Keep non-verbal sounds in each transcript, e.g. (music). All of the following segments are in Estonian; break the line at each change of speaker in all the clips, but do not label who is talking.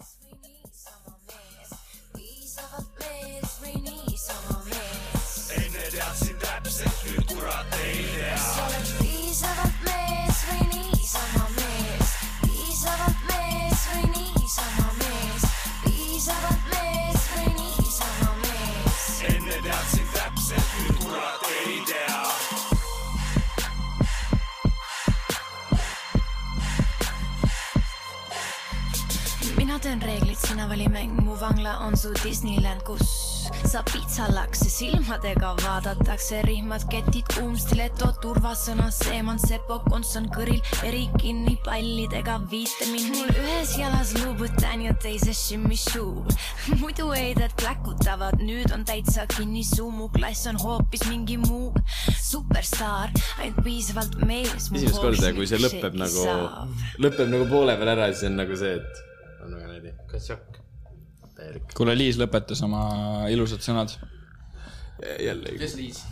minutes, we need some more
minutes. These are the minutes, we need
some more reeglid, sina vali mäng, mu vangla on su Disneyland, kus sa pitsallakse silmadega vaadatakse, rihmad, ketid, kuum stileto, turvasõna, seeman, sepo, kontsern kõril, eri kinni pallidega viite mind. mul ühes jalas Louboutin ja teises Choo. (laughs) muidu heided pläkutavad, nüüd on täitsa kinni suu, mu klass on hoopis mingi muu superstaar, ainult piisavalt mees.
esimest korda, kui see lõpeb nagu, lõpeb nagu poole peal ära, siis on nagu see, et on väga näide.
kassakk.
täielik.
kuule, Liis lõpetas oma ilusad sõnad.
jälle.
kes Liis?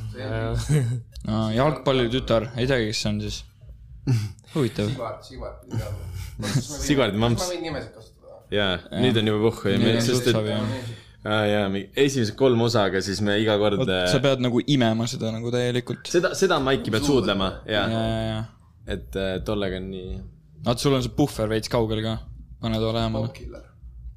(laughs)
no jalgpallitütar, ei teagi, kes see on siis. huvitav.
Sigvard, Sigvard.
Sigvardi mamps.
ma võin nimesid kasutada?
jaa, nüüd on juba puhku,
Nüüd on
sest et aa jaa, esimesed kolm osa, aga siis me iga kord
vot sa pead nagu imema seda nagu täielikult.
seda, seda maiki pead suudlema ja
ja, ja, ja.
et äh, tollega on nii
vaat sul on see puhver veits kaugel ka. pane too lähemale.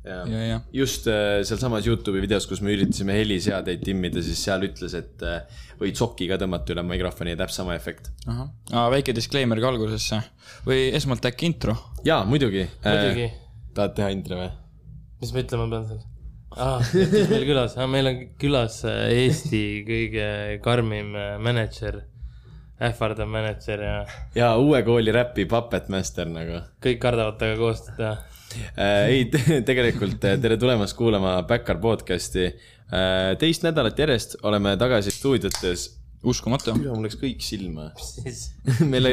Ja,
ja, ja.
just äh, sealsamas Youtube'i videos, kus me üritasime heliseadeid timmida, siis seal ütles, et äh, võid sokiga tõmmata üle mikrofoni ja täpselt sama efekt.
ahah, väike disclaimer ka algusesse või esmalt äkki intro?
jaa, muidugi.
muidugi,
tahad teha intro või?
mis ma ütlema pean seal? aa, kes meil külas ah,, meil on külas Eesti kõige karmim mänedžer, ähvardav mänedžer ja
jaa, uue kooli räpi Puppet Master nagu
kõik kardavad temaga koostööd teha.
äh,. ei, (laughs) tegelikult äh, tere tulemast kuulama Backar podcast'i äh,. teist nädalat järjest oleme tagasi stuudiotes.
uskumatu.
mul läks kõik silma. (laughs) meil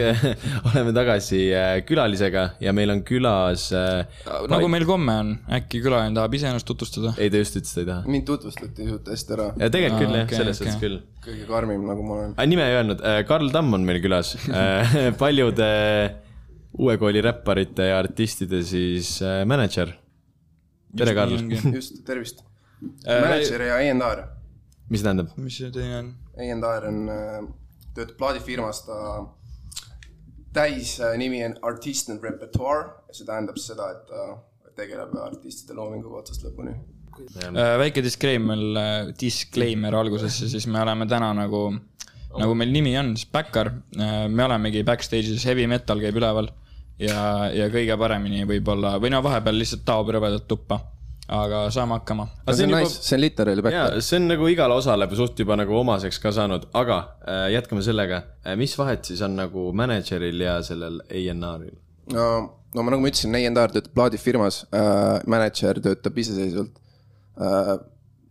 oleme tagasi külalisega ja meil on külas
nagu meil komme on, äkki külaline tahab iseennast tutvustada?
ei, ta just ütles, ta ei taha.
mind tutvustati suht hästi ära.
ja tegelikult küll jah okay,, selles
okei.
suhtes küll.
kõige karmim, nagu ma olen.
nime ei öelnud, Karl Tamm on meil külas. (laughs) paljude uue kooli räpparite ja artistide siis äh, mänedžer. tere, Karl. (laughs)
just, tervist. mänedžer ja A&R.
mis see tähendab?
mis see teine on?
A&R on, töötab plaadifirmas, ta täisnimi on Artist and Repertoire ja see tähendab seda, et ta tegeleb artistide loominguga otsast lõpuni.
Äh, väike disclaimer, disclaimer algusesse, siis me oleme täna nagu, nagu meil nimi on, siis Backar. me olemegi backstage'is, heavy metal käib üleval ja, ja kõige paremini võib-olla, või no vahepeal lihtsalt taob rõvedat tuppa. aga saame hakkama.
see on
juba-
nice, see on literaali back.
see on nagu igale osale suht juba nagu omaseks ka saanud, aga äh, jätkame sellega. mis vahet siis on nagu mänedžeril ja sellel A&R-il?
no, no ma nagu ma ütlesin, A&R töötab plaadifirmas äh,, mänedžer töötab iseseisvalt äh,.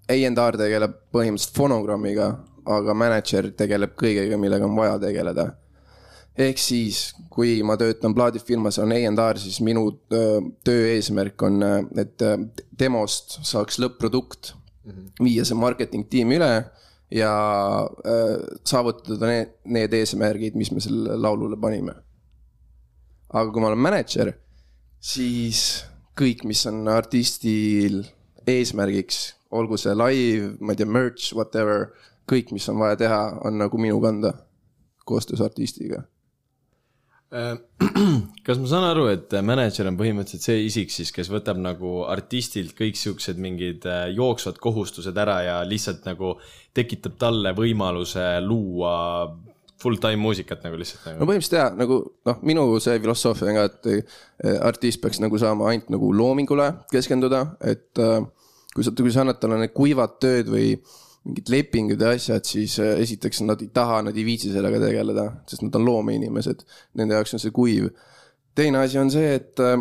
A&R tegeleb põhimõtteliselt fonogrammiga, aga mänedžer tegeleb kõigega, millega on vaja tegeleda. Ehk siis, kui ma töötan plaadifirmas, on A&R, siis minu öö, töö eesmärk on, et demost saaks lõpp-produkt, viia see marketing tiimi üle ja saavutada need, need eesmärgid, mis me sellele laulule panime aga kui ma olen mänedžer, siis kõik, mis on artistil eesmärgiks, olgu see live, ma ei tea, merch, whatever, kõik, mis on vaja teha, on nagu minu kanda koostöös artistiga.
Äh, (clears throat) kas ma saan aru, et mänedžer on põhimõtteliselt see isik siis, kes võtab nagu artistilt kõik siuksed mingid äh, jooksvad kohustused ära ja lihtsalt nagu tekitab talle võimaluse luua full time muusikat nagu lihtsalt
no
nagu.
põhimõtteliselt jaa, nagu noh, minu see filosoofia on ka, et artist peaks nagu saama ainult nagu loomingule keskenduda, et äh, kui sa, kui sa annad talle need kuivad tööd või mingid lepingud ja asjad, siis äh, esiteks nad ei taha, nad ei viitsi sellega tegeleda, sest nad on loomeinimesed. Nende jaoks on see kuiv. teine asi on see, et äh,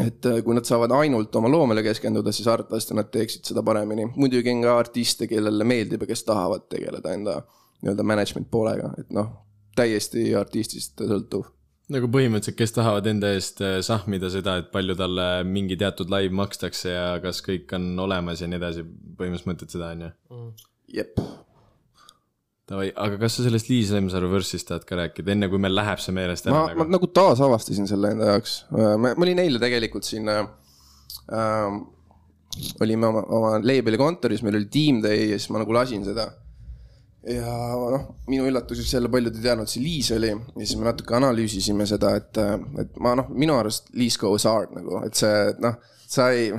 et äh, kui nad saavad ainult oma loomele keskenduda, siis arvatavasti nad teeksid seda paremini. muidugi on ka artiste, kellele meeldib ja kes tahavad tegeleda enda nii-öelda management poolega, et noh, täiesti artistist sõltuv.
Nagu põhimõtteliselt, kes tahavad enda eest äh, sahmida seda, et palju talle mingi teatud live makstakse ja kas kõik on olemas ja nii edasi. põhimõtteliselt mõtled seda, on ju?
jep,
Davai, aga kas sa sellest Liis Lemsalu võrsist tahad ka rääkida, enne kui meil läheb see meelest
ma
ära,
ma
nagu?
nagu taasavastasin selle enda jaoks. ma, ma olin eile tegelikult siin äh, ähm,. olime oma, oma label'i kontoris, meil oli Team Day ja siis ma nagu lasin seda. Ja noh, minu üllatuseks jälle paljud ei teadnud, see Liis oli ja siis me natuke analüüsisime seda, et, et ma noh, minu arust Liis goes hard nagu, et see noh, sa ei,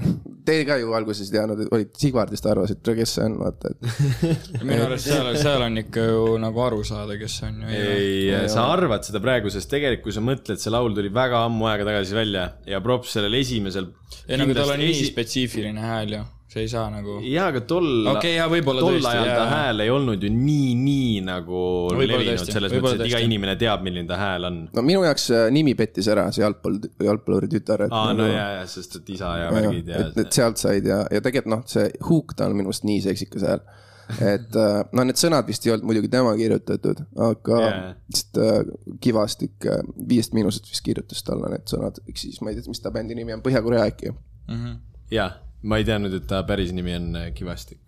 teie ka ju alguses ei teadnud, olite Sigvardist arvasite, kes see on, vaata, et (laughs)
minu arust seal, seal on ikka ju nagu aru saada, kes see on ju.
ei, sa arvad seda praegu, sest tegelikult, kui sa mõtled, see laul tuli väga ammu aega tagasi välja ja props sellel esimesel.
ei nagu tal on nii spetsiifiline hääl ju, see ei saa nagu.
jaa, aga tol
Okei, jaa, võib-olla
tol
tõesti,
ajal ta hääl ei olnud ju nii, nii nagu
Võib-olla
levinud selles mõttes, et iga inimene teab, milline ta hääl on.
no minu jaoks äh, nimi pettis ära, see jalgpall, jalgpalluri tütar,
aa, no
nagu-
jaa, jaa, sest et isa ja värgid ja,
et, et sealt said ja, ja tegelikult noh, see huuk, ta on minu arust nii seksikas hääl. et äh, no need sõnad vist ei olnud muidugi tema kirjutatud, aga yeah. vist äh, Kivastik Viiest Miinusest vist kirjutas talle need sõnad, ehk siis ma ei tea, mis ta bändi nimi on, Põhja-Korea äkki.
jah, ma ei teadnud, et ta päris nimi on äh, Kivastik.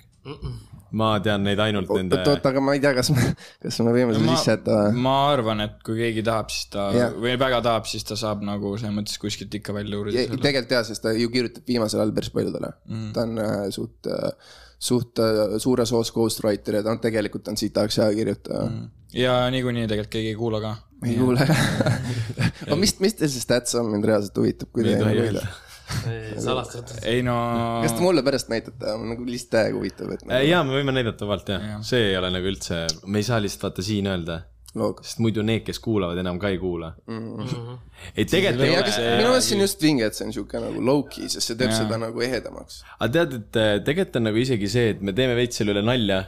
ma tean neid ainult nende
oot, oot, aga ma ei tea, kas me, kas me võime selle sisse jätta või?
ma arvan, et kui keegi tahab, siis ta
Jah.
või väga tahab, siis ta saab nagu selles mõttes kuskilt ikka välja uurida
tegelikult jaa, sest ta ju kirjutab viimasel ajal päris paljudele mm.. ta on äh, suht äh,, suht äh, suures osas ghostwriter ja ta on tegelikult on siit tahaks hea kirjutaja mm..
ja niikuinii tegelikult keegi ei kuula ka.
ei kuule. (laughs) (laughs) aga mis, mis teil see stats on, mind reaalselt huvitab, kui te
ei
nagu (laughs) ei (laughs)
salastatud.
ei no.
kas te mulle pärast näitate, nagu lihtsalt täiega huvitav, et
Äh,
nagu,
jaa, me võime näidata vabalt jah
Jah.,
see ei ole nagu üldse, me ei saa lihtsalt vaata siin öelda,
loog.
sest muidu need, kes kuulavad, enam ka ei kuula mm. -hmm. ei, tegelikult
ei,
ole.
minu meelest see on just vinge, et see on siuke nagu low-key, sest see teeb
Jaa.
seda nagu ehedamaks.
aga tead, et äh, tegelikult on nagu isegi see, et me teeme veits selle üle nalja.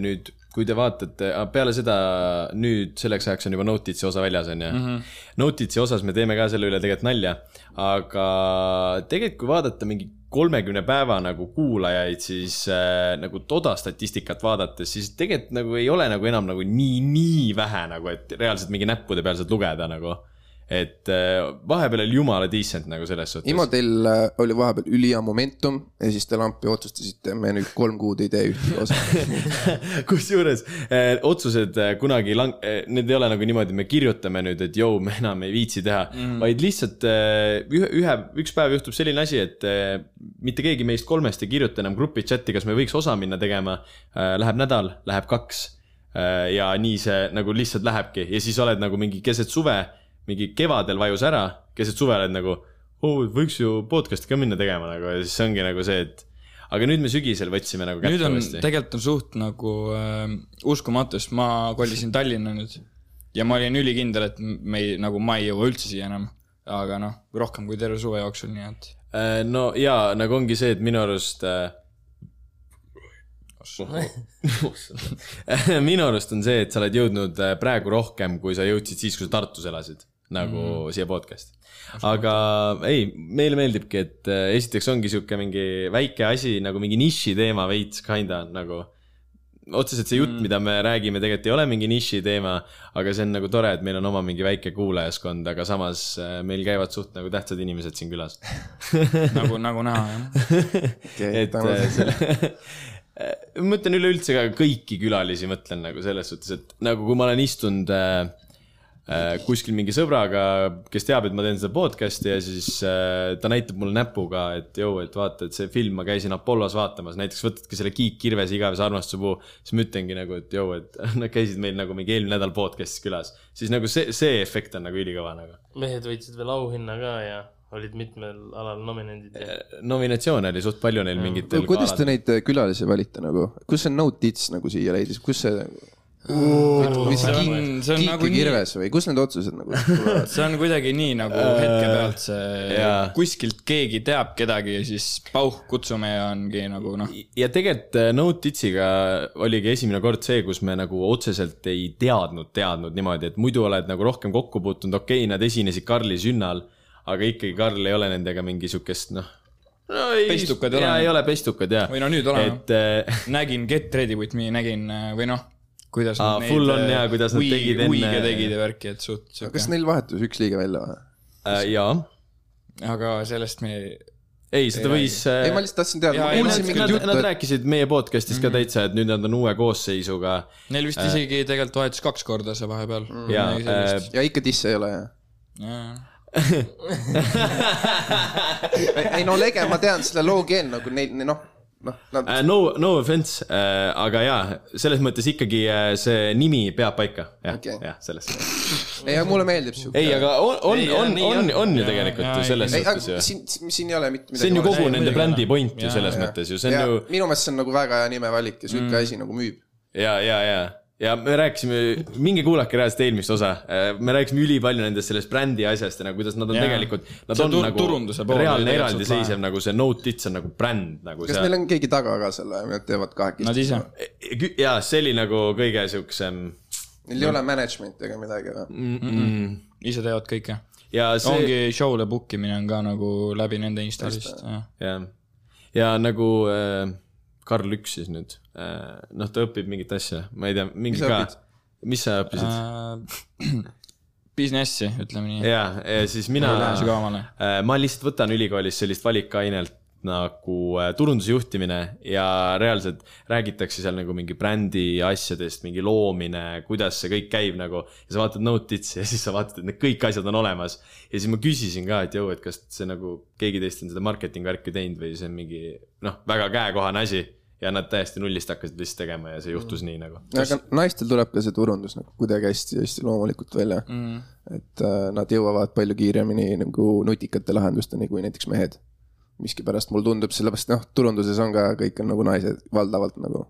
nüüd, kui te vaatate, peale seda nüüd selleks ajaks on juba Notitsi osa väljas, on ju mm -hmm.. Notitsi osas me teeme ka selle üle tegelikult nalja, aga tegelikult, kui vaadata mingi kolmekümne päeva nagu kuulajaid, siis äh, nagu toda statistikat vaadates, siis tegelikult nagu ei ole nagu enam nagu nii, nii vähe nagu, et reaalselt mingi näppude peal saad lugeda nagu. Et äh, vahepeal oli jumala decent nagu selles suhtes.
Imo, teil äh, oli vahepeal ülihea momentum ja siis te lampi otsustasite, me nüüd kolm kuud ei tee ühtegi osa. (laughs)
kusjuures eh, otsused kunagi lang- need ei ole nagu niimoodi, me kirjutame nüüd, et jõu, me enam ei viitsi teha mm., vaid lihtsalt ühe, ühe, üks päev juhtub selline asi, et mitte keegi meist kolmest ei kirjuta enam grupi chati, kas me võiks osa minna tegema. Läheb nädal, läheb kaks ja nii see nagu lihtsalt lähebki ja siis oled nagu mingi keset suve, mingi kevadel vajus ära, keset suve oled nagu oh,, võiks ju podcast'i ka minna tegema nagu ja siis ongi nagu see, et aga nüüd me sügisel võtsime nagu
nüüd
kätte
on,
uuesti.
tegelikult on suht nagu äh, uskumatu, sest ma kolisin Tallinna nüüd ja ma olin ülikindel, et me ei, nagu ma ei jõua üldse siia enam. aga noh, rohkem kui terve suve jooksul, nii et
Äh, no jaa, nagu ongi see, et minu arust äh. (laughs) minu arust on see, et sa oled jõudnud äh, praegu rohkem, kui sa jõudsid siis, kui sa Tartus elasid, nagu mm. siia podcast'i. aga ei, meile meeldibki, et äh, esiteks ongi sihuke mingi väike asi nagu mingi niši teema veits kinda nagu. otseselt see jutt mm., mida me räägime, tegelikult ei ole mingi niši teema, aga see on nagu tore, et meil on oma mingi väike kuulajaskond, aga samas äh, meil käivad suht nagu tähtsad inimesed siin külas (laughs)
nagu, nagu näha jah. (laughs)
et äh, selle (laughs) ma mõtlen üleüldse ka kõiki külalisi, mõtlen nagu selles suhtes, et nagu kui ma olen istunud äh, kuskil mingi sõbraga, kes teab, et ma teen seda podcast'i ja siis äh, ta näitab mulle näpuga, et jõu, et vaata, et see film ma käisin Apollos vaatamas, näiteks võtadki selle Kiik Kirvese igavese armastuse puu, siis ma ütlengi nagu, et jõu, et (laughs) nad käisid meil nagu mingi eelmine nädal podcast'is külas, siis nagu see, see efekt on nagu ülikõva nagu.
mehed võitsid veel auhinna ka ja olid mitmel alal nominendid ja
nominatsioone oli suht palju neil mingitel
kuidas te neid äh, külalisi valite nagu, kus see no tits nagu siia leidis, kus see? Mis
see on-
Kiik
see on nagu
ja
nii-
Kirves või kus need otsused nagu (laughs) tulevad?
see on kuidagi nii nagu hetke pealt see kuskilt keegi teab kedagi ja siis pauh, kutsume ja ongi nagu noh,
ja tegelikult äh, Notitsiga oligi esimene kord see, kus me nagu otseselt ei teadnud, teadnud niimoodi, et muidu oled nagu rohkem kokku puutunud, okei okay,, nad esinesid Karli sünnal, aga ikkagi Karl ei ole nendega mingi siukest noh no,.
Pestukad ei
ei
ole.
ei ole pestukad jaa.
Või no nüüd oleme.
et äh, (laughs)
nägin Get Ready With Me, nägin äh, või noh, kuidas
Aa, full on jaa, kuidas nad tegid enne-
Uiga tegid ja värki, et suht
kas
siuke,
neil vahetus üks liige välja või?
äh, jaa,
aga sellest me ei,
ei seda võis äh,
ei, ma lihtsalt tahtsin teada,
nad, nad, nad rääkisid meie podcast'is
Mhm.
ka täitsa, et nüüd nad on uue koosseisuga
neil vist isegi tegelikult vahetus kaks korda see vahepeal
Jaa,
Midagi sellist.
ja ikka disse ei ole jah?
Jaa. (laughs)
ei no Lege, ma tean selle loo keel nagu neil, noh, noh, nad
Uh, no, no offense uh,, aga jaa, selles mõttes ikkagi uh, see nimi peab paika, jah okay., jah, selles.
ei, aga mulle meeldib siuke.
ei, aga on, on on, on
on.,
ju
Jaa,
tegelikult ju selles suhtes ju.
siin, siin ei ole mitte midagi.
see on ju kogu
Ei,
nende brändi point ju
Jaa,
selles
jaa.
mõttes ju, see on ju
minu meelest see on nagu väga hea nimevalik ja siuke asi nagu müüb.
ja, ja, ja, ja me rääkisime, minge kuulake reaalselt eelmist osa, me rääkisime ülipalju nendest sellest brändi asjast ja nagu kuidas nad on
Jaa.
tegelikult, nad
See
on
tur-
nagu
turunduse pool oli
reaalne eraldiseisev nagu see Note Its on nagu bränd nagu
kas
see
neil on keegi taga ka selle, nad teevad kahekesti
Nad? ise.
ja see oli nagu kõige siuksem
Neil ei ole management'i ega midagi või?
mm, mm,
ise teevad kõike.
ja see
ongi show'le book imine on ka nagu läbi nende Instast, jah.
jah, ja nagu äh, Karl Üks siis nüüd äh,, noh, ta õpib mingit asja, ma ei tea, mingi
Mis
ka mis sa õppisid
Äh, (clears throat) Businessi, ütleme nii.
ja, ja siis mina. Äh, ma lihtsalt võtan ülikoolis sellist valikainelt nagu turunduse juhtimine ja reaalselt räägitakse seal nagu mingi brändi asjadest, mingi loomine, kuidas see kõik käib nagu. ja sa vaatad Note'itsi ja siis sa vaatad, et need kõik asjad on olemas. ja siis ma küsisin ka, et jõu, et kas see nagu keegi teist on seda marketing värki teinud või see on mingi noh, väga käekohane asi. Ja nad täiesti nullist hakkasid lihtsalt tegema ja see juhtus nii nagu.
aga naistel tuleb ka see turundus nagu kuidagi hästi, hästi loomulikult välja mm.. et äh, nad jõuavad palju kiiremini nagu nutikate lahendusteni kui näiteks mehed. miskipärast mulle tundub, sellepärast noh, turunduses on ka kõik on nagu naised valdavalt nagu.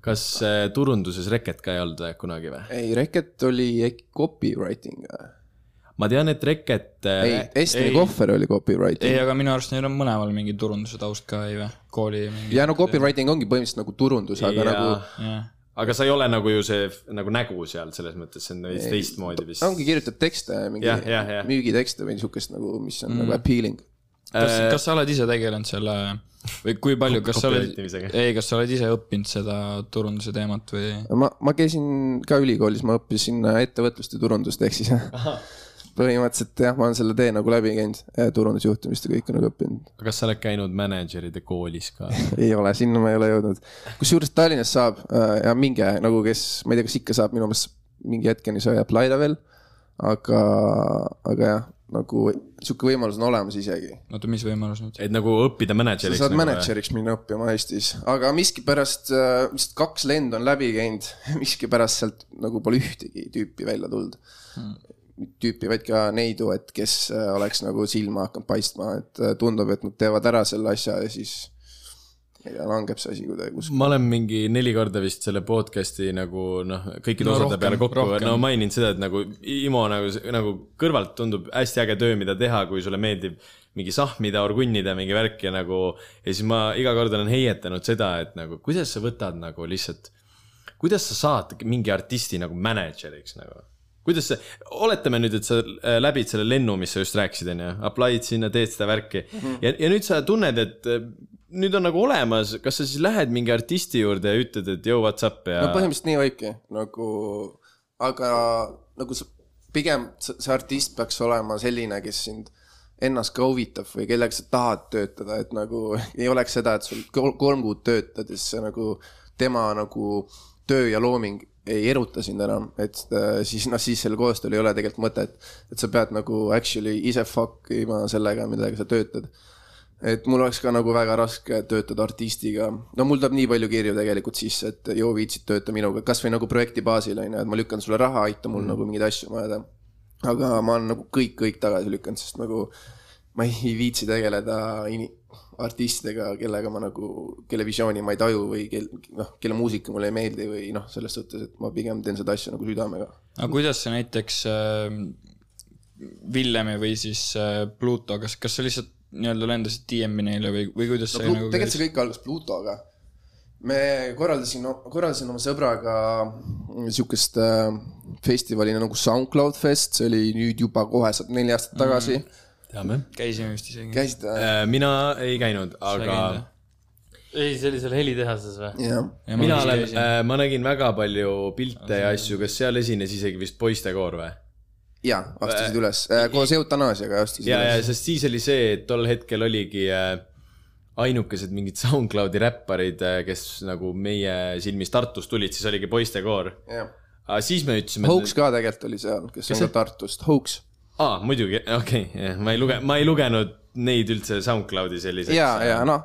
kas äh, turunduses Reket ka ei olnud äh, kunagi või?
ei, Reket oli äkki copywriting.
Ma tean, et Reket äh,
ei, Estoni
ei.
Kohver oli
ei,
copywriting.
aga minu arust neil on mõlemal mingi turunduse taust ka, ei või? kooli mingi.
ja no copywriting ongi põhimõtteliselt nagu turundus, aga
ja...
nagu
jah,
aga sa ei ole nagu ju see nagu nägu seal selles mõttes, see on veits teistmoodi vist.
ongi kirjutad tekste, mingi
Jah, jah, jah.
müügitekste või niisugust nagu, mis on mm. nagu appealing.
kas, kas sa oled ise tegelenud selle või kui palju, kas sa oled ei, kas sa oled ise õppinud seda turunduse teemat või?
ma, ma käisin ka ülikoolis, ma õppisin äh, ettevõtlust ja turundust, ehk siis põhimõtteliselt jah, ma olen selle tee nagu läbi käinud, turundusjuhtimist ja kõike nagu õppinud.
kas sa oled käinud mänedžeride koolis ka? (laughs)
ei ole, sinna ma ei ole jõudnud. kusjuures Tallinnas saab äh, ja minge nagu, kes, ma ei tea, kas ikka saab, minu meelest mingi hetkeni sai apply da veel. aga, aga jah, nagu sihuke võimalus on olemas isegi.
oota, mis võimalus nüüd?
et nagu õppida
sa
mänedžeriks.
saad mänedžeriks minna õppima Eestis, aga miskipärast äh, lihtsalt kaks lendu on läbi käinud, (laughs) miskipärast sealt nagu pole ühtegi tüüpi välja tulnud hmm.. tüüpi, vaid ka neidu, et kes äh, oleks nagu silma hakanud paistma, et äh, tundub, et nad teevad ära selle asja ja siis ma ei tea, langeb see asi kuidagi kuskile.
ma olen mingi neli korda vist selle podcast'i nagu noh, kõikide
No
osade peale kokku
rohkem.
no maininud seda, et nagu Imo nagu, nagu kõrvalt tundub hästi äge töö, mida teha, kui sulle meeldib mingi sahmida, orgunnida mingi värk ja nagu ja siis ma iga kord olen heietanud seda, et nagu kuidas sa võtad nagu lihtsalt, kuidas sa saad mingi artisti nagu mänedžeriks nagu kuidas see, oletame nüüd, et sa äh, läbid selle lennu, mis sa just rääkisid, onju, aply'd sinna, teed seda värki. Mm -hmm. ja, ja nüüd sa tunned, et äh, nüüd on nagu olemas, kas sa siis lähed mingi artisti juurde ja ütled, et yo, what's up? Ja
no põhimõtteliselt nii võibki nagu, aga nagu sa pigem see artist peaks olema selline, kes sind ennast ka huvitab või kellega sa tahad töötada, et nagu ei oleks seda, et sul kol- kolm kuud töötad ja siis see nagu tema nagu töö ja looming ei eruta sind enam, et äh, siis noh, siis sellel koostööl ei ole tegelikult mõtet. et sa pead nagu actually ise fuck ima sellega, millega sa töötad et mul oleks ka nagu väga raske töötada artistiga, no mul tuleb nii palju kirju tegelikult sisse, et joo viitsid tööta minuga, kasvõi nagu projekti baasil on ju, et ma lükkan sulle raha, aita mul mm. nagu mingeid asju ajada. aga ma olen nagu kõik, kõik tagasi lükanud, sest nagu ma ei viitsi tegeleda ini- artistidega, kellega ma nagu, kelle visiooni ma ei taju või kel-, noh, kelle muusika mulle ei meeldi või noh, selles suhtes, et ma pigem teen seda asja nagu südamega.
aga kuidas sa näiteks äh, Villemi või siis äh, Pluto, kas, kas sa lihtsalt nii-öelda lendasid DM-i neile või, või kuidas
no
see nagu
tegelikult see kõik algas Plutoga. me korraldasin, korraldasin oma sõbraga niisugust äh, festivali nagu SoundCloud Fest, see oli nüüd juba kohe neli aastat tagasi mm..
teame.
käisime vist isegi.
käisite?
mina ei käinud, aga
ei, see oli seal helitehases või?
mina olen, ma nägin väga palju pilte ja asju, kas seal esines isegi vist poistekoor või?
jaa, astusid üles äh,, koos eutanaasiaga astusid
ja, ja
üles.
sest siis oli see, et tol hetkel oligi äh, ainukesed mingid SoundCloudi räpparid, kes nagu meie silmis Tartust tulid, siis oligi poistekoor. aga siis me ütlesime.
Hoax ka tegelikult oli seal, kes on ka Tartust, Hoax.
aa, muidugi, okei okay,, ma ei luge-, ma ei lugenud neid üldse SoundCloudi selliseks.
ja, ja noh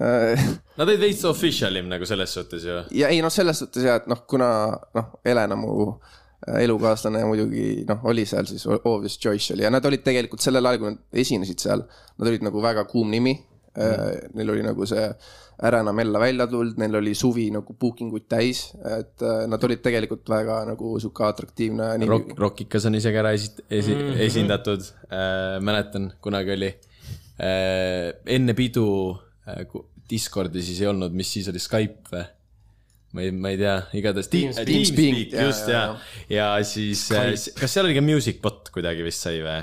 äh, (laughs)
Nad olid veits official im nagu selles suhtes ju.
ja ei noh, selles suhtes ja, et noh, kuna noh, Helena mu äh, elukaaslane muidugi noh, oli seal siis Obvious Choice oli ja nad olid tegelikult sellel ajal, kui nad esinesid seal, nad olid nagu väga kuum nimi mm.. Neil oli nagu see Ära enam ella välja tulnud, neil oli suvi nagu booking uid täis, et äh, nad olid tegelikult väga nagu sihuke atraktiivne nimi
Rock, Rockikas on isegi ära esi-, esi- mm, -hmm. esindatud äh,, mäletan, kunagi oli äh,. enne pidu äh, Discordi siis ei olnud, mis siis oli Skype või? ma ei, ma ei tea, igatahes.
Teamspeak.
Teamspeak, just
jaa,
ja, ja siis, kas seal oli ka Music bot kuidagi vist sai või?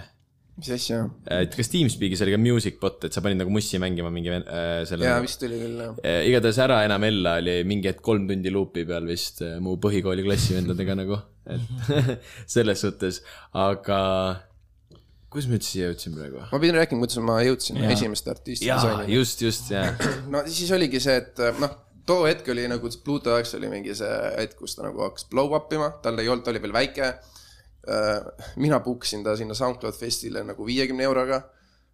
Mis asja?
et kas Teamspeakis oli ka Music bot, et sa panid nagu mussi mängima mingi äh, selle
jaa, vist oli küll jah.
Eh, igatahes Ära enam Ella oli mingi hetk kolm tundi luupi peal vist eh, mu põhikooli klassivendadega nagu, et (laughs) selles suhtes, aga kuidas me üldse siia jõudsime praegu?
ma pidin rääkima, kuidas ma jõudsin ja. esimeste artistide
jaa,
disainini.
just, just, jaa. (clears throat)
no siis oligi see, et noh, too hetk oli nagu Pluto jaoks oli mingi see hetk, kus ta nagu hakkas blow up ima, tal ei olnud, ta oli veel väike. Mina book isin ta sinna SoundCloud Festile nagu viiekümne euroga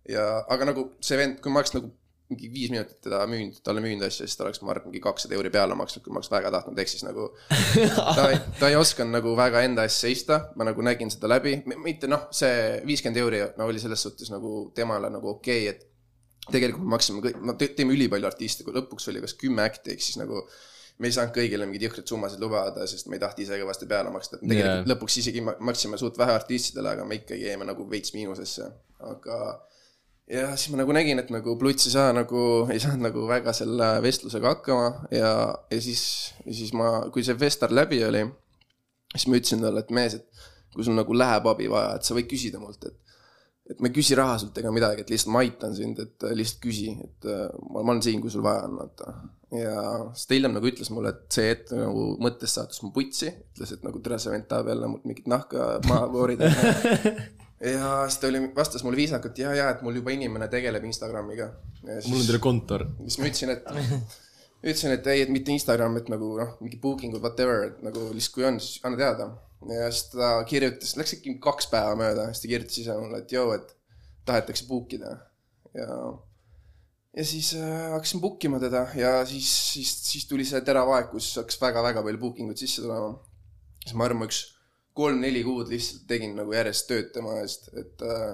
ja, aga nagu see vend, kui ma oleks nagu mingi viis minutit teda müünud, talle müünud asja, siis ta oleks, ma arvan, mingi kakssada euri peale maksnud, kui ma oleks väga tahtnud, ehk siis nagu (laughs) ta ei, ta ei osanud nagu väga enda eest seista, ma nagu nägin seda läbi, mitte noh, see viiskümmend euri no, oli selles suhtes nagu temale nagu okei okay,, et tegelikult me maksime kõik, no te- teeme ülipalju artiste, kui lõpuks oli kas kümme äkki, ehk siis nagu me ei saanud kõigile mingeid jõhkraid summasid lubada, sest me ei tahtnud ise kõvasti peale maksta, tegelikult yeah. lõpuks isegi ma- maksime suht vähe artistidele, aga me ikkagi jäime nagu veits miinusesse, aga ja siis ma nagu nägin, et nagu Pluts ei saa nagu, ei saanud nagu väga selle vestlusega hakkama ja, ja siis, ja siis ma, kui see Vestar läbi oli, siis ma ütlesin talle, et mees, et kui sul nagu läheb abi vaja, et sa võid küsida mult, et et ma ei küsi raha sult ega midagi, et lihtsalt ma aitan sind, et lihtsalt küsi, et ma, ma olen siin, kui sul vaja on, vaata. Ja siis ta hiljem nagu ütles mulle, et see hetk nagu mõttes saatus mu putsi, ütles, et nagu tere, see vend tahab jälle mult mingit nahka maha koorida. (laughs) ja siis ta oli, vastas mulle viisakalt ja, ja, et mul juba inimene tegeleb Instagramiga.
mul on teile kontor.
siis ma ütlesin, et, (laughs) ütlesin, et ei, et mitte Instagram, et nagu noh, mingi booking ud whatever, et nagu lihtsalt kui on, siis anna teada. ja siis ta kirjutas, läks äkki kaks päeva mööda, siis ta kirjutas ise mulle, et joo, et tahetakse book ida ja ja siis äh, hakkasin book ima teda ja siis, siis, siis tuli see terav aeg, kus hakkas väga-väga palju booking ut sisse tulema. siis ma arvan, ma üks kolm-neli kuud lihtsalt tegin nagu järjest tööd tema eest, et äh,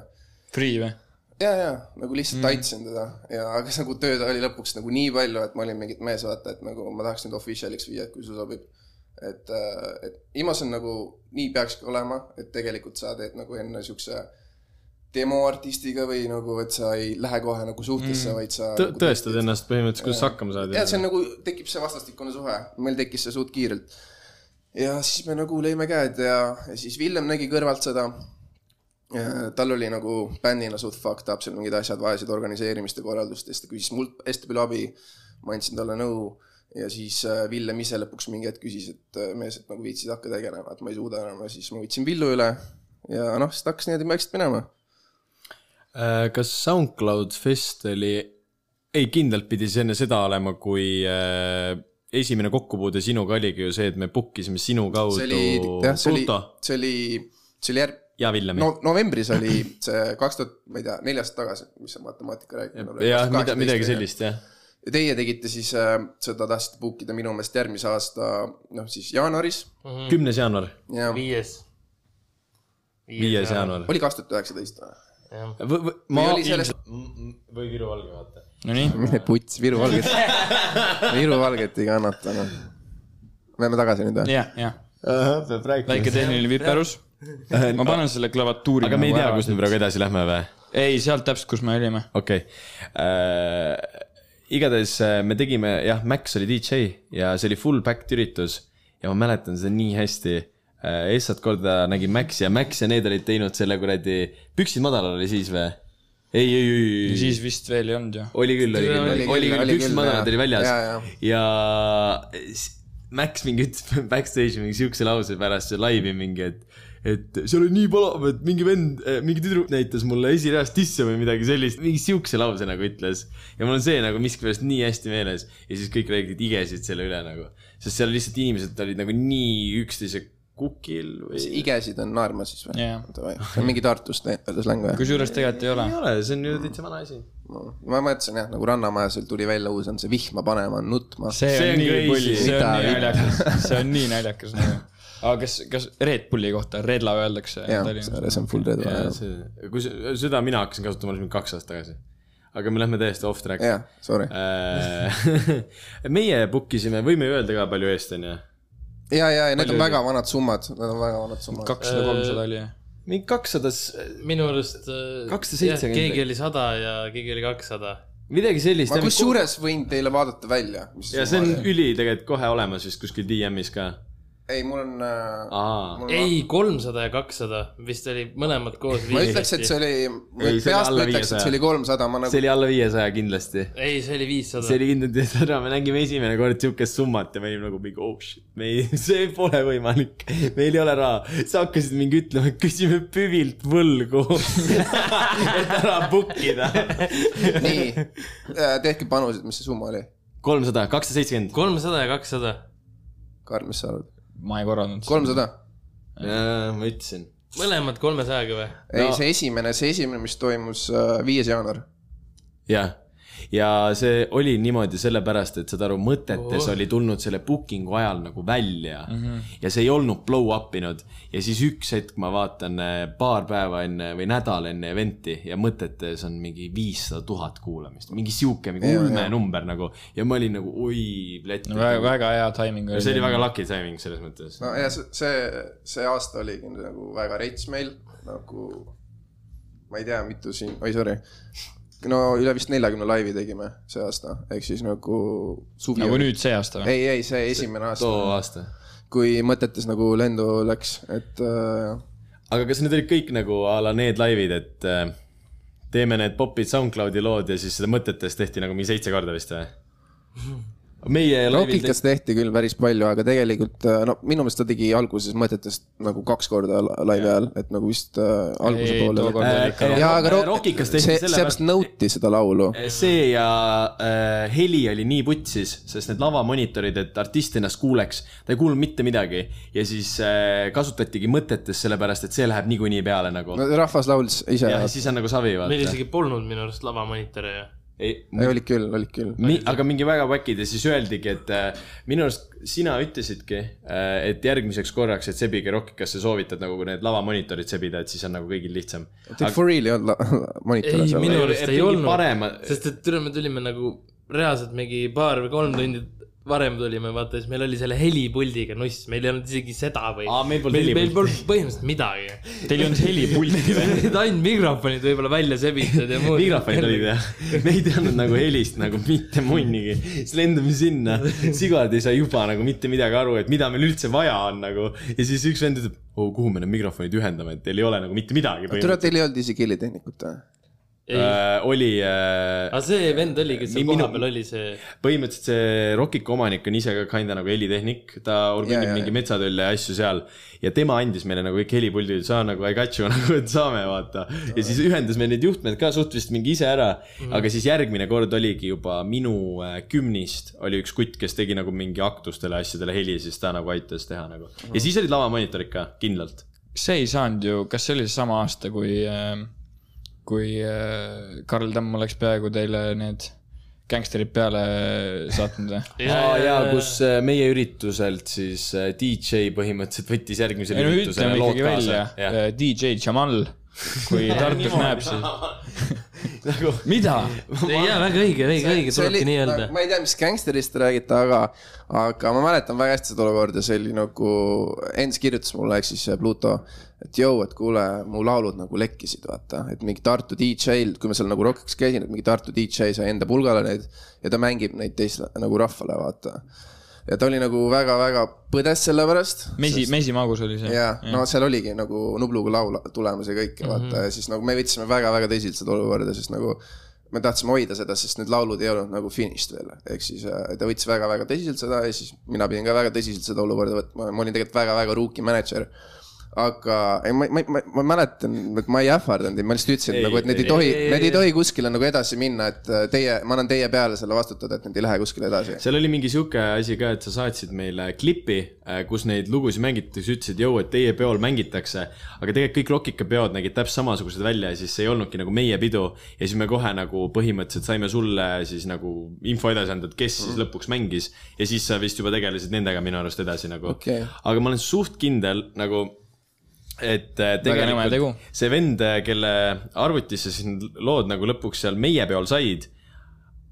Free või?
ja, ja nagu lihtsalt mm. aitasin teda ja, aga nagu tööd oli lõpuks nagu nii palju, et ma olin mingit mees, vaata, et nagu ma tahaks nüüd official'iks viia, kui sul sobib. et, et Imos on nagu, nii peakski olema, et tegelikult sa teed nagu enne siukse demoartistiga või nagu, et sa ei lähe kohe nagu suhtesse mm., vaid sa
Tõ-
nagu
tõestad ennast põhimõtteliselt, kuidas sa hakkama saad.
ja see on nagu, tekib see vastastikune suhe, meil tekkis see suht kiirelt. ja siis me nagu lõime käed ja, ja siis Villem nägi kõrvalt seda. tal oli nagu bändina suht fucked up seal mingid asjad, vajasid organiseerimist ja korraldust ja siis ta küsis mult hästi palju abi. ma andsin talle nõu ja siis äh, Villem ise lõpuks mingi hetk küsis, et äh, mees, et nagu viitsid hakka tegelema, et ma ei suuda enam ja siis ma võtsin Villu üle. ja noh, siis ta hakkas niimoodi vaikselt minema.
Äh, kas SoundCloud Fest oli, ei kindlalt pidi see enne seda olema, kui äh, esimene kokkupuude sinuga oligi ju see, et me book isime sinu kaudu
see oli, jah, see oli see oli, see oli järg-,
ja Villemi
no novembris oli see kaks tuhat, ma ei tea, neli aastat tagasi, mis see matemaatika räägib.
jah, mida, midagi. sellist jah.
ja teie tegite siis äh, seda tahtsite book ida minu meelest järgmise aasta noh, siis jaanuaris
kümnes jaanuar,
ja
viies.
viies. jaanuar.
oli kaks tuhat üheksateist või?
jah,
ma
Või oli selles-
ilmselt, või Viru Valge vaata.
Nonii,
mine puts, Viru Valget, (laughs) Viru Valget ei kannata noh. Lähme tagasi nüüd või?
jah, jah.
peab rääkima.
väike tehniline viperus. ma panen selle klavatuuri.
aga me ei tea, kus me praegu edasi lähme või?
ei, sealt täpselt, kus me olime.
okei okay.. igatahes äh, me tegime, jah, Max oli DJ ja see oli full packed üritus ja ma mäletan seda nii hästi. Esimest korda nägin Maxi ja Max ja need olid teinud selle kuradi, püksid madalal oli siis või? ei, ei, ei, ei,
siis vist veel ei olnud ju.
oli küll, oli küll,
Oli
oli
küll,
püksid madalad oli väljas. Ja, ja s- Max mingi ütles (laughs) backstage'i mingi siukse lause pärast see laivi mingi, et et seal oli nii palav, et mingi vend, mingi tüdruk näitas mulle esireast tisse või midagi sellist, mingi siukse lause nagu ütles. ja mul on see nagu miskipärast nii hästi meeles. Ja siis kõik räägivad igesid selle üle nagu, sest seal lihtsalt inimesed olid nagu nii üksteise Kukil või?
igesid on naerma siis või või? see on mingi Tartust släng või?
kusjuures tegelikult ei ole
ei. ole, see on ju täitsa vana asi.
ma mõtlesin jah, nagu Rannamajas tuli välja uus on see vihma panema, nutma.
see on nii pulli, see on nii naljakas, see on nii naljakas nagu. (laughs) aga kas, kas Red Bulli kohta Redla öeldakse
jah, see on full red
see, kui seda mina hakkasin kasutama mingi kaks aastat tagasi. aga me lähme täiesti off track.
jah, sorry. (laughs)
meie book isime, võime öelda ka palju eest on ju.
ja, ja, ja need on väga vanad summad, need on väga vanad summad.
kakssada, kolmsada oli.
mingi kakssada,
minu arust.
270
keegi oli sada ja keegi oli kakssada.
midagi sellist.
ma kusjuures võin teile vaadata välja.
ja see on üli tegelikult kohe olemas vist kuskil DM-is ka.
ei, mul on äh,.
ei, kolmsada ja kakssada vist oli mõlemad koos.
ma ütleks, et see oli,
Ei, see oli
peast
alla
ma ütleks, et
500.
see oli kolmsada, ma nagu
see, oli alla viiesaja kindlasti.
ei, see oli viissada
see. oli kindlasti seda, me nägime esimene kord siukest summat ja me olime nagu mingi oh shit, me ei, (laughs) see pole võimalik, meil ei ole raha. sa hakkasid mingi ütlema, et küsime püvilt võlgu, (laughs) et ära book ida.
nii, tehke panused, mis see summa oli?
kolmsada, kakssada seitsekümmend.
kolmsada ja kakssada.
Karl, mis sa arvad?
Ma ei korraldanud.
kolmsada?
ma ütlesin.
mõlemad kolmesajaga või?
ei
No.,
see esimene, see esimene, mis toimus äh, viies jaanuar.
jah, ja see oli niimoodi sellepärast, et saad aru, mõtetes
Oh.
oli tulnud selle booking'u ajal nagu välja mm -hmm. ja see ei olnud blow up inud ja siis üks hetk ma vaatan äh, paar päeva enne või nädal enne event'i ja mõtetes on mingi viissada tuhat kuulamist, mingi sihuke, mingi ulme number nagu ja ma olin nagu oi, plett.
väga, väga hea timing
see oli väga lucky timing selles mõttes.
no ja see, see, see aasta oligi nagu väga rets meil, nagu ma ei tea, mitu siin, oi sorry. No üle vist neljakümne laivi tegime see aasta, ehk siis nagu suvi.
nagu nüüd see aasta või?
ei, ei, see esimene aasta
too, aasta.
kui mõtetes nagu lendu läks, et äh,
aga kas need olid kõik nagu a la need laivid, et äh, teeme need popid SoundCloudi lood ja siis seda mõtetes tehti nagu mingi seitse korda vist või? (laughs) meie laivil
Rockikas tehti küll päris palju, aga tegelikult äh, no minu meelest ta tegi alguses mõtetest nagu kaks korda la- laivi ajal, et nagu vist äh, alguse
Ei,
poole.
ikka
jaa, aga Rock-
Rockikas tehti
seepärast nõuti seda laulu.
see ja äh, heli oli nii putsis, sest need lavamonitorid, et artist ennast kuuleks, ta ei kuulnud mitte midagi ja siis äh, kasutatigi mõtetes sellepärast, et see läheb niikuinii peale nagu
no rahvas laulis ise
ja. siis on nagu savi,
meil
vaata.
isegi polnud minu arust lavamonitore ju.
ei,
ei, olid küll, olid küll.
Mi, aga mingi väga väkid ja siis öeldigi, et äh, minu arust sina ütlesidki äh,, et järgmiseks korraks, et sebige Rockikasse soovitad nagu need lavamonitorid sebida, et siis on nagu kõigil lihtsam.
Teil for real ei olnud (laughs) monitore
ei,
seal
minu
või?
arust
et
ei olnud sest et tule, me tulime nagu reaalselt mingi paar või kolm tundi varem tulime, vaata siis meil oli selle helipuldiga nuss, meil ei olnud isegi seda või.
Aa, meil polnud
meil, meil
helipulti.
polnud põhimõtteliselt midagi.
Teil ei olnud helipulti või? (laughs)
ainult mikrofonid võib-olla välja sebitud ja muud.
mikrofonid olid jah, me ei teadnud nagu helist nagu mitte munnigi, siis lendame sinna, sigad ei saa juba nagu mitte midagi aru, et mida meil üldse vaja on nagu ja siis üks vend ütleb, oh, kuhu me need mikrofonid ühendame, et teil ei ole nagu mitte midagi
tule, teil ei olnud isegi helitehnikut või?
äh,. oli äh,
aga see vend oli, kes seal kohapeal oli see.
põhimõtteliselt see Rockica omanik on ise ka kinda nagu helitehnik, ta organib mingi metsatölle ja asju seal. ja tema andis meile nagu kõik helipuldid, sa nagu I got you (laughs) nagu, et saame vaata. ja siis ühendas meil need juhtmed ka suht vist mingi ise ära mm, -hmm. aga siis järgmine kord oligi juba minu äh, kümnist oli üks kutt, kes tegi nagu mingi aktustele asjadele heli, siis ta nagu aitas teha nagu. ja siis olid lavamonitorid ka, kindlalt.
see ei saanud ju, kas see oli seesama aasta, kui, kui äh, Karl Tamm oleks peaaegu teile need gängsterid peale saatnud või?
aa jaa, kus äh, meie ürituselt siis äh, DJ põhimõtteliselt võttis üritusele
ütleme
lood kaasa.
DJ Jamal, kui Tartus näeb, siis (laughs)
nagu
mida?
ei jaa, väga õige, õige, õige, tulebki nii öelda.
ma ei tea, mis gängsterist te räägite, aga, aga ma mäletan väga hästi seda olukorda, see oli nagu, Ens kirjutas mulle, ehk siis Pluto, et jõu, et kuule, mu laulud nagu lekkisid, vaata, et mingi Tartu DJ-l, kui ma seal nagu Rockiks käisin, et mingi Tartu DJ sai enda pulgale neid ja ta mängib neid teisele nagu rahvale, vaata. Ja ta oli nagu väga-väga põdes selle pärast.
Mesi, Mesi Magus oli see.
ja no seal oligi nagu Nubluga laul tulemas ja kõike vaata mm -hmm. ja siis nagu me võtsime väga-väga tõsiselt seda olukorda, sest nagu me tahtsime hoida seda, sest need laulud ei olnud nagu finished veel, ehk siis äh, ta võttis väga-väga tõsiselt seda ja siis mina pidin ka väga tõsiselt seda olukorda võtma, ma olin tegelikult väga-väga rookie mänedžer. Aga ei, ma, ma, ma, ma mäletan, et ma ei ähvardanud ma lihtsalt ütlesin
Ei,
nagu, et need ei
ei,
tohi need ei tohi kuskile nagu edasi minna, et äh, teie, ma annan teie peale selle vastutada, et need ei lähe kuskile edasi.
seal oli mingi sihuke asi ka, et sa saatsid meile klipi, kus neid lugusid mängitakse, ütlesid, jõu, et teie peol mängitakse. aga tegelikult kõik Rokika-peod nägid täpselt samasugused välja ja siis see ei olnudki nagu meie pidu. ja siis me kohe nagu põhimõtteliselt saime sulle siis nagu info edasi anda, et kes siis lõpuks mängis. ja siis sa vist juba tegelesid nendega minu arust edasi nagu
Okei.
aga ma olen suht kindel nagu, et äh, tegelikult see vend, kelle arvutisse siis need lood nagu lõpuks seal meie peol said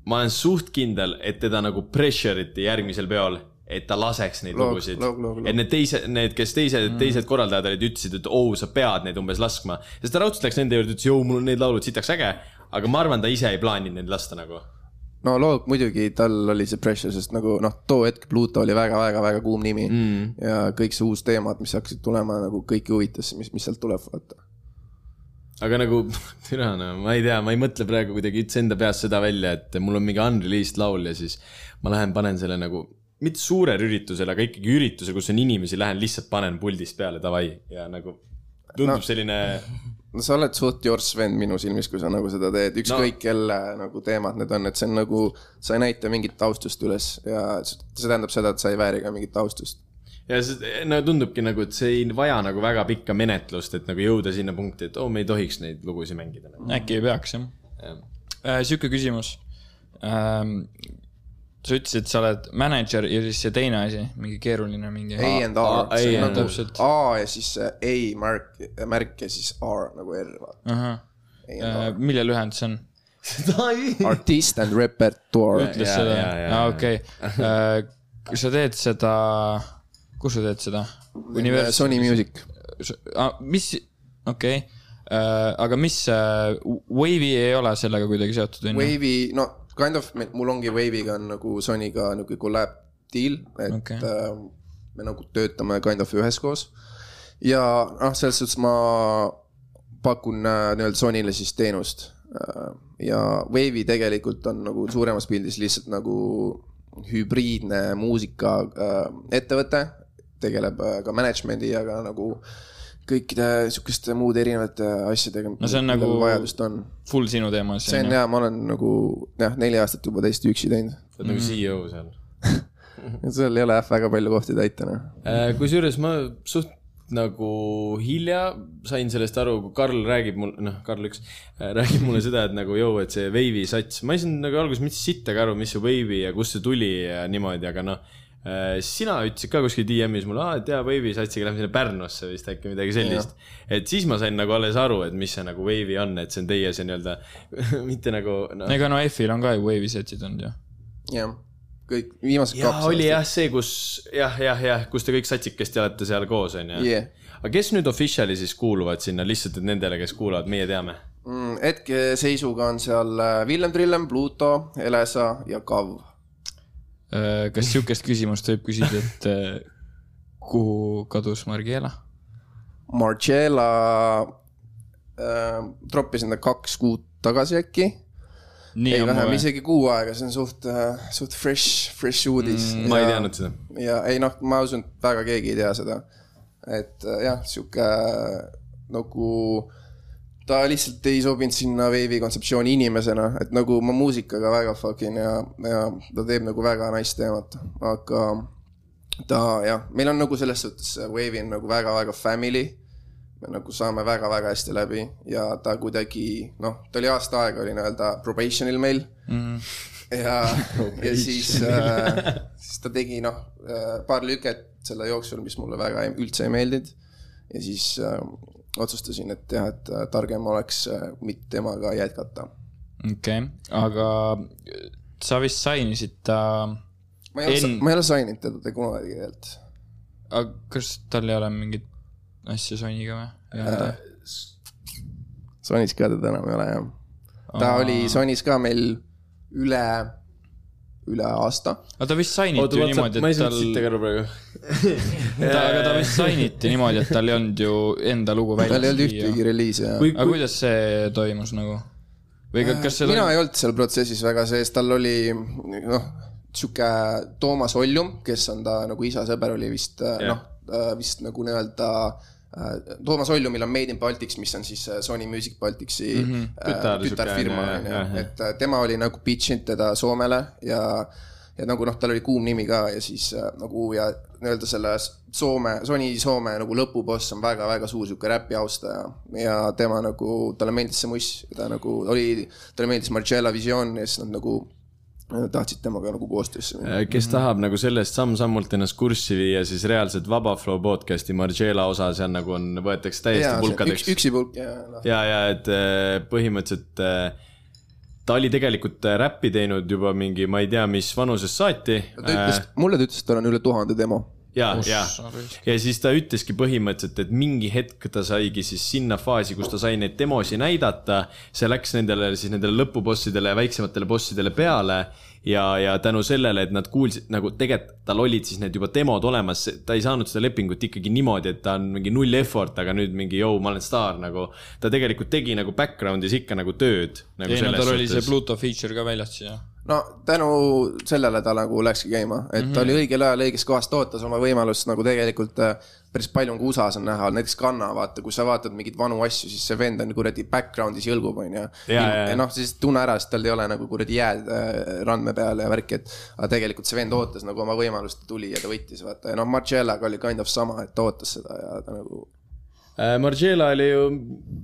ma olen suht kindel, et teda nagu pressure iti järgmisel peol, et ta laseks neid
Loog-
lugusid et need teised, need, kes teised mm., teised korraldajad olid, ütlesid, et oo, sa pead neid umbes laskma. sest ta raudselt läks nende juurde, ütles, joo, mul on need laulud sitaks äge. aga ma arvan, ta ise ei plaaninud neid lasta nagu.
No loog muidugi, tal oli see pressure, sest nagu noh, too hetk Pluto oli väga-väga-väga kuum nimi mm.. ja kõik see uus teemad, mis hakkasid tulema nagu kõiki huvitas, mis, mis sealt tuleb, vaata.
aga nagu, (laughs) türa no, ma ei tea, ma ei mõtle praegu kuidagi üldse enda peast seda välja, et mul on mingi unreleased laul ja siis ma lähen panen selle nagu, mitte suurel üritusel, aga ikkagi üritusel, kus on inimesi, lähen lihtsalt panen puldist peale, davai ja nagu tundub
no.
selline (laughs)
no sa oled suht jorss vend minu silmis, kui sa nagu seda teed, ükskõik no. kelle nagu teemad need on, et see on nagu, sa ei näita mingit austust üles ja see tähendab seda, et sa ei vääri ka mingit austust.
ja see no, tundubki nagu, et see ei vaja nagu väga pikka menetlust, et nagu jõuda sinna punkti, et oo oh,, me ei tohiks neid lugusid mängida
äkki ei peaks jah
jah.
äh,. sihuke küsimus ähm,. Sa ütlesid, et sa oled mänedžer ja siis see teine asi, mingi keeruline mingi.
A and R
A-,
see
A
on nagu. A ja siis see A märk, märk ja siis R nagu R, vaata.
Äh, mille lühend see on?
Artist and repertoire.
ütles
Jaa,
seda aa okei. kas sa teed seda, kus sa teed seda?
Sony Music.
mis, okei okay., aga mis, Wave'i ei ole sellega kuidagi seotud, on ju?
Wave'i, no kind of, mul ongi Wave'iga on nagu Sonyga nagu collab deal, et okay. äh, me nagu töötame kind of üheskoos. ja noh, selles suhtes ma pakun äh, nii-öelda Sonyle siis teenust äh, ja Wave'i tegelikult on nagu suuremas pildis lihtsalt nagu hübriidne muusika äh, ettevõte, tegeleb äh, ka management'i ja ka nagu kõikide sihukeste muude erinevate asjadega.
No see on nagu-
vajadust on
Full sinu teema
see on. jaa, ma olen nagu jah, neli aastat juba täiesti üksi teinud.
sa oled nagu CEO seal. (laughs)
seal ei ole jah väga palju kohti täita noh.
kusjuures ma suht nagu hilja sain sellest aru, kui Karl räägib mul, noh, Karl üks, räägib mulle seda, et nagu jõu, et see Wave'i sats, ma ei saanud nagu alguses mitte sittagi aru, mis see Wave'i ja kust see tuli ja niimoodi, aga noh. Sina ütlesid ka kuskil DM-is mulle, aa, et jaa, Wave'i satsiga lähme sinna Pärnusse vist äkki midagi sellist. et siis ma sain nagu alles aru, et mis see nagu Wave'i on, et see on teie see nii-öelda, (laughs) mitte nagu noh.
ega no F-il on ka ju Wave'i setid olnud ju.
jah, kõik viimased
jaa,
kaks
oli jah see, kus jah, jah, jah, kus te kõik satsikesti olete seal koos, onju.
Yeah.
aga kes nüüd official'i siis kuuluvad sinna, lihtsalt et nendele, kes kuulavad, meie teame.
mm,. hetkeseisuga on seal äh, Villem Trillem, Pluto, Elesa ja Kav.
Äh, kas (laughs) sihukest küsimust võib küsida, et äh, kuhu kadus Margiela?
Marcella äh, troppisin ta kaks kuud tagasi äkki.
nii
ei, vähem, isegi kuu aega, see on suht äh,, suht fresh, fresh uudis mm,.
ma ei teadnud seda.
ja ei noh, ma usun, et väga keegi ei tea seda. et äh, jah, sihuke äh, nagu ta lihtsalt ei sobinud sinna Wave'i kontseptsiooni inimesena, et nagu ma muusikaga väga fucking ja, ja ta teeb nagu väga nice teemat, aga ta jah, meil on nagu selles suhtes Wave'i on nagu väga-väga family. me nagu saame väga-väga hästi läbi ja ta kuidagi noh, ta oli aasta aega oli nii-öelda probation'il meil
Mhm.
ja, ja siis äh,, siis ta tegi noh, paar lüket selle jooksul, mis mulle väga ei, üldse ei meeldinud. ja siis äh, otsustasin, et jah, et äh, targem oleks äh, mitte temaga jätkata.
okei, aga sa vist sainisid ta,
ma ei ole
En-,
ma ei ole sign inud teda kunagi tegelikult.
aga kas tal ei ole mingit asja Sonyga või?
Sonys ka teda enam ei ole jah. ta
Aa.
oli Sonys ka meil üle, üle aasta.
aga ta vist sainiti
oota,
ju niimoodi,
ma ei
et
saanud
tal,
sittagi aru praegu.
ta, aga ta vist sainiti niimoodi, et tal ei olnud ju enda lugu
tal ei olnud
väljas.
ühtegi reliisi ja.
kui,
aga
kui,
kuidas see toimus nagu? või ka- kas see
mina
toimus?
ei olnud seal protsessis väga sees, tal oli noh, sihuke Toomas Oljum, kes on ta nagu isa sõber oli vist yeah. noh, vist nagu nii-öelda Toomas Oljumil on Made in Baltics, mis on siis äh, Sony Music Balticsi mm -hmm.
Tütar-
tütarfirma
sihuke,
on ju
jah, jah.,
et äh, tema oli nagu pitch inud teda Soomele ja ja nagu noh, tal oli kuum nimi ka ja siis äh, nagu ja nii-öelda selle Soome, Sony Soome nagu lõpuboss on väga-väga suur sihuke räpi austaja ja tema nagu, talle meeldis see muss, ta nagu oli, talle meeldis Marcella Vision ja siis nad nagu äh, tahtsid temaga nagu koostöösse minna.
kes tahab nagu sellest samm-sammult ennast kurssi viia, siis reaalselt Vaba Flow podcast'i Margiela osa seal nagu on, võetakse täiesti pulkadeks
üks, üksipulk ja noh,
ja, ja et äh, põhimõtteliselt äh, ta oli tegelikult äh, räppi teinud juba mingi, ma ei tea, mis vanusest saati.
ta ütles, mulle ta ütles, et tal on üle tuhande demo.
ja, ja, ja siis ta ütleski põhimõtteliselt, et mingi hetk ta saigi siis sinna faasi, kus ta sai neid demosi näidata. see läks nendele siis nendele lõpubossidele ja väiksematele bossidele peale ja, ja tänu sellele, et nad kuulsid nagu tegelikult tal olid siis need juba demod olemas, ta ei saanud seda lepingut ikkagi niimoodi, et ta on mingi null effort, aga nüüd mingi jõu, ma olen staar nagu. ta tegelikult tegi nagu background'is ikka nagu tööd nagu.
ei no tal oli see Pluto feature ka väljas siis jah.
No tänu sellele ta nagu läkski käima, et mm -hmm. ta oli õigel ajal õiges kohas, ta ootas oma võimalust nagu tegelikult äh, päris palju on ka USA-s on näha, näiteks Kanna, vaata, kui sa vaatad mingeid vanu asju, siis see vend on kuradi background'is jõlgub, onju.
ja,
noh, siis tunne ära, sest tal ei ole nagu kuradi jääd äh, randme peal ja värki, et aga tegelikult see vend ootas nagu oma võimalust, tuli ja ta võttis, vaata ja noh, Marcellaga oli kind of sama, et ta ootas seda ja ta nagu
Margiela oli ju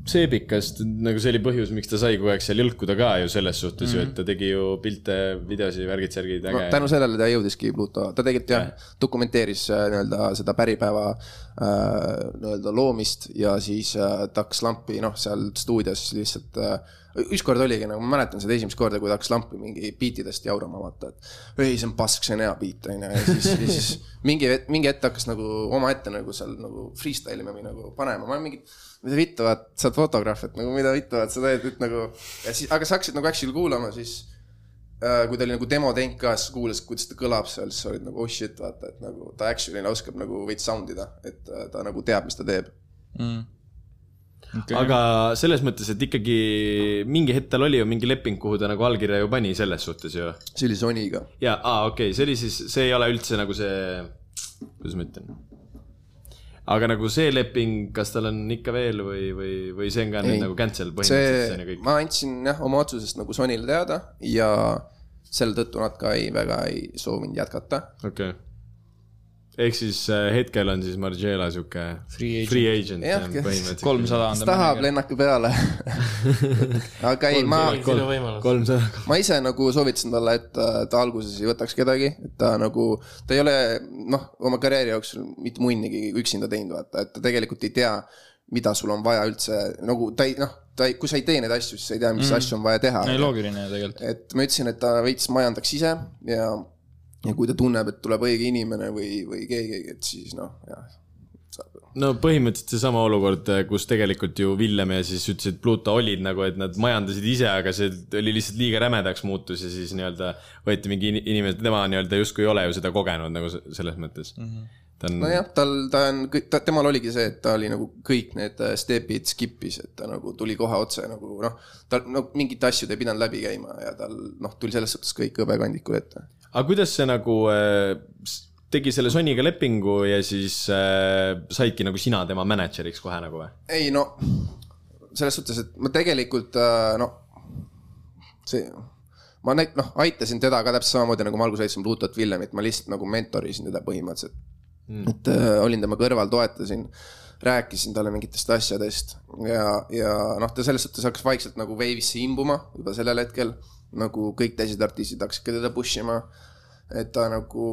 seebikas, nagu see oli põhjus, miks ta sai kogu aeg seal jõlkuda ka ju selles suhtes mm -hmm. ju, et ta tegi ju pilte, videosi, värgid, särgid,
no, tänu sellele ta jõudiski Pluto, ta tegelikult jah ja. dokumenteeris äh, nii-öelda seda päripäeva äh, nii-öelda loomist ja siis äh, ta hakkas lampi noh, seal stuudios lihtsalt äh, ükskord oligi nagu, ma mäletan seda esimest korda, kui ta hakkas lampi mingi biitidest jaurama, vaata, et ei, see on pask, see on hea biit, onju, ja siis, ja siis mingi, mingi hetk hakkas nagu omaette nagu seal nagu freestyle ima või nagu panema, ma olen mingi, mida vittu, vaat, sa oled fotograaf, et nagu mida vittu, vaat sa teed nüüd nagu ja siis, aga sa hakkasid nagu actually kuulama, siis äh, kui ta oli nagu demo teinud ka, siis kuulasid, kuidas ta kõlab seal, siis olid nagu oh shit, vaata, et nagu ta actually oskab nagu veits sound ida, et äh, ta nagu teab, mis ta teeb.
Okay.
aga selles mõttes, et ikkagi mingi hetk tal oli ju mingi leping, kuhu ta nagu allkirja ju pani selles suhtes ju.
see oli Sonyga.
ja, aa, okei okay,, see oli siis, see ei ole üldse nagu see, kuidas ma ütlen. aga nagu see leping, kas tal on ikka veel või, või, või see on ka nüüd
Ei.
nagu cancel põhimõtteliselt see on ju, kõik?
ma andsin jah oma otsusest nagu Sonyle teada ja selle tõttu nad ka ei, väga ei soovinud jätkata.
okei okay.. Ehk siis äh, hetkel on siis Margiela sihuke
Free agent.
free agent
Jah,
jah, põhimõtteliselt.
kolmsada on
kes tahab, lennake peale. (laughs) aga ei, ma,
kolmsada.
ma ise nagu soovitasin talle, et ta alguses ei võtaks kedagi, et ta nagu, ta ei ole noh, oma karjääri jooksul mitte munnigi üksinda teinud, vaata, et ta tegelikult ei tea, mida sul on vaja üldse, nagu ta ei noh, ta ei, kui sa ei tee neid asju, siis sa ei tea, mis mm. asju on vaja teha.
ei, loogiline tegelikult.
et ma ütlesin, et ta veits majandaks ise ja, ja kui ta tunneb, et tuleb õige inimene või, või keegi, et siis noh, jah.
no põhimõtteliselt seesama olukord, kus tegelikult ju Villem ja siis ütlesid Pluto olid nagu, et nad majandasid ise, aga see oli lihtsalt liiga rämedaks muutus ja siis nii-öelda võeti mingi in- inimene, tema nii-öelda justkui ei ole ju seda kogenud nagu se- selles mõttes mm. -hmm. ta on
nojah, tal, ta on ta, temal oligi see, et ta oli nagu kõik need äh, step'id skip'is, et ta nagu tuli kohe otse nagu noh, tal no mingit asju ta ei pidanud läbi käima ja tal noh, tuli selles suhtes kõik hõbekandikul ette.
Aga kuidas see nagu äh, tegi selle Sonyga lepingu ja siis äh, saidki nagu sina tema mänedžeriks kohe nagu või?
ei no selles suhtes, et ma tegelikult äh, no see, ma näit-, noh, aitasin teda ka täpselt samamoodi nagu ma alguses aitasin Plutot Villemit, ma lihtsalt nagu mentorisin teda põhimõtteliselt mm.. et äh, olin tema kõrval, toetasin, rääkisin talle mingitest asjadest ja, ja noh, ta selles suhtes hakkas vaikselt nagu veivisse imbuma juba sellel hetkel, nagu kõik teised artistid hakkasid ka teda push ima. Et ta nagu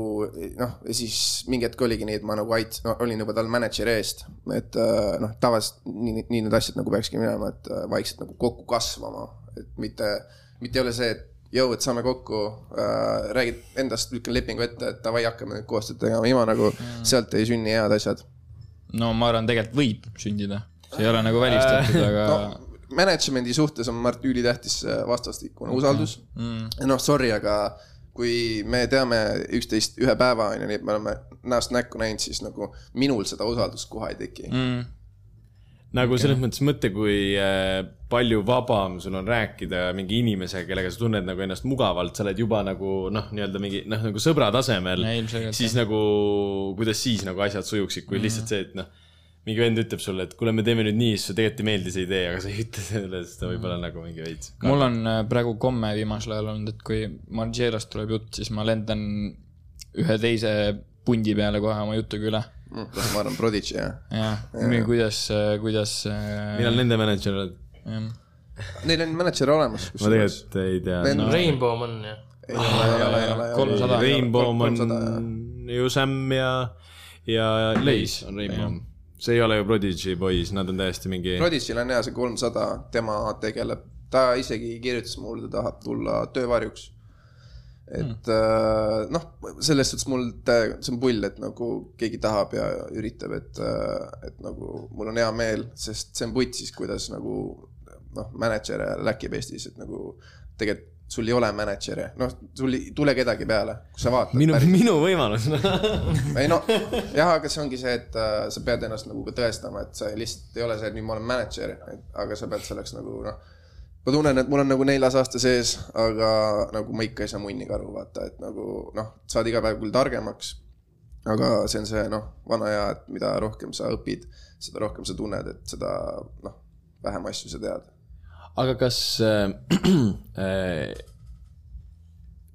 noh, ja siis mingi hetk oligi nii, et ma nagu ait- no,, olin juba tal mänedžeri eest, et äh, noh, tavaliselt nii, nii need asjad nagu peakski minema, et äh, vaikselt nagu kokku kasvama, et mitte, mitte ei ole see, et jõu, et saame kokku äh,, räägid endast, lükkan lepingu ette, et davai, hakkame nüüd koostööd tegema, ilma nagu mm. sealt ei sünni head asjad.
No ma arvan, tegelikult võib sündida, see ei ole nagu välistatud, aga
no,. Management'i suhtes on Mart ülitähtis äh, vastastikune usaldus mm.. noh, sorry, aga kui me teame üksteist ühe päeva, on ju, nii et me oleme näost näkku näinud, siis nagu minul seda usaldust kohe ei teki mm..
mm,
nagu selles mõttes mõtle, kui äh, palju vabam sul on rääkida mingi inimesega, kellega sa tunned nagu ennast mugavalt, sa oled juba nagu noh, nii-öelda mingi noh, nagu sõbra tasemel siis nagu kuidas siis nagu asjad sujuksid, kui lihtsalt see, et noh, mingi vend ütleb sulle, et kuule, me teeme nüüd nii, siis sulle tegelikult ei meeldi see idee, aga sa ei ütle selle, sest ta võib olla nagu mingi veits.
mul on äh, praegu komme viimasel ajal olnud, et kui Margeelast tuleb jutt, siis ma lendan ühe teise pundi peale kohe oma jutuga üle.
ma arvan, Prodigy jah.
jah, kuidas, kuidas.
millal nende mänedžer oled?
Neil on mänedžer olemas.
ma tegelikult ei tea no..
Rainbow on jah.
ei ole, ei ole, ei ole.
kolmsada.
Rainbow on
300
ju Sam ja, ja Leis on Rainbow. See ei ole ju Prodigy poiss, nad on täiesti mingi.
Prodigy'l on jah see kolmsada, tema tegeleb, ta isegi kirjutas mulle, ta tahab tulla töövarjuks. et äh, noh, selles suhtes mul, see on pull, et nagu keegi tahab ja üritab, et, et nagu mul on hea meel, sest see on putsis, kuidas nagu noh, mänedžer läkib Eestis, et nagu tegelikult sul ei ole mänedžeri, noh, sul ei tule kedagi peale, kui sa vaatad.
minu, minu võimalus. (laughs)
ei no jah, aga see ongi see, et äh, sa pead ennast nagu ka tõestama, et sa lihtsalt ei ole see, et nüüd ma olen mänedžer, aga sa pead selleks nagu noh. ma tunnen, et mul on nagu neljas aasta sees, aga nagu ma ikka ei saa munnigi aru, vaata, et nagu noh, saad iga päev küll targemaks. aga see on see noh, vana hea, et mida rohkem sa õpid, seda rohkem sa tunned, et seda noh, vähem asju sa tead.
Aga kas äh, (clears throat) äh,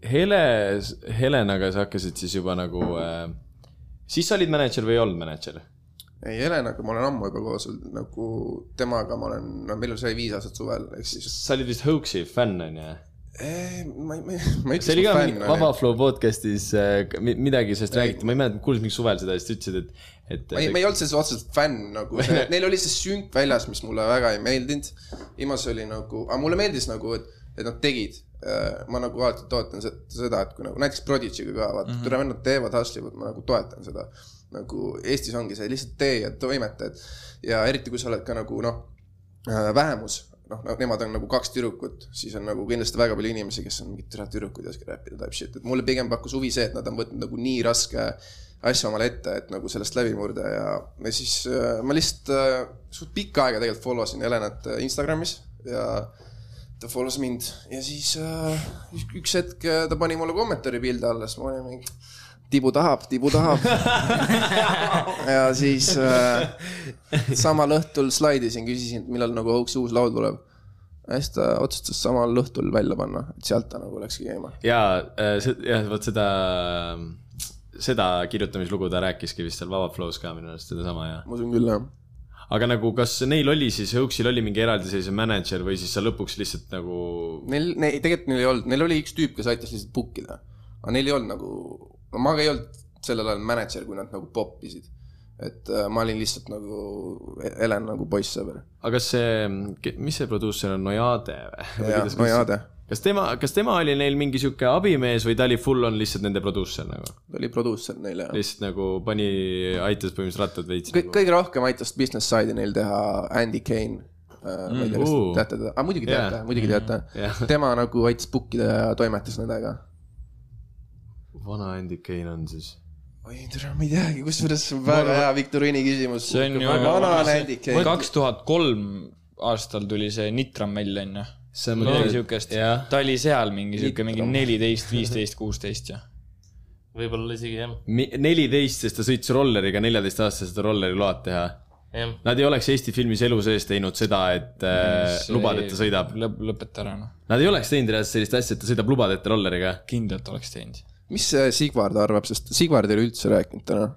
Hele, Helenaga sa hakkasid siis juba nagu äh,, siis sa olid mänedžer või ei olnud mänedžer?
ei, Helenaga ma olen ammu juba koos olnud, nagu temaga ma olen, no meil sai viis aastat suvel, ehk siis
sa olid vist Hoaxi fänn onju?
Eh, ma ei, ma ei, ma ei
see oli ka
fänn.
Vaba Flow podcast'is äh, mi- midagi sellest räägiti, ma ei mäleta, kuulsin mingi suvel seda ja siis ütlesid, et, et
ma ei, ma ei olnud selles otseselt fänn nagu, (laughs) neil oli see sünk väljas, mis mulle väga ei meeldinud. viimase oli nagu, aga mulle meeldis nagu, et, et nad tegid. ma nagu alati toetan se- seda, et kui nagu näiteks Prodigy'ga ka vaata mm, -hmm. tule vennad teevad, hustle ivad, ma nagu toetan seda. nagu Eestis ongi see lihtsalt tee ja toimeta, et ja eriti kui sa oled ka nagu noh, vähemus noh, nemad on nagu kaks tüdrukut, siis on nagu kindlasti väga palju inimesi, kes on mingid türa tüdrukud ei oska räppida type shit, et mulle pigem pakkus huvi see, et nad on võtnud nagu nii raske asja omale ette, et nagu sellest läbi murda ja, ja siis äh, ma lihtsalt äh, suht pikka aega tegelikult follow sin Helenat äh, Instagramis ja ta follows mind. Ja siis äh, üks- hetk äh, ta pani mulle kommentaari pildi alla, siis ma olin mingi tibu tahab, tibu tahab. (laughs) ja siis äh, samal õhtul slaidisin, küsisin, millal nagu Hoaxi uus laul tuleb. ja siis ta otsustas samal õhtul välja panna, et sealt ta nagu läkski käima.
ja, jah, vot seda, seda kirjutamislugu ta rääkiski vist seal Vaba Flow's ka minu arust sedasama ja.
ma usun küll jah.
aga nagu, kas neil oli siis, Hoaxil oli mingi eraldiseisev mänedžer või siis sa lõpuks lihtsalt nagu.
Neil, neil, tegelikult neil ei olnud, neil oli üks tüüp, kes aitas lihtsalt book ida. aga neil ei olnud nagu, ma ei olnud sellel ajal mänedžer, kui nad nagu poppisid. et äh, ma olin lihtsalt nagu Helen nagu poissõber.
aga kas see, mis see produusser on, Nojade või?
jah, Nojade.
kas tema, kas tema oli neil mingi sihuke abimees või ta oli full on lihtsalt nende produusser nagu?
ta oli produusser neil ja.
lihtsalt nagu pani, aitas põhimõtteliselt rattad veits
kõik,
nagu..
kõige rohkem aitas business side'i neil teha Andy Kane. ma ei tea, kas te teate teda, aga muidugi teate
Jaa.,
muidugi teate
Jah..
tema nagu aitas book ida ja toimetas nendega.
Vana Andy Kane on siis.
oi, tere, ma ei teagi, kusjuures väga hea viktoriini küsimus.
See on ju-
vana on Andy Kane.
kaks tuhat kolm aastal tuli see Nitram välja, onju.
see on
midagi siukest ta oli seal mingi siuke mingi neliteist, (laughs) viisteist, kuusteist ja.
võib-olla isegi jah,
neliteist, sest ta sõitis rolleriga neljateistaastaselt seda rolleri load teha. Nad ei oleks Eesti filmis elu sees teinud seda, et äh, lubad, et ta sõidab.
lõp-, lõpeta ära noh.
Nad ei oleks teinud reaalselt sellist asja, et ta sõidab lubadeta rolleriga.
kindlalt oleks teinud.
Mis Sigvard arvab, sest Sigvard ei ole üldse rääkinud täna.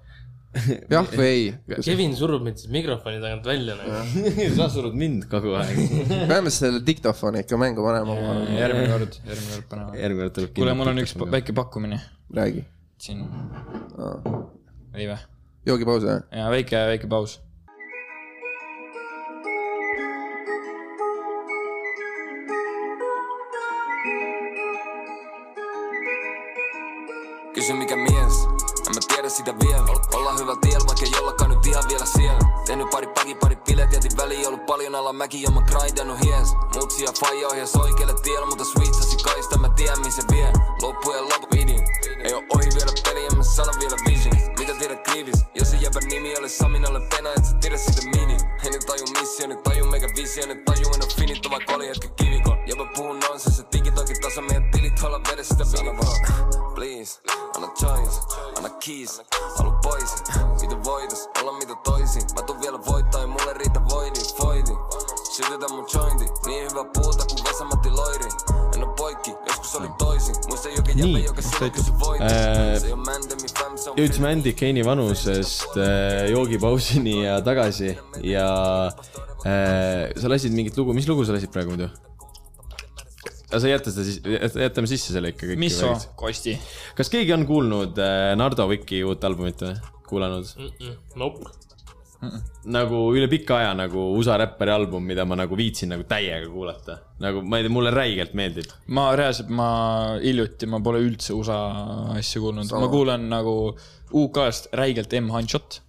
(laughs) jah või ei?
Kevin surub mind siis mikrofoni tagant välja nagu. (laughs)
sa surud mind kogu aeg.
peame selle diktofoni ikka mängu panema,
järgmine kord, järgmine kord paneme.
järgmine kord tuleb.
kuule, mul on üks väike pakkumine
räägi.
siin. oli või?
joogipaus või?
ja väike, väike paus.
Kysy mikä mies, en mä tiedä sitä vielä. Olla hyvä tiellä, vaikka ei ollakaan nyt ihan vielä siellä. Tehnyt pari paki, pari bilet, jätin väliin Ollut paljon. Alla mäki, ja mä grindannut hies Mutsi ja faija ohjas oikealle tielle Mutta switchasi kaista, mä tiedän missä vie. Loppujen lopu vidi Ei oo ohi vielä peli, en mä sano vielä vision. Mitä tiedät kriivis, jos se jäbän nimi ole Samin alle pena, et sä tiedä sitä mini. En nyt taju missio, nyt taju meikä visio Nyt taju en oo finitto, vaikka oli hetki kiviko Jäbä puhuu nonsense, se tikitoki tasa Meidän Tule veri sitä viinaa Please, anna choice, anna kiis Halu pois, mitä voitais olla mitä toisin Mä tuun vielä voittaa, ei mulle riitä voidi, foidi eh, Sytytä mun jointi, niin hyvä puuta kuin Vesamatti Loiri En oo poikki, joskus oli toisin Muista jokin jäbä, joka sulla kysy voitis
jõudsime Andy Keini vanusest äh, joogipausini ja tagasi. Ja äh, sa lasid mingit lugu, mis lugu sa lasid praegu muidu? Sa jäta seda siis, jätame sisse selle ikka kõik.
mis soo, Kosti?
kas keegi on kuulnud äh, Nardo Wiki uut albumit või? kuulanud?
Nope.
nagu üle pika aja nagu USA räppari album, mida ma nagu viitsin nagu täiega kuulata. nagu ma ei tea, mulle räigelt meeldib.
ma reaalselt, ma hiljuti, ma pole üldse USA asju kuulnud, ma kuulan nagu UK-st räigelt M Hanchot.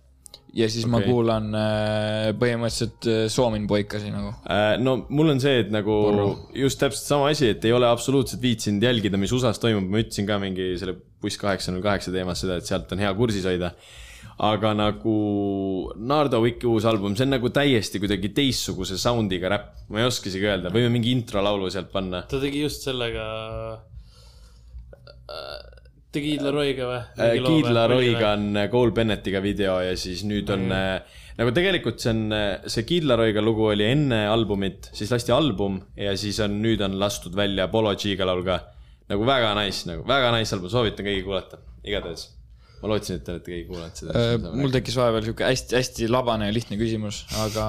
Ja siis okay. ma kuulan äh, põhimõtteliselt äh, Soomin poikasi nagu.
Äh, no mul on see, et nagu just täpselt sama asi, et ei ole absoluutselt viitsinud jälgida, mis USA-s toimub, ma ütlesin ka mingi selle buss kaheksa null kaheksa teemas seda, et sealt on hea kursis hoida. aga nagu Nardo Wiki uus album, see on nagu täiesti kuidagi teistsuguse sound'iga räpp, ma ei oska isegi öelda, võime mingi introlaulu sealt panna.
ta tegi just sellega. Tegi Idla Roiga või?
Kid Laroiga on äh, Cole Bennettiga video ja siis nüüd on mm. nagu tegelikult see on, see Kid Laroiga lugu oli enne albumit, siis lasti album ja siis on, nüüd on lastud välja Polo G-ga laul ka. nagu väga nice, nagu väga nice album, soovitan kõigil kuulata, igatahes. ma lootsin, et te olete kõik kuulanud seda.
Äh, mul tekkis vahepeal sihuke hästi-hästi labane ja lihtne küsimus, aga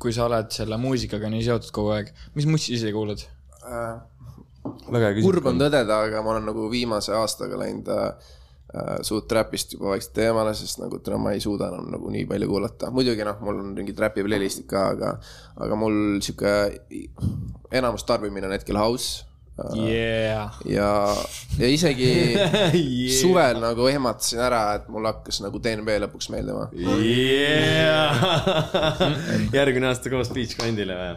kui sa oled selle muusikaga nii seotud kogu aeg, mis mussi ise kuulad?
hea
kurb on tõdeda, aga ma olen nagu viimase aastaga läinud äh, äh, suht räpist juba vaikselt eemale, sest nagu täna ma ei suuda enam nagu nii palju kuulata. muidugi noh, mul on mingid räpi playlist'id ka, aga, aga mul sihuke enamus tarbimine on hetkel house.
Yeah.
ja, ja isegi (laughs) suvel nagu ehmatasin ära, et mul hakkas nagu DNB lõpuks meeldima.
yeah!. (laughs) järgmine aasta koos Beach Grindile või?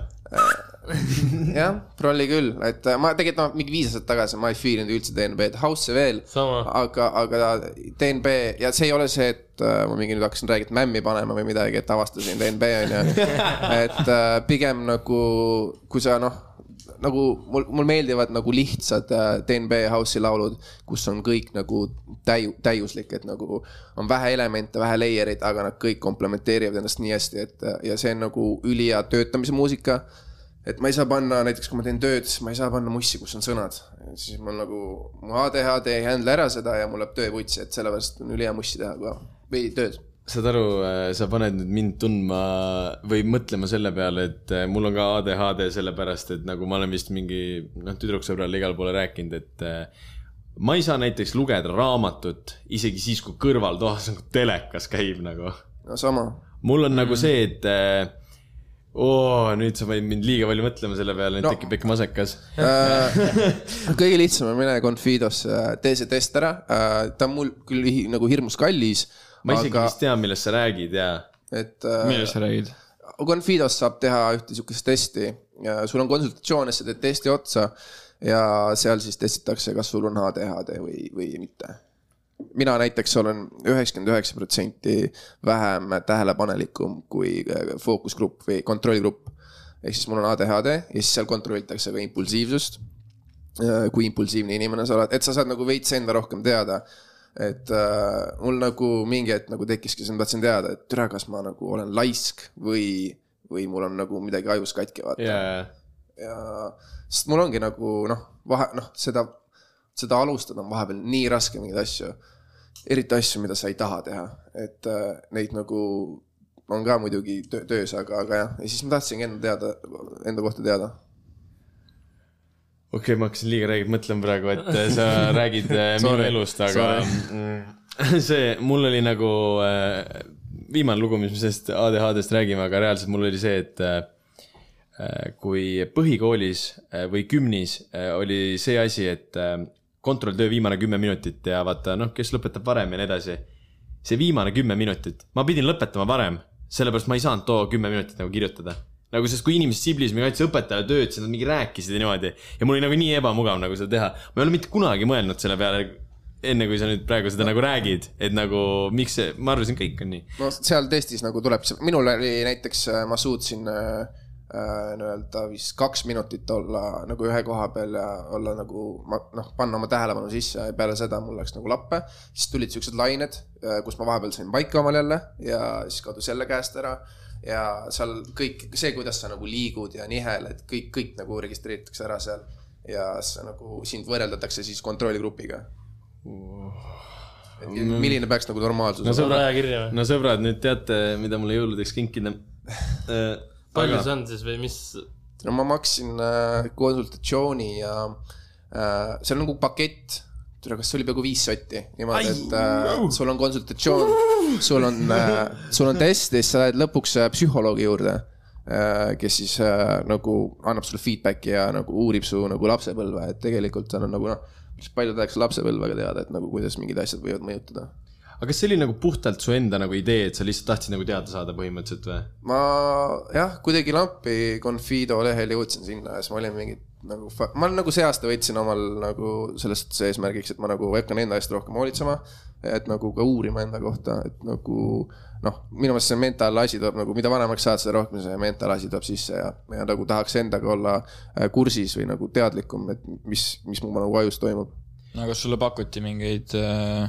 (laughs)
jah, prolli küll, et äh, ma tegelikult noh, mingi viis aastat tagasi ma ei fiilinud üldse DNB-d, House'i veel. Aga, aga DNB ja see ei ole see, et äh, ma mingi nüüd hakkasin räägima mämmi panema või midagi, et avastasin DNB on ju. (laughs) et äh, pigem nagu, kui sa noh, nagu mul, mul meeldivad nagu lihtsad DNB House'i laulud, kus on kõik nagu täiu-, täiuslik, et nagu on vähe elemente, vähe layer'id, aga nad kõik komplementeerivad ennast nii hästi, et ja see on nagu ülihea töötamise muusika et ma ei saa panna, näiteks kui ma teen tööd, siis ma ei saa panna mussi, kus on sõnad. siis mul nagu, mu ADHD ei handle ära seda ja mul läheb töö vutsi, et sellepärast on ülihea mussi teha ka või tööd.
saad aru, sa paned nüüd mind tundma või mõtlema selle peale, et äh, mul on ka ADHD sellepärast, et nagu ma olen vist mingi noh, tüdruksõbrale igale poole rääkinud, et äh, ma ei saa näiteks lugeda raamatut isegi siis, kui kõrvaltoas nagu telekas käib nagu.
no sama.
mul on mm. nagu see, et äh, oo, nüüd sa panid mind liiga palju mõtlema selle peale, nüüd
No.
tekib väike masekas. (laughs)
kõige lihtsam on mine Confidosse, tee see test ära. ta on mul küll nagu hirmus kallis,
ma isegi
aga
vist tean, millest sa räägid ja
et äh,
millest sa räägid?
Confidos saab teha ühte sihukest testi. sul on konsultatsioon ja sa teed testi otsa ja seal siis testitakse, kas sul on ADHD või, või mitte. Mina näiteks olen üheksakümmend üheksa protsenti vähem tähelepanelikum kui äh, fookusgrupp või kontrollgrupp. ehk siis mul on ADHD ja siis seal kontrollitakse ka impulsiivsust. kui impulsiivne inimene sa oled, et sa saad nagu veits enda rohkem teada et äh, mul nagu mingi hetk nagu tekkiski, siis ma tahtsin teada, et türa, kas ma nagu olen laisk või, või mul on nagu midagi ajus katki, vaata
ja
ja sest mul ongi nagu noh, vahe noh, seda, seda alustada on vahepeal nii raske mingeid asju. eriti asju, mida sa ei taha teha, et äh, neid nagu on ka muidugi töö, töös, aga, aga jah, ja siis ma tahtsingi enda teada, enda kohta teada.
okei okay,, ma hakkasin liiga räigelt mõtlema praegu, et äh, sa (laughs) räägid äh, minu elust, aga mm, (laughs) see, mul oli nagu äh, viimane lugu, mis me sellest ADHD-st räägime, aga reaalselt mul oli see, et äh, kui põhikoolis äh, või gümnis oli see asi, et kontrolltöö viimane kümme minutit ja vaata noh, kes lõpetab varem ja nii edasi. see viimane kümme minutit, ma pidin lõpetama varem, sellepärast ma ei saanud too kümme minutit nagu kirjutada nagu sest kui inimesed Siblis mingi andsid õpetajale tööd, siis nad mingi rääkisid ja niimoodi ja mul oli nagu nii ebamugav nagu seda teha. ma ei ole mitte kunagi mõelnud selle peale, enne kui sa nüüd praegu seda nagu räägid, et nagu miks see, ma arvasin, kõik on nii.
no seal testis nagu tuleb, minul oli näiteks, ma suutsin äh, nii-öelda vist kaks minutit olla nagu ühe koha peal ja olla nagu ma noh, panna oma tähelepanu sisse ja peale seda mul läks nagu lappe. siis tulid siuksed lained, kus ma vahepeal sain paika omal jälle ja siis kadus jälle käest ära. ja seal kõik see, kuidas sa nagu liigud ja nihel, et kõik, kõik nagu registreeritakse ära seal ja sa nagu sind võrreldatakse siis kontrolligrupiga. et milline peaks nagu normaalsus
No
olema
ajakirja või?
no sõbrad, nüüd teate, mida mulle jõuludeks kinkida. (laughs)
palju see on siis või mis?
no ma maksin äh, konsultatsiooni ja äh, see on nagu pakett. tere, kas see oli peaaegu viis sotti, niimoodi, et äh, sul on konsultatsioon, sul on äh,, sul on test ja siis sa lähed lõpuks äh, psühholoogi juurde äh,, kes siis äh, nagu annab sulle feedback'i ja nagu uurib su nagu lapsepõlve, et tegelikult seal on nagu noh, palju tahaks lapsepõlvega teada, et nagu kuidas mingid asjad võivad mõjutada
aga kas see oli nagu puhtalt su enda nagu idee, et sa lihtsalt tahtsid nagu teada saada põhimõtteliselt või?
ma jah, kuidagi lampi Confido lehel jõudsin sinna ja siis ma olin mingi nagu, ma nagu see aasta võtsin omal nagu sellest eesmärgiks, et ma nagu hakkan enda eest rohkem hoolitsema. et nagu ka uurima enda kohta, et nagu noh, minu meelest see mentaalasi tuleb nagu, mida vanemaks saad, seda rohkem see mentaalasi tuleb sisse ja, ja nagu tahaks endaga olla äh, kursis või nagu teadlikum, et mis, mis mu nagu ajus toimub.
no kas sulle pakuti mingeid äh,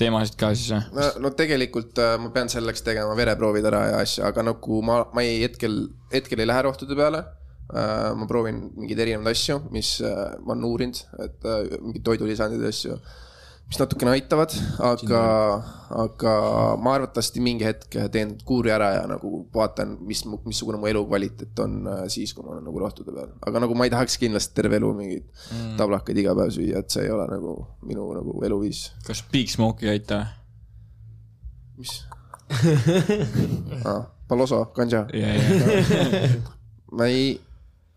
teemasid ka siis või?
no, no tegelikult äh, ma pean selleks tegema vereproovid ära ja asja, aga nagu ma, ma ei hetkel, hetkel ei lähe rohtude peale äh,. ma proovin mingeid erinevaid asju, mis äh, ma olen uurinud, et mingeid toidulisandid ja asju, mis natukene aitavad, aga, aga ma arvatavasti mingi hetk teen kuuri ära ja nagu vaatan, mis, missugune mu elukvaliteet on äh, siis, kui ma olen nagu rohtude peal. aga nagu ma ei tahaks kindlasti terve elu mingeid mm. tablakaid iga päev süüa, et see ei ole nagu minu nagu eluviis
kas Big Smoke ei aita
mis (laughs) ah,? Paloso, ganja.
või?
ma ei,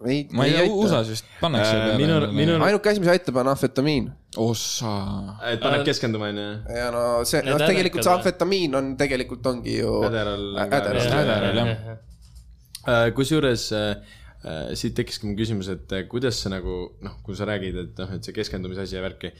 ei,
ma ei tea, USA-s vist pannakse
Äh,
peale
minu- minu-
ainuke asi, mis aitab, on amfetamiin.
ossa.
et paneb keskenduma, onju.
ja no see, noh, tegelikult see amfetamiin on, tegelikult ongi ju.
Ka-
Adderall,
Adderall, jah.
Äh, kusjuures äh, äh, siit tekkiski mu küsimus, et äh, kuidas sa nagu noh, kui sa räägid, et noh, et see keskendumise asi ja värki.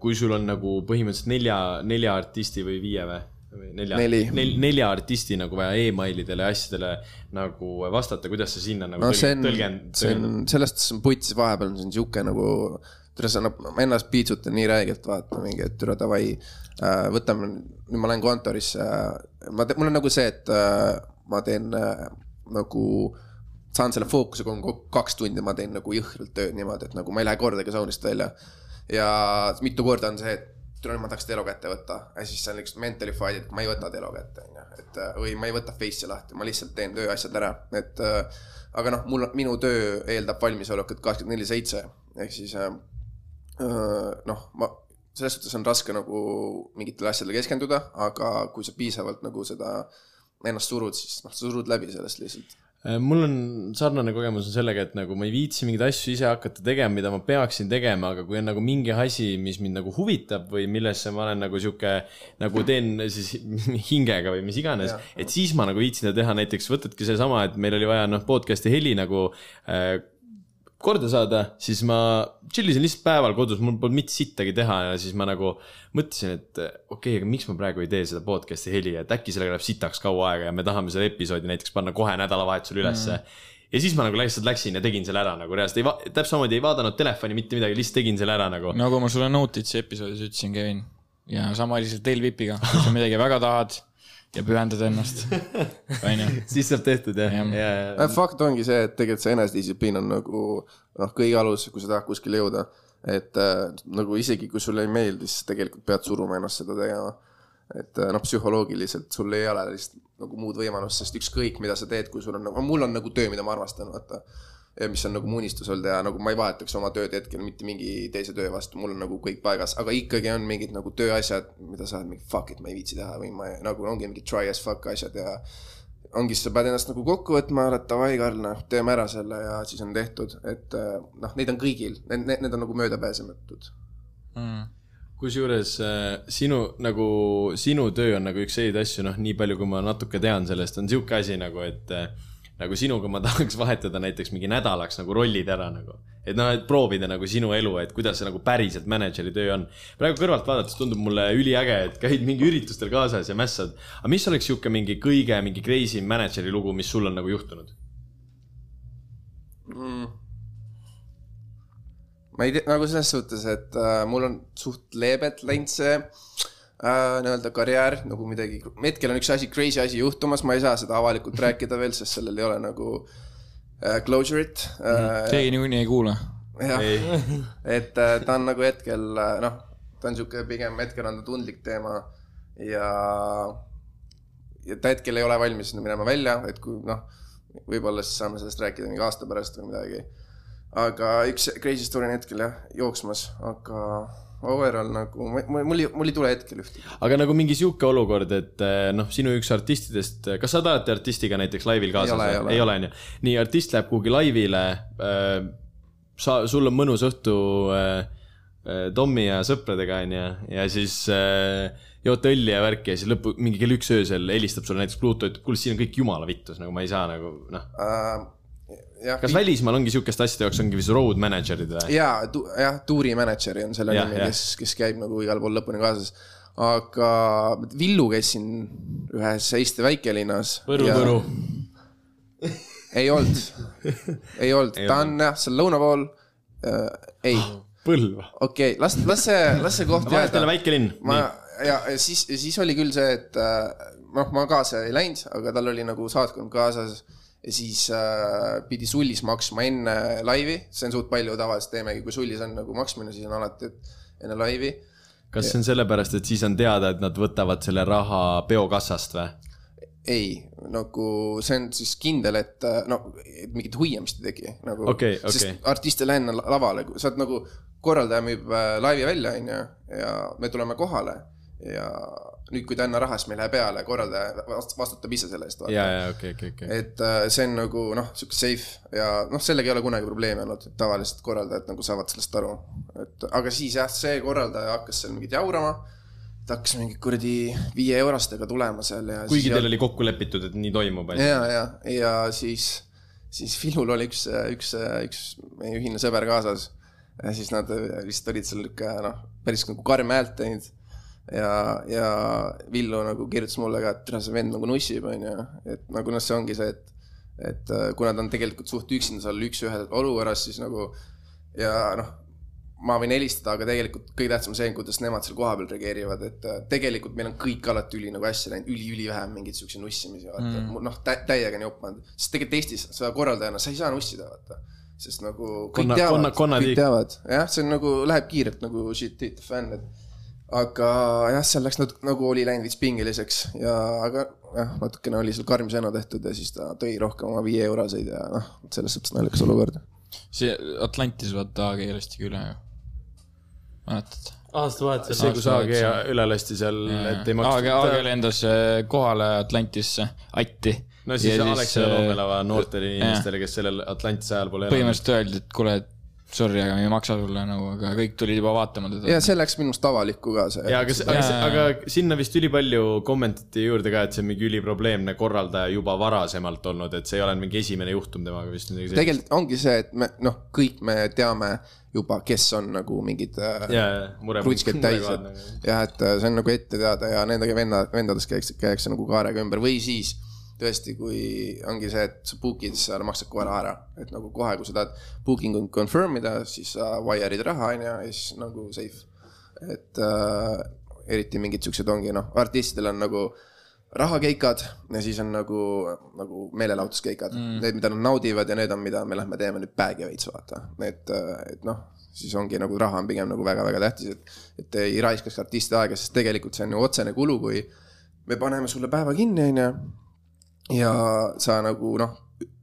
kui sul on nagu põhimõtteliselt nelja, nelja artisti või viie või? Nelja
Neli.
nel,, nelja artisti nagu vaja emailidele ja asjadele nagu vastata, kuidas sa sinna nagu
no see on,
tõlgend-,
see on, sellest suhtes on putsis vahepeal on see on sihuke nagu, tere, sa annab, ma ennast piitsutan nii räigelt, vaata mingi, et türa davai äh,, võtame, nüüd ma lähen kontorisse äh,, ma, mul on nagu see, et äh, ma teen äh, nagu saan selle fookuse, kui on kaks tundi, ma teen nagu jõhkralt tööd niimoodi, et nagu ma ei lähe kordagi saunist välja. ja mitu korda on see, et tule nüüd ma tahaks telo kätte võtta. Ja siis see on üks mentally fight, et ma ei võta telo kätte, onju, et äh, või ma ei võta face'i lahti, ma lihtsalt teen tööasjad ära, et äh, aga noh, mul, minu töö eeldab valmisolekut kakskümmend neli seitse. Ehk siis äh, äh, noh, ma selles suhtes on raske nagu mingitele asjadele keskenduda, aga kui sa piisavalt nagu seda ennast surud, siis noh, sa surud läbi sellest lihtsalt.
Äh, mul on sarnane kogemus on sellega, et nagu ma ei viitsi mingeid asju ise hakata tegema, mida ma peaksin tegema, aga kui on nagu mingi asi, mis mind nagu huvitab või millesse ma olen nagu sihuke, nagu teen siis (laughs) hingega või mis iganes, et siis ma nagu viitsin seda teha, näiteks võtadki seesama, et meil oli vaja noh, podcast'i heli nagu äh, korda saada, siis ma chill isin lihtsalt päeval kodus, mul polnud mitte sittagi teha ja siis ma nagu mõtlesin, et okei okay,, aga miks ma praegu ei tee seda podcast'i heli, et äkki sellega läheb sitaks kaua aega ja me tahame selle episoodi näiteks panna kohe nädalavahetusel ülesse mm.. ja siis ma nagu lihtsalt läksin ja tegin selle ära nagu reaalselt, ei täpselt samamoodi ei vaadanud telefoni mitte midagi, lihtsalt tegin selle ära nagu
nagu ma sulle Notitsi episoodis ütlesin, Kevin. ja sama oli seal Telvipiga, kui sa midagi väga tahad ja pühendad ennast, (laughs) onju.
siis saab tehtud jah,
Jah.
ja, ja,
fakt ongi see, et tegelikult see enesedistsipliin on nagu noh, kõige alus, kui sa tahad kuskile jõuda. et äh, nagu isegi kui sulle ei meeldi, siis tegelikult pead suruma ennast seda tegema. et äh, noh, psühholoogiliselt sul ei ole lihtsalt nagu muud võimalust, sest ükskõik, mida sa teed, kui sul on nagu, mul on nagu töö, mida ma armastan, vaata. Ja mis on nagu mu unistus olnud ja nagu ma ei vahetaks oma tööd hetkel mitte mingi teise töö vastu, mul on nagu kõik paigas, aga ikkagi on mingid nagu tööasjad, mida sa oled mingi fuck it, ma ei viitsi teha või ma ei, nagu ongi mingid try as fuck asjad ja ongi, sa pead ennast nagu kokku võtma, oled davai, Karl, noh, teeme ära selle ja siis on tehtud, et äh, noh, neid on kõigil, need, need, on nagu möödapääsematud.
kusjuures äh, sinu nagu, sinu töö on nagu üks selliseid asju, noh, nii palju, kui ma natuke tean sellest, on sihuke asi nagu, et äh, nagu sinuga ma (laughs) tahaks vahetada näiteks mingi nädalaks nagu rollid ära nagu. et noh, et proovida nagu sinu elu, et kuidas see nagu päriselt mänedžeri töö on. praegu kõrvalt vaadates tundub mulle üliäge, et käid mingi üritustel kaasas ja mässad. aga mis oleks sihuke mingi kõige mingi crazy mänedžeri lugu, mis sul on nagu juhtunud?
mm.. ma ei tea, nagu selles suhtes, et äh, mul on suht leebelt läinud see äh, nii-öelda karjäär nagu midagi, hetkel on üks asi, crazy asi juhtumas, ma ei saa seda avalikult (laughs) rääkida veel, sest sellel ei ole nagu äh, closure'it äh,.
keegi niikuinii ei kuula.
jah, (laughs) et äh, ta on nagu hetkel äh, noh, ta on sihuke pigem hetkel on ta tundlik teema ja, ja ta hetkel ei ole valmis minema välja, et kui noh, võib-olla siis saame sellest rääkida mingi aasta pärast või midagi. aga üks crazy story on hetkel jah jooksmas, aga overall nagu mul, ei, mul ei tule hetkel ühtegi.
aga nagu mingi sihuke olukord, et eh, noh, sinu üks artistidest, kas sa oled alati artistiga näiteks laivil kaasas
ei ole.
onju. nii, artist läheb kuhugi laivile äh,. sa, sul on mõnus õhtu äh, Tommi ja sõpradega, onju, ja siis äh, joote õlli ja värki ja siis lõpu, mingi kell üks öösel helistab sulle näiteks ütleb, kuule, siin on kõik jumala vittus, nagu ma ei saa nagu noh.
Äh, jah,
kas välismaal ongi sihukeste asjade jaoks ongi vist road manager'id või?
jaa, jah, tuuri mänedžeri on selle
Jah,
nimi, kes, kes käib nagu igal pool lõpuni kaasas. aga Villu käis siin ühes Eesti väikelinnas.
Võru, Võru.
ei olnud, (laughs) ei olnud, ta on jah, seal lõuna pool äh,. ei, (gasps)
Põlva.
okei okay,, las, las see, las see koht jääda.
väike linn.
ma ja ja siis, siis oli küll see, et äh, noh, ma kaasa ei läinud, aga tal oli nagu saatkond kaasas ja siis äh, pidi sullis maksma enne laivi, see on suht palju tavaliselt teemegi, kui sullis on nagu maksmine, siis on alati, enne laivi
kas see on sellepärast, et siis on teada, et nad võtavad selle raha peokassast või?
ei, nagu see on siis kindel, et äh, no mingit huiamist ei teki nagu
Okei, okei.
sest artist ei lähe enne lavale, sa oled nagu, korraldaja müüb äh, laivi välja, onju, ja me tuleme kohale ja nüüd, kui ta enne raha, siis me ei lähe peale, korraldaja vast- vastutab ise selle eest.
ja, ja okei, okei, okei.
et äh, see on nagu noh, sihuke safe ja noh, sellega ei ole kunagi probleemi olnud, et tavaliselt korraldajad nagu saavad sellest aru. et aga siis jah, see korraldaja hakkas seal mingit jaurama. ta hakkas mingi kuradi viie eurostega tulema seal ja.
kuigi teil oli kokku lepitud, et nii toimub,
ja, ja, ja siis, siis Filul oli üks, üks, üks meie ühine sõber kaasas. ja siis nad vist olid seal ikka noh, päris nagu karm häält teinud. ja, ja Villu nagu kirjutas mulle ka, et tere, see vend nagu nussib, onju, et nagu noh, see ongi see, et et äh, kuna ta on tegelikult suht üksinda seal üks-ühe olukorras, siis nagu ja noh, ma võin helistada, aga tegelikult kõige tähtsam see, kuidas nemad seal kohapeal reageerivad, et äh, tegelikult meil on kõik alati üli nagu hästi läinud, üli-ülivähem mingeid siukseid nussimisi, vaata mm., noh tä,, täiega nii opanud, sest tegelikult Eestis sa korraldajana, sa ei saa nussida, vaata. sest nagu kõik
Konna-
teavad kõik teavad, jah, see on nagu, läheb kiirelt nagu shit hit the fan, et aga jah, seal läks natuke nagu oli läinud veits pingeliseks ja, aga jah, natukene oli seal karm sõna tehtud ja siis ta tõi rohkem oma viie euroseid ja noh, selles suhtes naljakas olukord.
see Atlantis vaata AG lasti ka üle ju. mäletad?
aastavahetusel.
see, kus AG üle lasti seal, et ei
AG, AG
makstud.
lendas äh, kohale Atlantisse, Atti.
no siis Aleksei Lomelava noortele
jah.
inimestele, kes sellel Atlantise ajal pole elanud.
põhimõtteliselt öeldi, et kuule, et sorry, aga me ei maksa sulle nagu, aga kõik tulid juba vaatama teda
ja. see läks minu arust avalikku ka see.
ja aga, aga, aga sinna vist ülipalju kommentiti juurde ka, et see on mingi üliprobleemne korraldaja juba varasemalt olnud, et see ei ole mingi esimene juhtum temaga vist
tegelikult ongi see, et me noh, kõik me teame juba, kes on nagu mingid äh,
ja, ja mure.
krutskid täis, et jah, et äh, see on nagu ette teada ja nendega venna, vendades käiakse, käiakse nagu kaarega ümber või siis tõesti, kui ongi see, et sa book'id, sa maksad kohe raha ära, et nagu kohe, kui sa tahad booking ut confirm ida, siis sa wire'id raha onju ja siis nagu safe. et äh, eriti mingid siuksed ongi noh, artistidel on nagu rahakeikad ja siis on nagu, nagu meelelahutuskeikad mm., need, mida nad naudivad ja need on, mida me lähme teeme nüüd bag'i veits vaata, et, et noh, siis ongi nagu raha on pigem nagu väga-väga tähtis, et, et ei raiskaks artisti aega, sest tegelikult see on ju otsene kulu, kui me paneme sulle päeva kinni, onju. Ja sa nagu noh,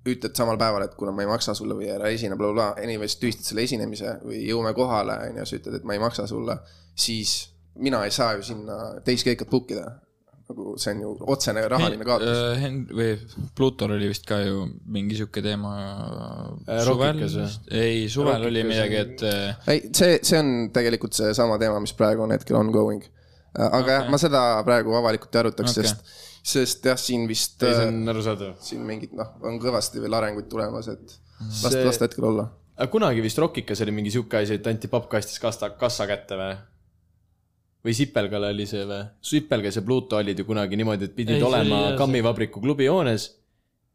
ütled samal päeval, et kuna ma ei maksa sulle või ära esine bla,, blablabla, anyways tühistad selle esinemise või jõuame kohale, onju, sa ütled, et ma ei maksa sulle, siis mina ei saa ju sinna teist keikat book ida. nagu see on ju otsene rahaline kaotus.
Hen- või Plutol oli vist ka ju mingi sihuke teema.
Äh, või?
ei, suvel oli
Rockikas
midagi,
on-
et äh,
ei, see, see on tegelikult seesama teema, mis praegu on hetkel ongoing. aga okay. jah, ma seda praegu avalikult ei arutaks okay., sest, sest jah, siin vist
ei, see
äh,
on arusaadav.
siin mingid noh, on kõvasti veel arenguid tulemas, et las
See-
las ta hetkel olla.
aga kunagi vist Rockikas oli mingi sihuke asi, et anti pappkastis kassa, kassa kätte või? või Sipelgale oli see või? Sipelgas ja Pluto olid ju kunagi niimoodi, et pidid
Ei,
olema
oli
Kammivabriku klubihoones.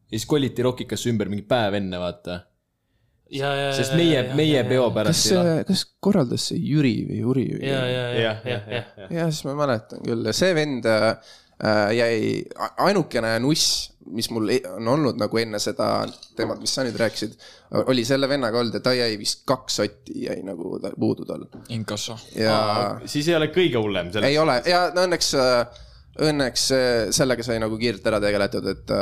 ja siis koliti Rockikasse ümber mingi päev enne, vaata.
ja, ja, ja.
sest meie, meie peo
kas
pärast
see, kas korraldas see Jüri või Juri või?
ja, ja, ja, ja
jah,,
jah.
ja siis ma mäletan küll ja see vend äh, jäi, ainukene nuss, mis mul e- on olnud nagu enne seda teemat, mis sa nüüd rääkisid, oli selle vennaga olnud ja ta jäi vist kaks sotti jäi nagu ta, puudu tal
Inkasso.
ja
siis ei ole kõige hullem
ei ole ja no õnneks, õnneks äh, sellega sai nagu kiirelt ära tegeletud, et,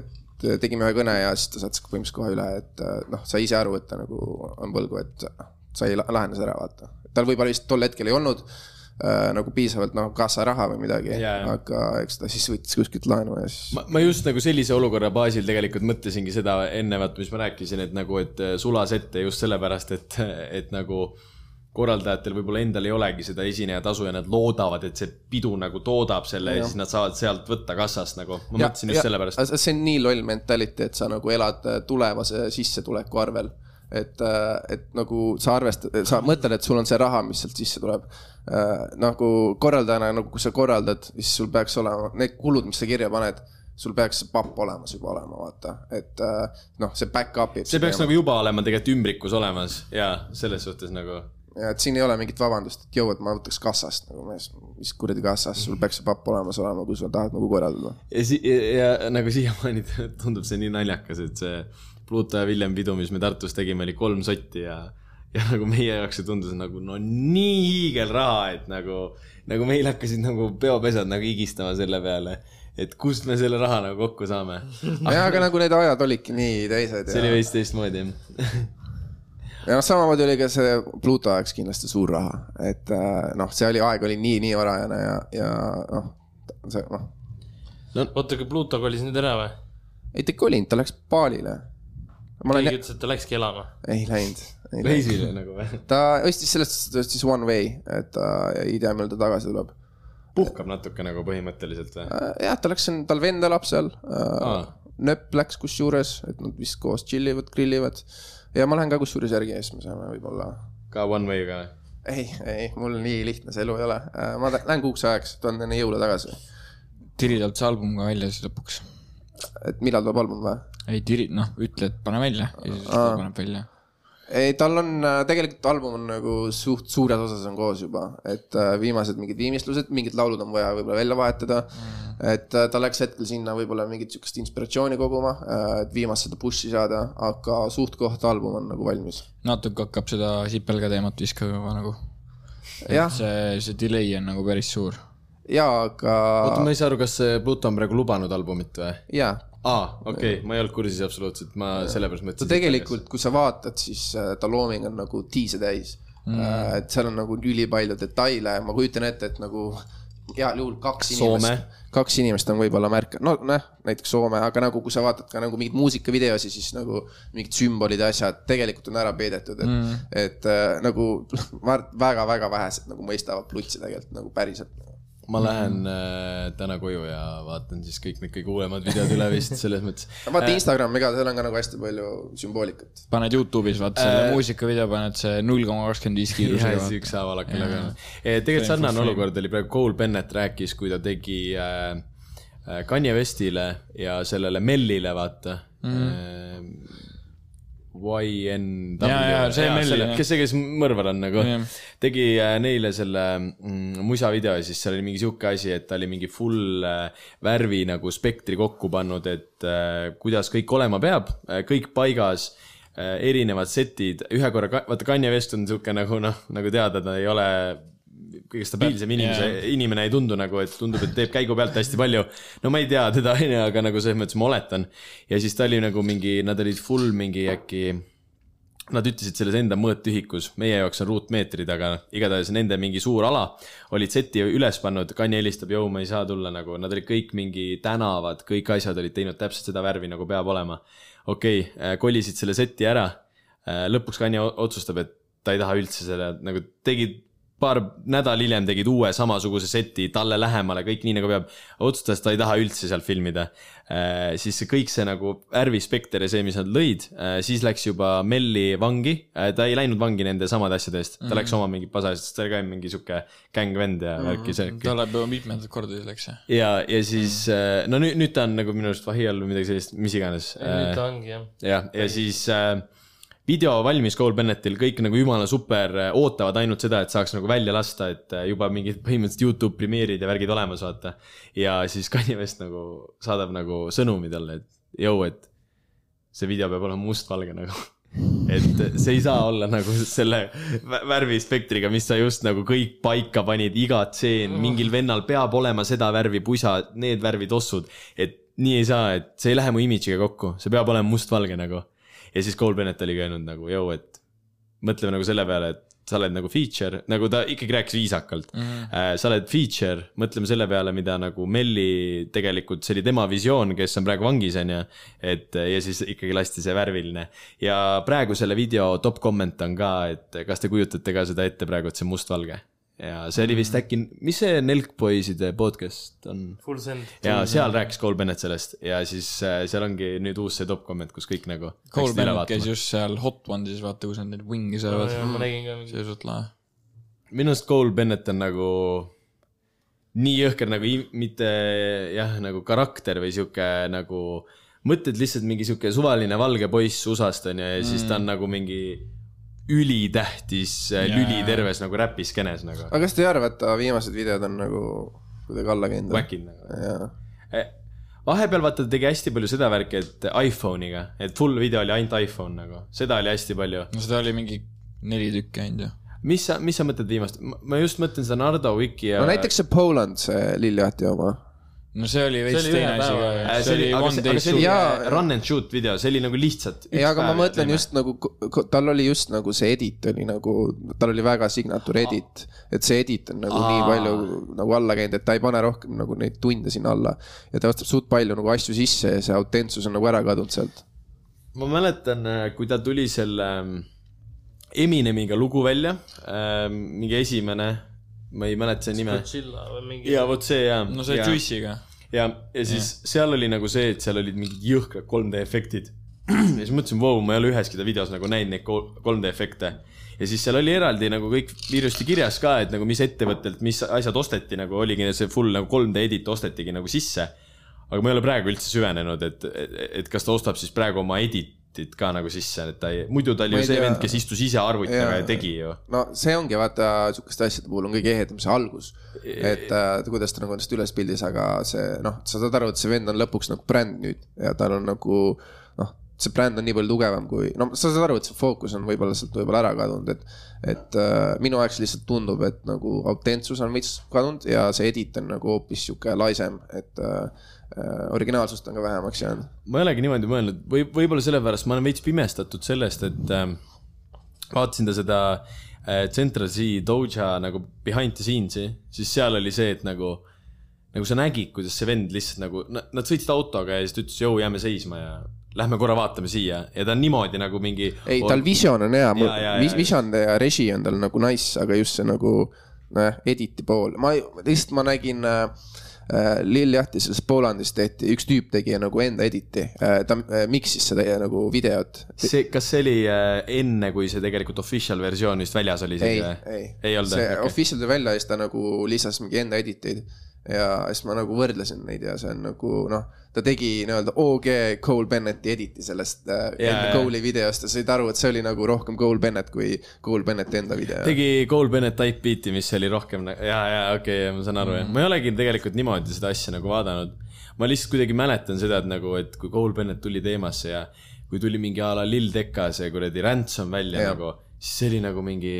et tegime ühe kõne ja siis ta saatis põhimõtteliselt kohe üle, et äh, noh, sai ise aru, et ta nagu on põlgu, et sai la- lahenduse ära vaata. tal võib-olla vist tol hetkel ei olnud äh, nagu piisavalt noh, kassaraha või midagi
jaa.
aga eks ta siis võttis kuskilt laenu ja siis
ma, just nagu sellise olukorra baasil tegelikult mõtlesingi seda enne, vaata, mis ma rääkisin, et nagu, et sulas ette just sellepärast, et, et nagu korraldajatel võib-olla endal ei olegi seda esinejatasu ja nad loodavad, et see pidu nagu toodab selle ja, ja siis nad saavad sealt võtta kassast nagu. ma
Ja-
mõtlesin just sellepärast.
see on nii loll mentality, et sa nagu elad äh, tulevase sissetuleku arvel. et, et nagu sa arvestad, sa mõtled, et sul on see raha, mis sealt sisse tuleb. nagu korraldajana, nagu kui sa korraldad, siis sul peaks olema need kulud, mis sa kirja paned, sul peaks see papp olemas juba olema, vaata, et äh, noh, see back-up ib.
see peaks nagu juba olema tegelikult ümbrikus olemas ja selles suhtes nagu
ja et siin ei ole mingit vabandust, et jõu, et ma võtaks kassast nagu mees, mis kuradi kassast, sul peaks see papp olemas olema, kui sa tahad nagu korraldada.
ja, si ja, ja nagu siiamaani (laughs) tundub see nii naljakas, et see Pluto ja Villem pidu, mis me Tartus tegime, oli kolm sotti ja, ja nagu meie jaoks see tundus nagu no nii hiigelraha, et nagu, nagu meil hakkasid nagu peopesad nagu higistama selle peale, et kust me selle raha nagu kokku saame.
jaa, aga nagu need ajad olidki nii teised
see oli
ja,
veits teistmoodi jah. (laughs)
ja noh, samamoodi oli ka see Pluto ajaks kindlasti suur raha, et äh, noh, see oli, aeg oli nii, nii varajane ja, ja noh, see noh,
oota, aga Pluto kolis nüüd ära või?
ei ta ei kolinud, ta läks baalile. Ma olen
keegi, ütles, et ta läkski elama.
ei läinud, ei läinud.
reisile nagu või?
ta ostis sellest, ta ostis One Way, et ta ei tea, millal ta tagasi tuleb.
puhkab natuke nagu põhimõtteliselt või?
jah, ta läks, tal vend elab seal
Aa.
äh,. nööp läks kusjuures, et nad vist koos chill ivad, grillivad. ja ma lähen ka kusjuures järgi ja siis me saame võib-olla.
ka One Way ka?
ei, ei, mul nii lihtne see elu ei ole. ma tä- lähen kuuks ajaks, tulen enne jõule tagasi.
Tiri talt see album ka välja siis lõpuks.
et millal tuleb album või?
Ei Tiri, noh, ütle, et pane välja ja siis ta paneb välja.
ei, tal on äh, tegelikult album on nagu suht suures osas on koos juba, et äh, viimased mingid viimistlused, mingid laulud on vaja võib-olla välja vahetada mm.. et äh, ta läks hetkel sinna võib-olla mingit sihukest inspiratsiooni koguma, et viimast seda push'i saada, aga suht-koht album on nagu valmis.
natuke hakkab seda sipelga teemat viskama juba nagu.
jah,
see, see delay on nagu päris suur.
ja aga
oota, ma ei saa aru, kas see Pluto on praegu lubanud albumit või?
ja,
aa, okei okay., ma ei olnud kursis absoluutselt, ma sellepärast
ta
mõtlesin.
tegelikult, kui sa vaatad, siis äh, ta looming on nagu tiise täis mm.. et seal on nagu ülipalju detaile, ma kujutan ette, et nagu heal juhul kaks
Soome.
inimest, kaks inimest on võib-olla märk-, no noh, näiteks Soome, aga nagu kui sa vaatad ka nagu mingeid muusikavideosi, siis nagu mingid sümbolid ja asjad tegelikult on ära peidetud, et mm., et äh, nagu (laughs) väga-väga vähesed nagu mõistavad plutsi tegelikult nagu päriselt.
Ma lähen äh, täna koju ja vaatan siis kõik need kõige uuemad videod üle vist selles mõttes. (laughs)
vaata Instagrami ka, seal on ka nagu hästi palju sümboolikat.
paned Youtube'is, vaata selle muusikavideo, paned see null koma kakskümmend viis kiirusega
siis. ükshaaval hakkan lugema. tegelikult sarnane olukord oli praegu, Cole Bennett rääkis, kui ta tegi äh, äh, Kanye Westile ja sellele Mellile, vaata mm.. YNW,
Jah.
kes see, kes mõrvar on nagu. Tegi äh, neile selle mm, musavideo ja siis seal oli mingi sihuke asi, et ta oli mingi full äh, värvi nagu spektri kokku pannud, et äh, kuidas kõik olema peab, kõik paigas erinevad setid, ühe korra, vaata Kanye West on sihuke nagu noh, nagu teada, ta ei ole kõige stabiilsem inimese
Jaa.
inimene ei tundu nagu, et tundub, et teeb käigu pealt hästi palju. no ma ei tea teda, onju, aga nagu selles mõttes ma oletan. ja siis ta oli nagu mingi, nad olid full mingi äkki, nad ütlesid selles enda mõõtühikus, meie jaoks on ruutmeetrid, aga igatahes nende mingi suur ala olid seti üles pannud, Kanye helistab, jõu, ma ei saa tulla nagu, nad olid kõik mingi tänavad, kõik asjad olid teinud täpselt seda värvi, nagu peab olema. okei okay,, kolisid selle seti ära. lõpuks Kanye otsustab, et ta ei taha üldse selle nagu tegid paar nädal hiljem tegid uue samasuguse seti talle lähemale, kõik nii nagu peab. otsustas, ta ei taha üldse seal filmida. siis see kõik see nagu värvispekter ja see, mis nad lõid, siis läks juba Melli vangi. ta ei läinud vangi nende samade asjade eest, ta läks oma mingi pasa eest, sest ta oli ka mingi sihuke gängvend ja värki see.
ta läheb juba mitmendat korda selleks.
ja, ja siis no nüüd, nüüd ta on nagu minu arust vahi all või midagi sellist, mis iganes.
nüüd ta ongi jah.
jah, ja siis äh, video valmis Cole Bennettil, kõik nagu jumala super, ootavad ainult seda, et saaks nagu välja lasta, et äh, juba mingid põhimõtteliselt Youtube premeerid ja värgid olemas vaata. ja siis (laughs) Kanye West nagu saadab nagu sõnumi talle, et jõu, et see video peab olema mustvalge nagu. (laughs) et see ei saa olla nagu selle vä- värvispektriga, mis sa just nagu kõik paika panid, iga tseen, mingil vennal peab olema seda värvi pusa, need värvi tossud, et nii ei saa, et see ei lähe mu imidžiga kokku, see peab olema mustvalge nagu. Ja siis Cole Bennett oligi öelnud nagu jõu, et mõtleme nagu selle peale, et sa oled nagu feature, nagu ta ikkagi rääkis viisakalt mm. -hmm. sa oled feature, mõtleme selle peale, mida nagu Melli tegelikult, see oli tema visioon, kes on praegu vangis, on ju. et ja siis ikkagi lasti see värviline ja praegu selle video top comment on ka, et kas te kujutate ka seda ette praegu, et see on mustvalge. Ja see oli vist äkki, mis see Nelkpoiside podcast on?
Full send.
ja seal rääkis Cole Bennett sellest ja siis äh, seal ongi nüüd uus see top comment, kus kõik nagu.
Cole Bennett käis just seal Hot Onesis, vaata, kus nad neid wingi söövad.
ma nägin ka
see oli suht lahe.
minu arust Cole Bennett on nagu nii jõhker nagu i- mitte jah, nagu karakter või sihuke nagu, mõtled lihtsalt mingi sihuke suvaline valge poiss USA-st on ju ja siis ta on nagu mingi ülitähtis yeah. lüli terves nagu räpiskenes nagu.
aga kas te ei arva, et ta viimased videod on nagu kuidagi alla käinud?
Whackid nagu.
jaa,
vahepeal vaata ta tegi hästi palju seda värki, et iPhone'iga, et full video oli ainult iPhone nagu, seda oli hästi palju.
no seda oli mingi neli tükki ainult ju.
mis sa, mis sa mõtled viimast, ma just mõtlen seda Nardo Wiki ja
no. näiteks see Poland, see Lillihati oma.
No see oli veits teine asi ka see oli
aga
one
see,
day
aga see oli
shoot.
Jaa.
run and shoot video, see oli nagu lihtsalt.
ei, aga ma mõtlen just nagu, tal oli just nagu see edit oli nagu, tal oli väga signatuur edit. et see edit on nagu Aa. nii palju nagu alla käinud, et ta ei pane rohkem nagu neid tunde sinna alla. ja ta ostab suht palju nagu asju sisse ja see autentsus on nagu ära kadunud sealt.
ma mäletan, kui ta tuli selle ähm, Eminemiga lugu välja, mingi esimene, ma ei mäleta selle nime.
Chilla või mingi.
ja vot see ja.
no see Juice'iga.
ja, ja siis seal oli nagu see, et seal olid mingid jõhkrad 3D efektid. (clears throat) ja siis mõtlesin, vau, ma ei ole üheski ta videos nagu näinud neid 3D efekte. ja siis seal oli eraldi nagu kõik ilusti kirjas ka, et nagu mis ettevõttelt, mis asjad osteti, nagu oligi see full nagu 3D edit ostetigi nagu sisse. aga ma ei ole praegu üldse süvenenud, et, et, et kas ta ostab siis praegu oma edit'it ka nagu sisse, et ta ei, muidu ta oli ju see vend, kes istus ise arvuti taga
Jaa.
ja tegi ju.
no see ongi vaata sihukeste asjade puhul on kõige ehedam see algus. et äh, kuidas ta nagu ennast üles pildis, aga see noh, sa saad aru, et see vend on lõpuks nagu bränd nüüd ja tal on nagu noh, see bränd on nii palju tugevam kui, no sa saad aru, et see fookus on võib-olla sealt võib-olla ära kadunud, et. et äh, minu jaoks lihtsalt tundub, et nagu autentsus on veits kadunud ja see edit on nagu hoopis sihuke laisem, et äh, originaalsust on ka vähemaks jäänud.
ma ei olegi niimoodi mõelnud, või võib-olla sellepärast ma olen veits pimestatud sellest, et äh, vaatasin ta seda äh, Central C Doja nagu behind the scenes'i, siis seal oli see, et nagu, nagu sa nägid, kuidas see vend lihtsalt nagu, nad sõitsid autoga ja siis ta ütles, jõu, jääme seisma ja lähme korra vaatame siia ja ta on niimoodi nagu mingi.
ei, tal visioon on hea, visioon ja reži on tal nagu nice, aga just see nagu nojah, editi pool, ma lihtsalt ma nägin äh, äh, Lill Jahti sellest Polandist tehti, üks tüüp tegi nagu enda editi äh,, ta äh, mix'is seda ja nagu videot.
see, kas see oli äh, enne, kui see tegelikult official versioon vist väljas oli
ei
või?,
ei,
ei olnud
see okay. official tuli välja ja siis ta nagu lisas mingi enda editeid ja siis ma nagu võrdlesin neid ja see on nagu noh, ta tegi nii-öelda OG Cole Bennetti editi sellest äh, enda
jaa.
Cole'i videost ja said aru, et see oli nagu rohkem Cole Bennett kui Cole Bennetti enda video.
tegi Cole Bennett type beat'i, mis oli rohkem, ja, ja okei okay,, ma saan aru jah, ma ei olegi tegelikult niimoodi seda asja nagu vaadanud. ma lihtsalt kuidagi mäletan seda, et nagu, et kui Cole Bennett tuli teemasse ja kui tuli mingi a la Lil Tecca see kuradi Ransom välja
Jah.
ja. nagu, siis see oli nagu mingi.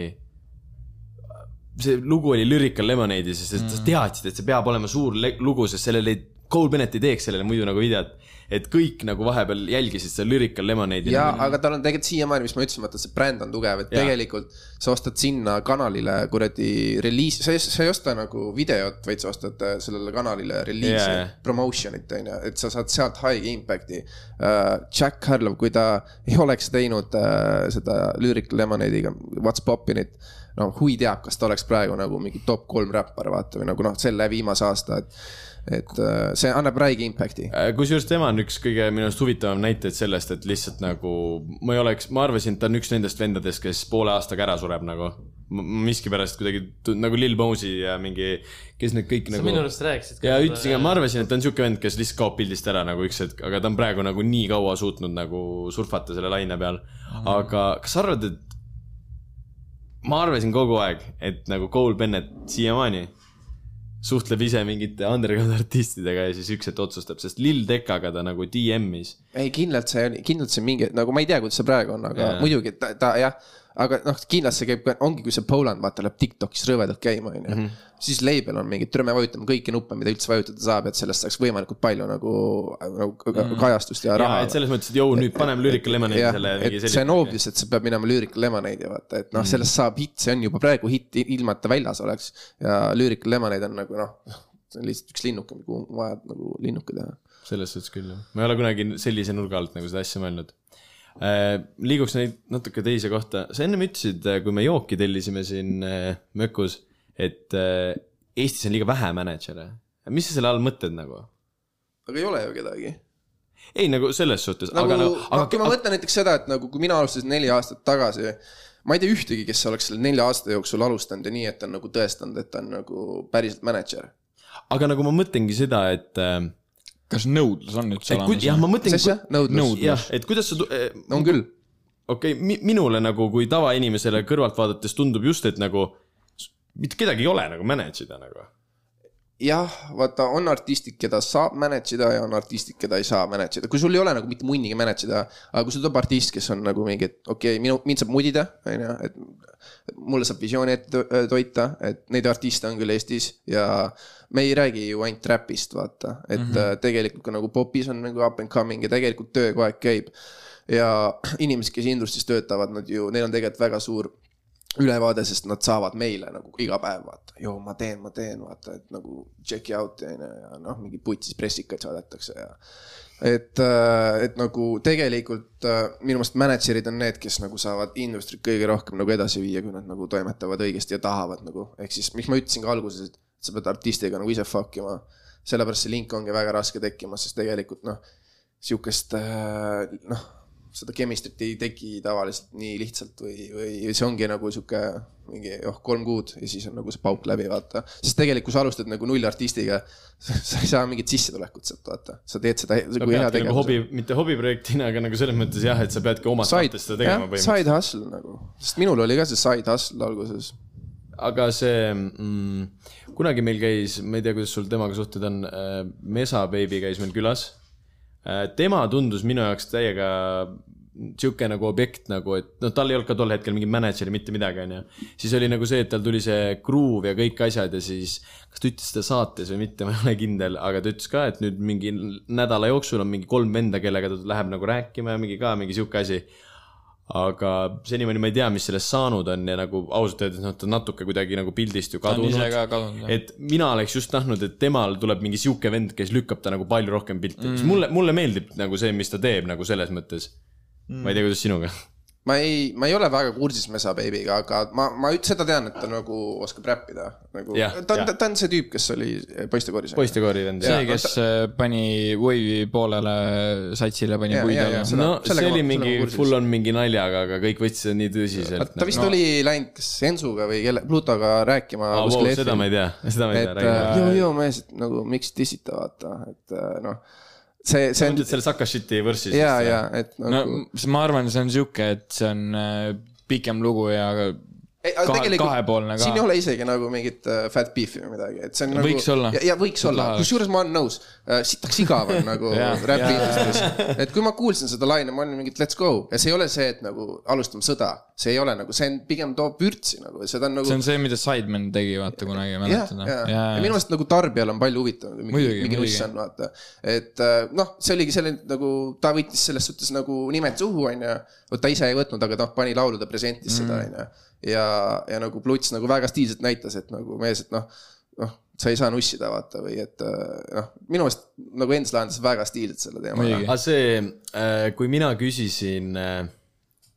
See lugu oli Lyrical Lemonade'is ja sa mm. teadsid, et see peab olema suur lugu, sest sellele ei, Cole Bennett ei teeks sellele muidu nagu videot. et kõik nagu vahepeal jälgisid seda Lyrical Lemonade'i.
ja, aga tal on tegelikult siiamaani, mis ma ütlesin, vaata see bränd on tugev, et
Jaa.
tegelikult sa ostad sinna kanalile kuradi reliis, sa ei, sa ei osta nagu videot, vaid sa ostad äh, sellele kanalile reliisi
Jaa, jaa.,
promotion'it on ju, et sa saad sealt high impact'i uh,. Jack Harlow, kui ta ei oleks teinud uh, seda Lyrical Lemonade'iga What's Poppin'it, no hui teab, kas ta oleks praegu nagu mingi top kolm räppar, vaata või nagu noh, selle viimase aasta, et et uh, see annab räige impact'i.
Äh, kusjuures tema on üks kõige minu arust huvitavam näiteid sellest, et lihtsalt nagu ma ei oleks, ma arvasin, et ta on üks nendest vendadest, kes poole aastaga ära sureb nagu. miskipärast kuidagi nagu Lil Mosey ja mingi, kes need kõik
sa
nagu
minu arust rääkisid.
ja ütlesin ka, ma arvasin, et ta on siuke vend, kes lihtsalt kaob pildist ära nagu üks hetk, aga ta on praegu nagu nii kaua suutnud nagu surfata selle laine peal. aga kas sa arvad, et ma arvasin kogu aeg, et nagu Cole Bennett siiamaani suhtleb ise mingite underground (laughs) artistidega ja siis üks hetk otsustab, sest Lil Teccaga ta nagu DM-is.
ei, kindlalt see kindlalt see mingi, nagu ma ei tea, kuidas see praegu on, aga yeah. muidugi ta, ta jah, aga noh, kindlasti käib, ongi, kui see Poland vaata läheb Tiktokis rõvedalt käima, onju.
Mhm.
siis label on mingi, tere, me vajutame kõiki nuppe, mida üldse vajutada saab, et sellest saaks võimalikult palju nagu, nagu kajastust ja raha.
et selles mõttes, et jõu, nüüd paneme Lyrical Lemonade'i selle
et see on obvious, et see peab minema Lyrical Lemonade'i vaata, et noh mm., sellest saab hitt, see on juba praegu hitt, ilma et ta väljas oleks. ja Lyrical Lemonade on nagu noh, see on lihtsalt üks linnuke, kuhu on vaja nagu linnuke teha.
selles suhtes küll jah, ma ei ole kunagi sellise nurga alt nagu seda asja mõelnud. liiguks neid natuke teise kohta, sa ennem ütlesid, kui me jooki tellisime siin äh, Mökus, et äh, Eestis on liiga vähe mänedžere. mis sa selle all mõtled nagu?
aga ei ole ju kedagi
ei nagu selles suhtes,
nagu
aga,
aga,
aga
kui ma mõtlen näiteks seda, et nagu kui mina alustasin neli aastat tagasi, ma ei tea ühtegi, kes oleks selle nelja aasta jooksul alustanud ja nii, et ta on nagu tõestanud, et ta on nagu päriselt mänedžer.
aga nagu ma mõtlengi seda, et äh,
kas nõudlus on üldse
et kui, jah,
olemas?
ma mõtlen
mis, asja? nõudlus
Nõud-?
jah, et kuidas sa,
on küll.
okei okay,, minule nagu kui tavainimesele kõrvalt vaadates tundub just, et nagu mitte kedagi ei ole nagu manage ida nagu.
jah, vaata, on artistid, keda saab manage ida ja on artistid, keda ei saa manage ida, kui sul ei ole nagu mitte munnigi manage ida, aga kui sul tuleb artist, kes on nagu mingi, et okei okay,, minu, mind saab mudida, on ju, et mulle saab visiooni ette to- toita, et neid artiste on küll Eestis ja me ei räägi ju ainult räpist, vaata, et mm -hmm. tegelikult ka nagu popis on nagu up and coming ja tegelikult töö kogu aeg käib. ja (clears throat) inimesed, kes industry's töötavad, nad ju, neil on tegelikult väga suur ülevaade, sest nad saavad meile nagu iga päev vaata, joo, ma teen, ma teen, vaata, et nagu check'i out'i on ju ja noh, mingi putsis pressikaid saadetakse ja. et, et nagu tegelikult äh, minu meelest mänedžerid on need, kes nagu saavad industry't kõige rohkem nagu edasi viia, kui nad nagu toimetavad õigesti ja tahavad nagu, ehk siis, miks ma ütlesin ka alguses, et sa pead artistiga nagu ise fuck ima. sellepärast see link ongi väga raske tekkima, sest tegelikult noh, sihukest äh, noh seda chemistry't ei teki tavaliselt nii lihtsalt või, või see ongi nagu sihuke mingi oh, kolm kuud ja siis on nagu see pauk läbi, vaata. sest tegelikult, kui sa alustad nagu nullartistiga, (laughs) sa ei saa mingit sissetulekut sealt, vaata. sa teed seda
sa
nagu hea
peadki nagu hobi, mitte hobiprojektina, aga nagu selles mõttes jah, et sa peadki
Side
tahtest seda tegema, põhimõtteliselt.
side hustle nagu, sest minul oli ka see side hustle alguses.
aga see mm,, kunagi meil käis, ma ei tea, kuidas sul temaga suhted on äh,, Mesa Baby käis meil külas. Tema tundus minu jaoks täiega sihuke nagu objekt nagu, et noh, tal ei olnud ka tol hetkel mingit mänedžeri, mitte midagi, onju. siis oli nagu see, et tal tuli see groove ja kõik asjad ja siis, kas ta ütles seda saates või mitte, (laughs) ma ei ole kindel, aga ta ütles ka, et nüüd mingi nädala jooksul on mingi kolm venda, kellega ta läheb nagu rääkima ja mingi ka mingi sihuke asi aga senimaani ma ei tea, mis sellest saanud on ja nagu ausalt öeldes noh, ta natuke kuidagi nagu pildist ju kadunud.
ka kadunud, jah.
et mina oleks just tahtnud, et temal tuleb mingi sihuke vend, kes lükkab ta nagu palju rohkem pilti mm., sest mulle, mulle meeldib nagu see, mis ta teeb nagu selles mõttes mm.. ma ei tea, kuidas sinuga.
Ma ei, ma ei ole väga kursis Mesa Baby'ga, aga ma, ma seda tean, et ta nagu oskab räppida. nagu,
Jah,
ta on ta on see tüüp, kes oli poistekoris.
poistekoori vend.
see, kes äh, pani Wave'i poolele satsile, pani puid alla
no
sellega
see oli mingi full on mingi naljaga, aga kõik võtsid seda nii tõsiselt.
ta vist no. oli läinud kas Ensuga või kelle, Plutoga rääkima
Ah, wow, seda ma ei tea, seda ma ei tea,
et äh,. joo, joo mees, et nagu miks dissita, vaata, et äh, noh, see, see on
selle Saka shit'i võrssi
ja, ja, et
no
nagu
s- ma arvan, see on sihuke, et see on äh, pikem lugu ja kahe-
tegelikult siin ei ole isegi nagu mingit äh, fat beef'i või midagi, et see on nagu.
Võiks olla.
ja, ja võiks olla, kusjuures ma olen nõus äh,, sitaks igav on nagu räpi industry's. et kui ma kuulsin seda laine, ma olin mingi, et let's go ja see ei ole see, et nagu alustame sõda, see ei ole nagu, see on pigem toob vürtsi nagu, seda on nagu
see on see, mida Sidemen tegi, vaata kunagi, mäletad?
ja, ja minu meelest nagu tarbijal on palju huvitavam kui mingi mingi nuss on, vaata. et äh, noh, see oligi selle nagu, ta võttis selles suhtes nagu nimed suhu, onju. vot ta ise ei võtnud, aga noh, pani laulu, ta presentis seda,
Mm.
onju. ja, ja nagu Pluts nagu väga stiilselt näitas, et nagu mees, et noh, noh, sa ei saa nussida, vaata, või et äh, noh, minu meelest nagu Ends lahendas väga stiilselt selle teema.
Aga see, kui mina küsisin äh,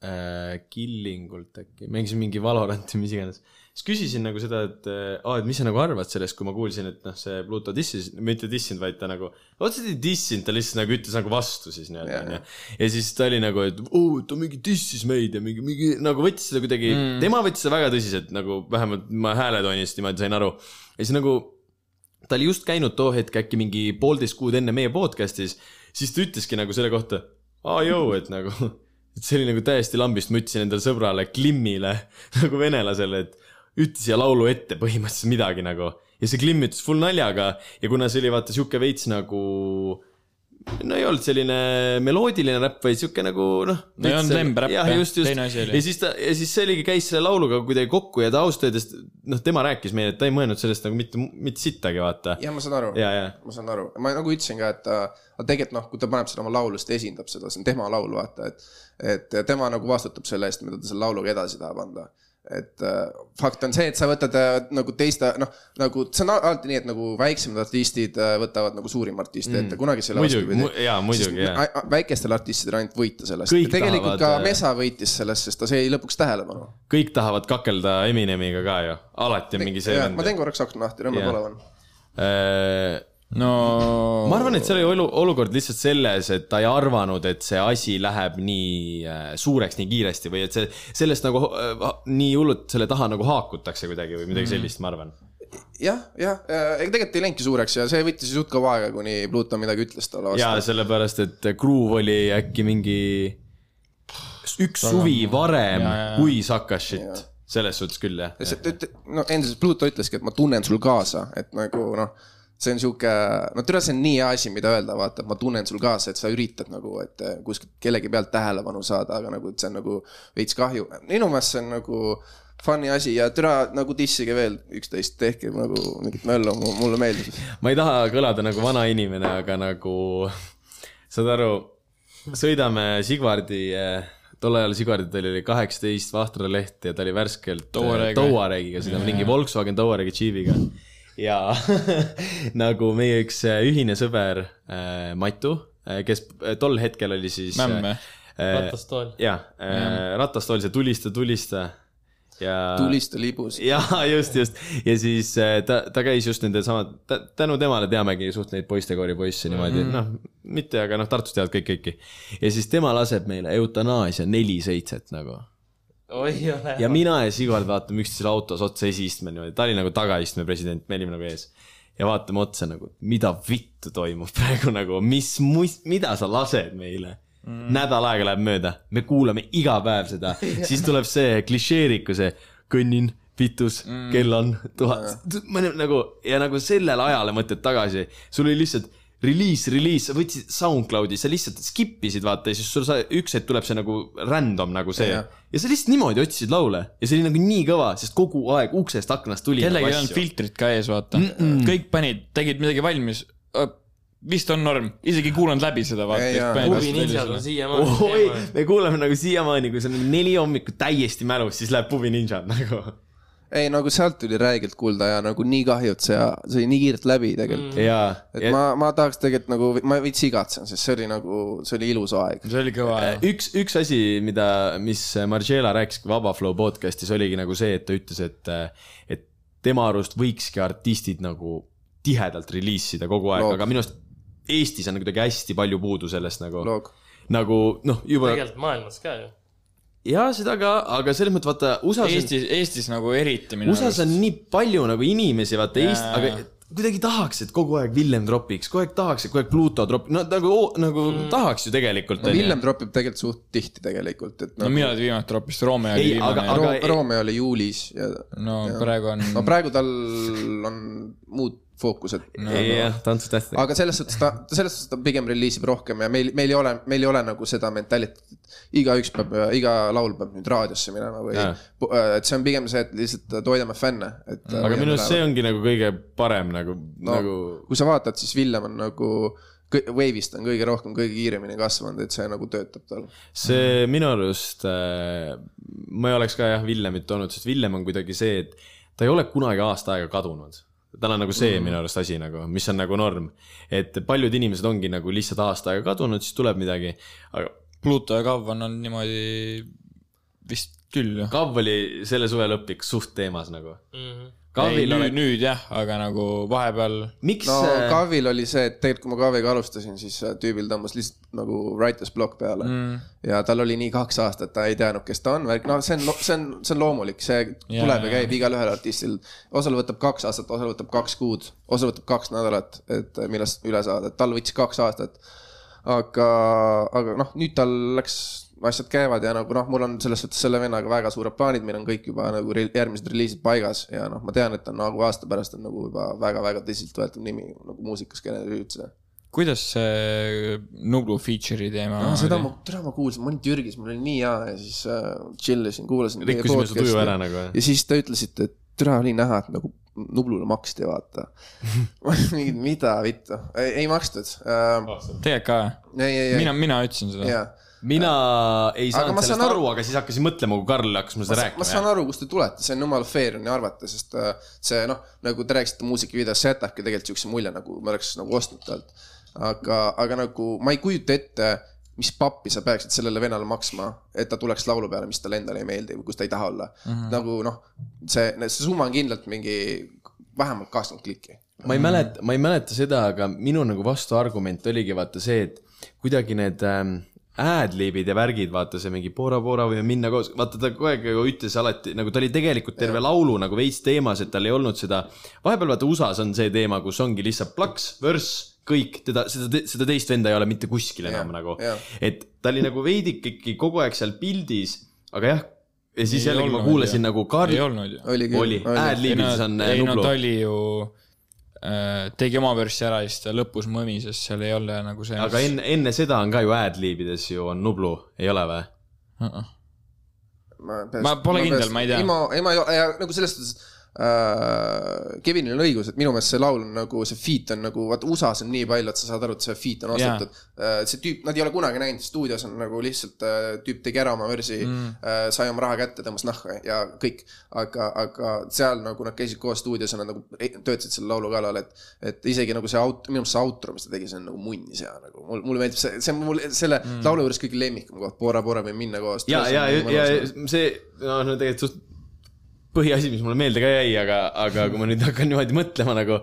äh, Killingult äkki, mängisin mingi Valoranti, mis iganes. Siis küsisin nagu seda, et aa, et mis sa nagu arvad sellest, kui ma kuulsin, et noh, see Pluto dissis, mitte dissinud, vaid ta nagu, otseselt ei dissinud, ta lihtsalt nagu ütles nagu vastu siis nii-öelda onju. ja siis ta oli nagu, et oo, ta mingi dissis meid ja mingi, mingi nagu võttis seda kuidagi mm., tema võttis seda väga tõsiselt nagu vähemalt ma hääletoonist niimoodi sain aru. ja siis nagu ta oli just käinud too hetk äkki mingi poolteist kuud enne meie podcast'is, siis ta ütleski nagu selle kohta, aa jõu, et nagu, et see oli nagu täiesti lambist, ma ütlesin endale sõbrale Klimmile (laughs) nagu venelasele, et ütle siia laulu ette põhimõtteliselt midagi nagu. ja see Klimm ütles full naljaga ja kuna see oli vaata sihuke veits nagu no ei olnud selline meloodiline räpp, vaid sihuke nagu noh.
No ei olnud lembräpp,
jah,
jah.
just, just.
Teine asi oli.
ja siis ta, ja siis see oligi, käis selle lauluga kuidagi kokku ja ta ausalt öeldes, noh, tema rääkis meile, et ta ei mõelnud sellest nagu mitte, mitte sittagi, vaata.
ja ma saan aru,
ja, ja,
ma saan aru, ma nagu ütlesin ka, et ta, aga tegelikult noh, kui ta paneb seda oma laulu, siis ta esindab seda, see on tema laul, vaata, et. et tema nagu vastutab selle eest, mida ta selle lauluga edasi tahab anda et äh, fakt on see, et sa võtad äh, nagu teiste, noh, nagu see on al- alati nii, et nagu väiksemad artistid äh, võtavad nagu suurima artisti ette mm., kunagi see ei ole
Muidugi, mu- jaa, muidugi, jaa.
väikestel artistidel ainult võita sellest. Tegelikult
tahavad,
ka
äh,
Mesa võitis sellest, sest ta sai lõpuks tähelepanu.
kõik tahavad kakelda Eminemiga ka ju, alati on mingi see
ma teen korraks akna lahti, Rõmme. Palavan.
No
ma arvan, et seal oli olu-, olukord lihtsalt selles, et ta ei arvanud, et see asi läheb nii äh, suureks nii kiiresti või et see, sellest nagu äh, nii hullult selle taha nagu haakutakse kuidagi või midagi sellist, ma arvan.
jah, jah, ega tegelikult ei läinudki suureks ja see võttis suht kaua aega, kuni Pluto midagi ütles talle
ja
vastu.
sellepärast, et Groove oli äkki mingi üks suvi varem
Jaa, jaa, jaa.
kui Sakashit, selles suhtes küll jah.
no endiselt Pluto ütleski, et ma tunnen sul kaasa, et nagu noh, see on sihuke, no tere, see on nii hea asi, mida öelda, vaata, ma tunnen sul kaasa, et sa üritad nagu, et eh, kuskilt kellegi pealt tähelepanu saada, aga nagu, et see on nagu veits kahju. minu meelest see on nagu funny asi ja tere nagu dissige veel üksteist, tehke nagu mingit möllu, mulle meeldib.
ma ei taha kõlada nagu vana inimene, aga nagu saad aru, sõidame Sigvardi, tol ajal Sigvardil oli kaheksateist vahtraleht ja ta oli värskelt
Touareg.
Touaregiga, sõidame mingi Volkswagen Touaregi Jeepiga. Ja (laughs) nagu meie üks äh, ühine sõber äh, Matu, kes äh, tol hetkel oli siis.
Mämm või?
ratastool.
jah, ratastool, see tulista, tulista ja.
tulista libus. (laughs)
jaa, just, just ja siis äh, ta, ta käis just nende samad, tänu temale teamegi suht neid poistekoori poisse niimoodi mm, -hmm. noh, mitte, aga noh, Tartus teavad kõik kõiki. ja siis tema laseb meile eutanaasia neli seitset nagu. Ja mina ja Sigvard vaatame üksteisele autos otsa esiistmel niimoodi, ta oli nagu tagaistme president, me olime nagu ees. ja vaatame otsa nagu, mida vittu toimub (laughs) praegu nagu, mis, mida sa lased meile mm.. nädal aega läheb mööda, me kuulame iga päev seda, siis tuleb see klišeeriku see kõnnin, vitus mm., kell on tuhat, nagu ja nagu sellele ajale mõtled tagasi, sul oli lihtsalt reliis, reliis, sa võtsid SoundCloudi, sa lihtsalt skip isid vaata ja siis sul sa üks hetk tuleb see nagu random nagu see ja, sa lihtsalt niimoodi otsisid laule ja see oli nagu nii kõva, sest kogu aeg uksest aknast tuli.
kellelgi ei olnud filtrit ka ees, vaata mm. -mm. kõik panid, tegid midagi valmis. vist on norm, isegi ei kuulanud läbi seda, vaata.
Pubi Ninjal on siiamaani
oi me kuuleme nagu siiamaani, kui see on nagu neli hommikut täiesti mälus, siis läheb Pubi Ninja nagu.
Ei nagu sealt tuli räigelt kuulda ja nagu nii kahju, et see, see oli nii kiirelt läbi tegelikult mm.. et ma, ma tahaks tegelikult nagu, ma veits igatsen, sest see oli nagu, see oli ilus aeg.
see oli kõva jah.
üks, üks asi, mida, mis Margiela rääkis Vaba Flow podcast'is oligi nagu see, et ta ütles, et, et tema arust võikski artistid nagu tihedalt reliisida kogu aeg, aga minu arust Eestis on kuidagi hästi palju puudu sellest nagu, nagu noh, juba
tegelikult maailmas ka ju.
Ja seda ka, aga selles mõttes vaata USA-s
Eestis, Eestis nagu eriti minu
USA-s on nii palju nagu inimesi, vaata
Jaa.
Eesti, aga kuidagi tahaks, et kogu aeg Villem tropiks, kogu aeg tahaks, et kogu aeg Pluto tropiks, no nagu, nagu mm. tahaks ju tegelikult.
no Villem tropib tegelikult suht tihti tegelikult, et
no
nagu,
millal ta viimati troppis, Romeo oli
Ei, aga-
viimane
aga-
aga....
Ro- Romeo oli juulis ja
no
jah.
praegu on
no praegu tal on muud fookused no,.
jah, tantsutähtedega.
aga selles suhtes ta, selles suhtes ta pigem reliisib rohkem ja meil, meil ei ole, meil ei ole nagu seda mentaliteet, et igaüks peab, iga laul peab nüüd raadiosse minema või
Jaa.,
et see on pigem see, et lihtsalt toidame fänne, et.
aga minu arust see ongi nagu kõige parem nagu no.,
no,
nagu
kui sa vaatad, siis Villem on nagu, Wave'ist on kõige rohkem, kõige kiiremini kasvanud, et see nagu töötab tal.
see minu arust äh,, ma ei oleks ka jah Villemit toonud, sest Villem on kuidagi see, et ta ei ole kunagi aasta aega kadunud. Tal on nagu see mm. minu arust asi nagu, mis on nagu norm. et paljud inimesed ongi nagu lihtsalt aasta aega kadunud, siis tuleb midagi, aga
Pluto ja Kav on olnud niimoodi vist küll jah.
Kav oli selle suve lõplik suht teemas nagu.
Mhm.
ei,
Kavil
nüüd,
oli,
nüüd jah, aga nagu vahepeal
miks
no
see,
Kavil oli see, et tegelikult kui ma Kaviga alustasin, siis äh, tüübil tõmbas lihtsalt nagu writer's block peale mm.. ja tal oli nii kaks aastat, ta ei teadnud, kes ta on, värk, no see on, see on, see on loomulik, see
Jaa,
tuleb ja käib igalühel artistil. osal võtab kaks aastat, osal võtab kaks kuud, osal võtab kaks nädalat, et äh, millest üle saada, tal võttis kaks aastat. aga, aga noh, nüüd tal läks, asjad käivad ja nagu noh, mul on selles suhtes selle vennaga väga suured plaanid, meil on kõik juba nagu järgmised reliisid paigas ja noh, ma tean, et ta on nagu aasta pärast on nagu juba väga-väga tõsiseltvõetav nimi nagu muusikaskeene üldse.
kuidas see Nublu feature'i teema
no, seda ma, täna ma kuulsin, ma olin Türgis, mul oli nii hea ja siis äh, chill isin, kuulasin.
rikkusime su tuju ära nagu jah?
ja siis te ütlesite, et türa oli näha, et nagu Nublule maksti, vaata. (laughs) mingi, mida vittu, ei makstud uh,.
tegelikult ka,
ei,
mina, mina ütlesin seda.
jaa.
Mina ei
Aga
saanud
ma
sellest
saan
aru
aru-,
aga siis hakkasin mõtlema, kui Karl hakkas mulle seda
ma saan
rääkima.
aru, kust te tulete, see on jumala fair on ju arvata, sest äh, see noh, nagu te rääkisite muusikavideos, see jätabki tegelikult siukse mulje, nagu me oleks nagu ostnud talt. aga, aga nagu ma ei kujuta ette, mis pappi sa peaksid sellele vennale maksma, et ta tuleks laulu peale, mis talle endale ei meeldi või kus ta ei taha olla mm. -hmm. nagu noh, see, see summa on kindlalt mingi vähemalt kakskümmend klikki.
ma ei mäleta, ma ei mäleta seda, aga minu nagu vastuargument oligi vaata see, et kuidagi need ähm, ad-libid ja värgid, vaata see mingi Bora Bora võime minna koos, vaata ta kogu aeg ju ütles alati nagu ta oli tegelikult terve laulu nagu veits teemas, et tal ei olnud seda. vahepeal vaata USA-s on see teema, kus ongi lihtsalt plaks, vörss, kõik teda, seda, seda teist venda ei ole mitte kuskil enam
Jah,
nagu et ta oli nagu veidike ikkagi kogu aeg seal pildis, aga jah, ja siis
Ei
jällegi ma kuulasin
jah.
nagu Karl
ei, olnud ju.
oli küll.
oli,
ei
ad-libides on
ei, no
Nublu
ta oli ju tegi oma verssi ära ja siis ta lõpus mõmises, seal ei ole nagu see.
aga enne, enne seda on ka ju ad-libides ju on Nublu, ei ole või?
uh. -uh. Ma pole kindel, ma ei tea.
ilma, ei ma ei ole, nagu selles suhtes äh,. Kevinil on õigus, et minu meelest see laul on nagu, see feat on nagu, vaata USA-s on nii palju, et sa saad aru, et see feat on ostetud yeah.. see tüüp, nad ei ole kunagi näinud, stuudios on nagu lihtsalt äh, tüüp tegi ära oma versi mm., äh, sai oma raha kätte, tõmbas nahka ja kõik. aga, aga seal nagu nad käisid koos stuudios ja nad nagu töötasid selle laulu kallal, et, et isegi nagu see aut-, minu meelest see outro, mis ta tegi, see on nagu munnis hea nagu. mul, mulle meeldib see, see on mul selle mm. laulu juures kõige lemmikam koht, Bora Bora võib minna koos.
ja, ja, ja see, no, no tegelikult suht põhiasi, mis mulle meelde ka jäi, aga, aga kui ma nüüd hakkan niimoodi mõtlema nagu,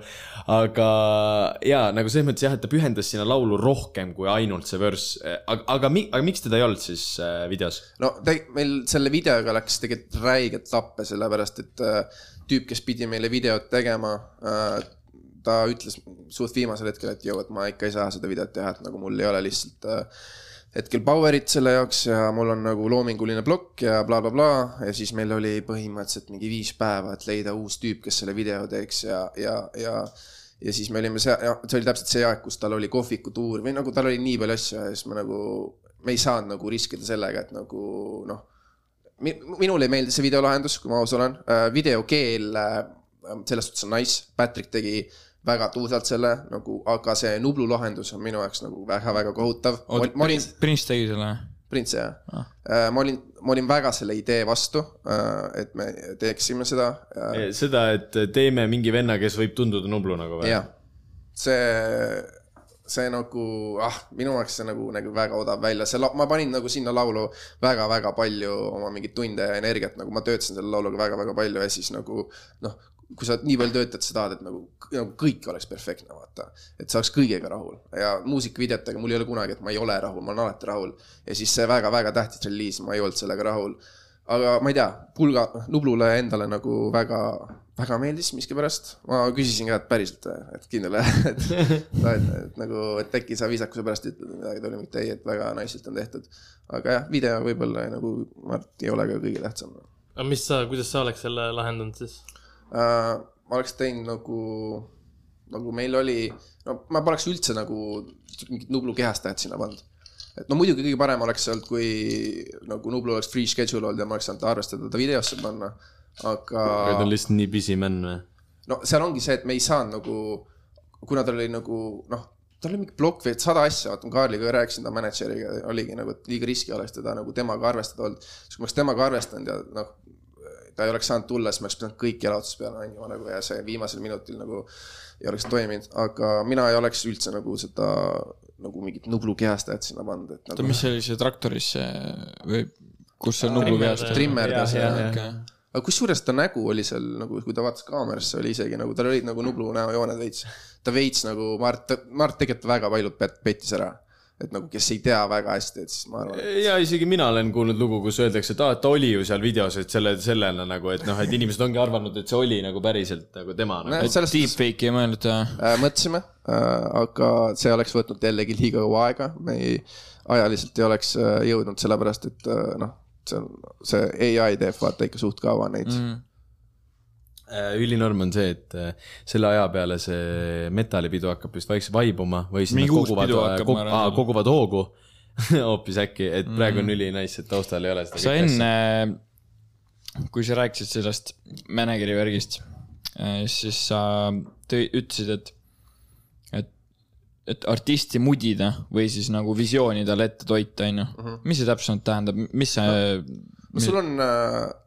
aga ja nagu selles mõttes jah, et ta pühendas sinna laulu rohkem kui ainult see vörss, aga, aga, aga miks teda ei olnud siis äh, videos?
no te, meil selle videoga läks tegelikult räigelt lappe, sellepärast et äh, tüüp, kes pidi meile videot tegema äh,, ta ütles suht viimasel hetkel, et jõu, et ma ikka ei saa seda videot teha, et nagu mul ei ole lihtsalt äh, hetkel power'it selle jaoks ja mul on nagu loominguline plokk ja blablabla bla, bla. ja siis meil oli põhimõtteliselt mingi viis päeva, et leida uus tüüp, kes selle video teeks ja, ja, ja ja siis me olime see, see oli täpselt see aeg, kus tal oli kohvikutuur või nagu tal oli nii palju asju ja siis me nagu, me ei saanud nagu riskida sellega, et nagu noh, minule ei meeldi see videolahendus, kui ma aus olen, video keel äh, selles suhtes on nice, Patrick tegi väga tuusalt selle nagu, aga see Nublu lahendus on minu jaoks nagu väga-väga kohutav. olin,
Prince tegi selle?
Prints jah ah., ma olin, ma olin väga selle idee vastu, et me teeksime seda.
seda, et teeme mingi venna, kes võib tunduda Nublu nagu või?
jah, see, see nagu ah, minu jaoks see nagu, nagu väga odav välja, see, ma panin nagu sinna laulu väga-väga palju oma mingeid tunde ja energiat, nagu ma töötasin selle lauluga väga-väga palju ja siis nagu noh, kui sa nii palju töötad, sa tahad, et nagu, nagu kõik oleks perfektne, vaata. et sa oleks kõigega rahul ja muusikavideotega mul ei ole kunagi, et ma ei ole rahul, ma olen alati rahul. ja siis see väga-väga tähtis reliis, ma ei olnud sellega rahul. aga ma ei tea, Pulga, Nublule endale nagu väga, väga meeldis miskipärast. ma küsisin ka, et päriselt, et kindel, (laughs) et, et, et nagu, et äkki sa viisakuse pärast ütled midagi, ta oli mitte ei, et väga naisilt on tehtud. aga jah, video võib-olla nagu, ma arvan, et ei ole ka kõige tähtsam
aga mis sa, kuidas sa oleks selle lahendanud siis?
äh,. ma oleks teinud nagu, nagu meil oli, no ma poleks üldse nagu mingit Nublu kehastajat sinna pannud. et no muidugi kõige parem oleks olnud, kui nagu Nublu oleks free schedule olnud ja ma oleks saanud ta arvestada ta videosse panna, aga
aga ta on lihtsalt nii busy man või?
no seal ongi see, et me ei saanud nagu, kuna tal oli nagu noh, tal oli mingi plokk või sada asja, vaata ma Kaarliga rääkisin ta mänedžeriga, oligi nagu, et liiga riski oleks teda nagu temaga arvestada olnud. siis kui ma oleks temaga arvestanud ja noh, ta ei oleks saanud tulla, siis ma oleks pidanud kõik jalutused peale mängima nagu ja see viimasel minutil nagu ei oleks toiminud, aga mina ei oleks üldse nagu seda nagu mingit Nublu kehastajat sinna pannud, et
oota,
nagu
mis see oli, see traktoris see või kus seal nublu
Trimmer-
trimmerdas ja, ja.
okay..
aga kusjuures ta nägu oli seal nagu, kui ta vaatas kaamerasse, oli isegi nagu, tal olid nagu Nublu näojooned veits. ta veits nagu, ma arvan, ma arvan, et tegelikult väga paljud pet-, pettis ära. Et nagu, kes ei tea väga hästi, et siis ma arvan, et
ja isegi mina olen kuulnud lugu, kus öeldakse, et aa, et ta oli ju seal videos, et selle, sellena nagu, et noh, et inimesed ongi arvanud, et see oli nagu päriselt nagu tema nagu..
Näed, selles suhtes
Deepfake'i ei mõelnud äh,?
mõtlesime äh,, aga see oleks võtnud jällegi liiga kaua aega, me ei, ajaliselt ei oleks äh, jõudnud, sellepärast et äh, noh, see on, see ai teeb vaata ikka suht kaua neid mm..
Äh, ülinorm on see, et äh, selle aja peale see metallipidu hakkab vist vaikselt vaibuma või siis
Mingi
nad koguvad
hakkab,
kog, aa, koguvad hoogu (laughs) hoopis äkki, et praegu on ülinais, et taustal ei ole seda.
sa enne, kui sa rääkisid sellest mänekiri värgist, siis sa tõi, ütlesid, et, et, et artisti mudida või siis nagu visiooni talle ette toita, onju. mis see täpsemalt tähendab, mis see,
no sul on,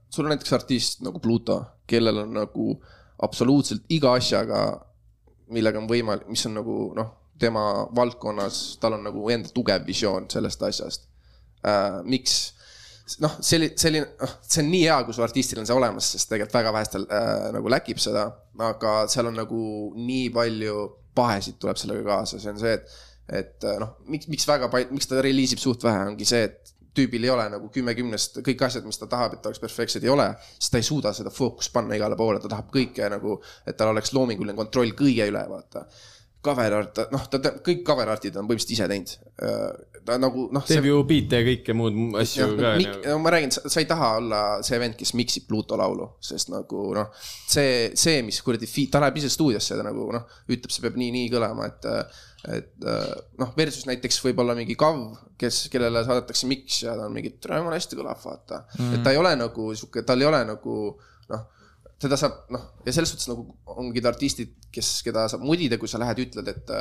sul on näiteks artist nagu Pluto, kellel on nagu absoluutselt iga asjaga, millega on võimalik, mis on nagu noh, tema valdkonnas, tal on nagu enda tugev visioon sellest asjast äh,. miks? noh, selline, selline, noh, see on nii hea, kui sul artistil on see olemas, sest tegelikult väga vähestel äh, nagu läkib seda, aga seal on nagu nii palju pahesid tuleb sellega kaasa, see on see, et et noh, miks, miks väga palju, miks ta reliisib suht vähe, ongi see, et tüübil ei ole nagu kümme kümnest kõik asjad, mis ta tahab, et oleks perfektsed, ei ole, siis ta ei suuda seda fookust panna igale poole, ta tahab kõike nagu, et tal oleks loominguline kontroll kõige üle, vaata. cover art, noh, ta teab, kõik cover art'id on põhimõtteliselt ise teinud. ta nagu noh.
teeb ju biite ja kõike muud asju ka.
Mik, no ma räägin, sa ei taha olla see vend, kes miksib Pluto laulu, sest nagu noh, see, see, mis kuradi, ta läheb ise stuudiosse ja ta nagu noh, ütleb, see peab nii, nii kõlama, et et noh, versus näiteks võib-olla mingi Kav, kes, kellele saadetakse miks ja ta on mingi, tere, jumala hästi kõlab, vaata mm.. et ta ei ole nagu sihuke, tal ei ole nagu noh, teda saab noh, ja selles suhtes nagu ongi artistid, kes, keda saab mudida, kui sa lähed, ütled, et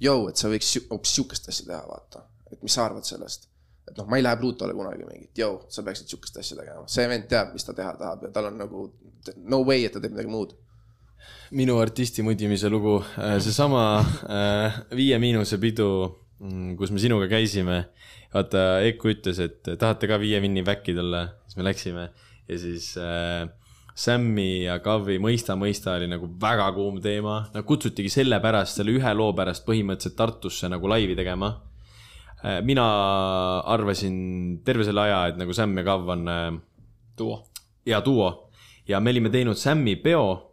jõu, et sa võiks hoopis sihukest asja teha, vaata. et mis sa arvad sellest et noh, ma ei lähe Plutole kunagi mingit, jõu, sa peaksid sihukest asja tegema, see vend teab, mis ta teha tahab ja tal on nagu no way, et ta teeb midagi muud.
Minu artisti mudimise lugu, seesama äh, Viie Miinuse pidu, kus me sinuga käisime. vaata, Eku ütles, et tahate ka Viie Minni back'i tulla, siis me läksime ja siis äh, Sammi ja Kavi Mõista mõista oli nagu väga kuum teema, nad kutsutigi sellepärast, selle ühe loo pärast põhimõtteliselt Tartusse nagu laivi tegema. mina arvasin terve selle aja, et nagu Sam ja Kav on äh,
duo.
ja duo ja me olime teinud Sammi peo.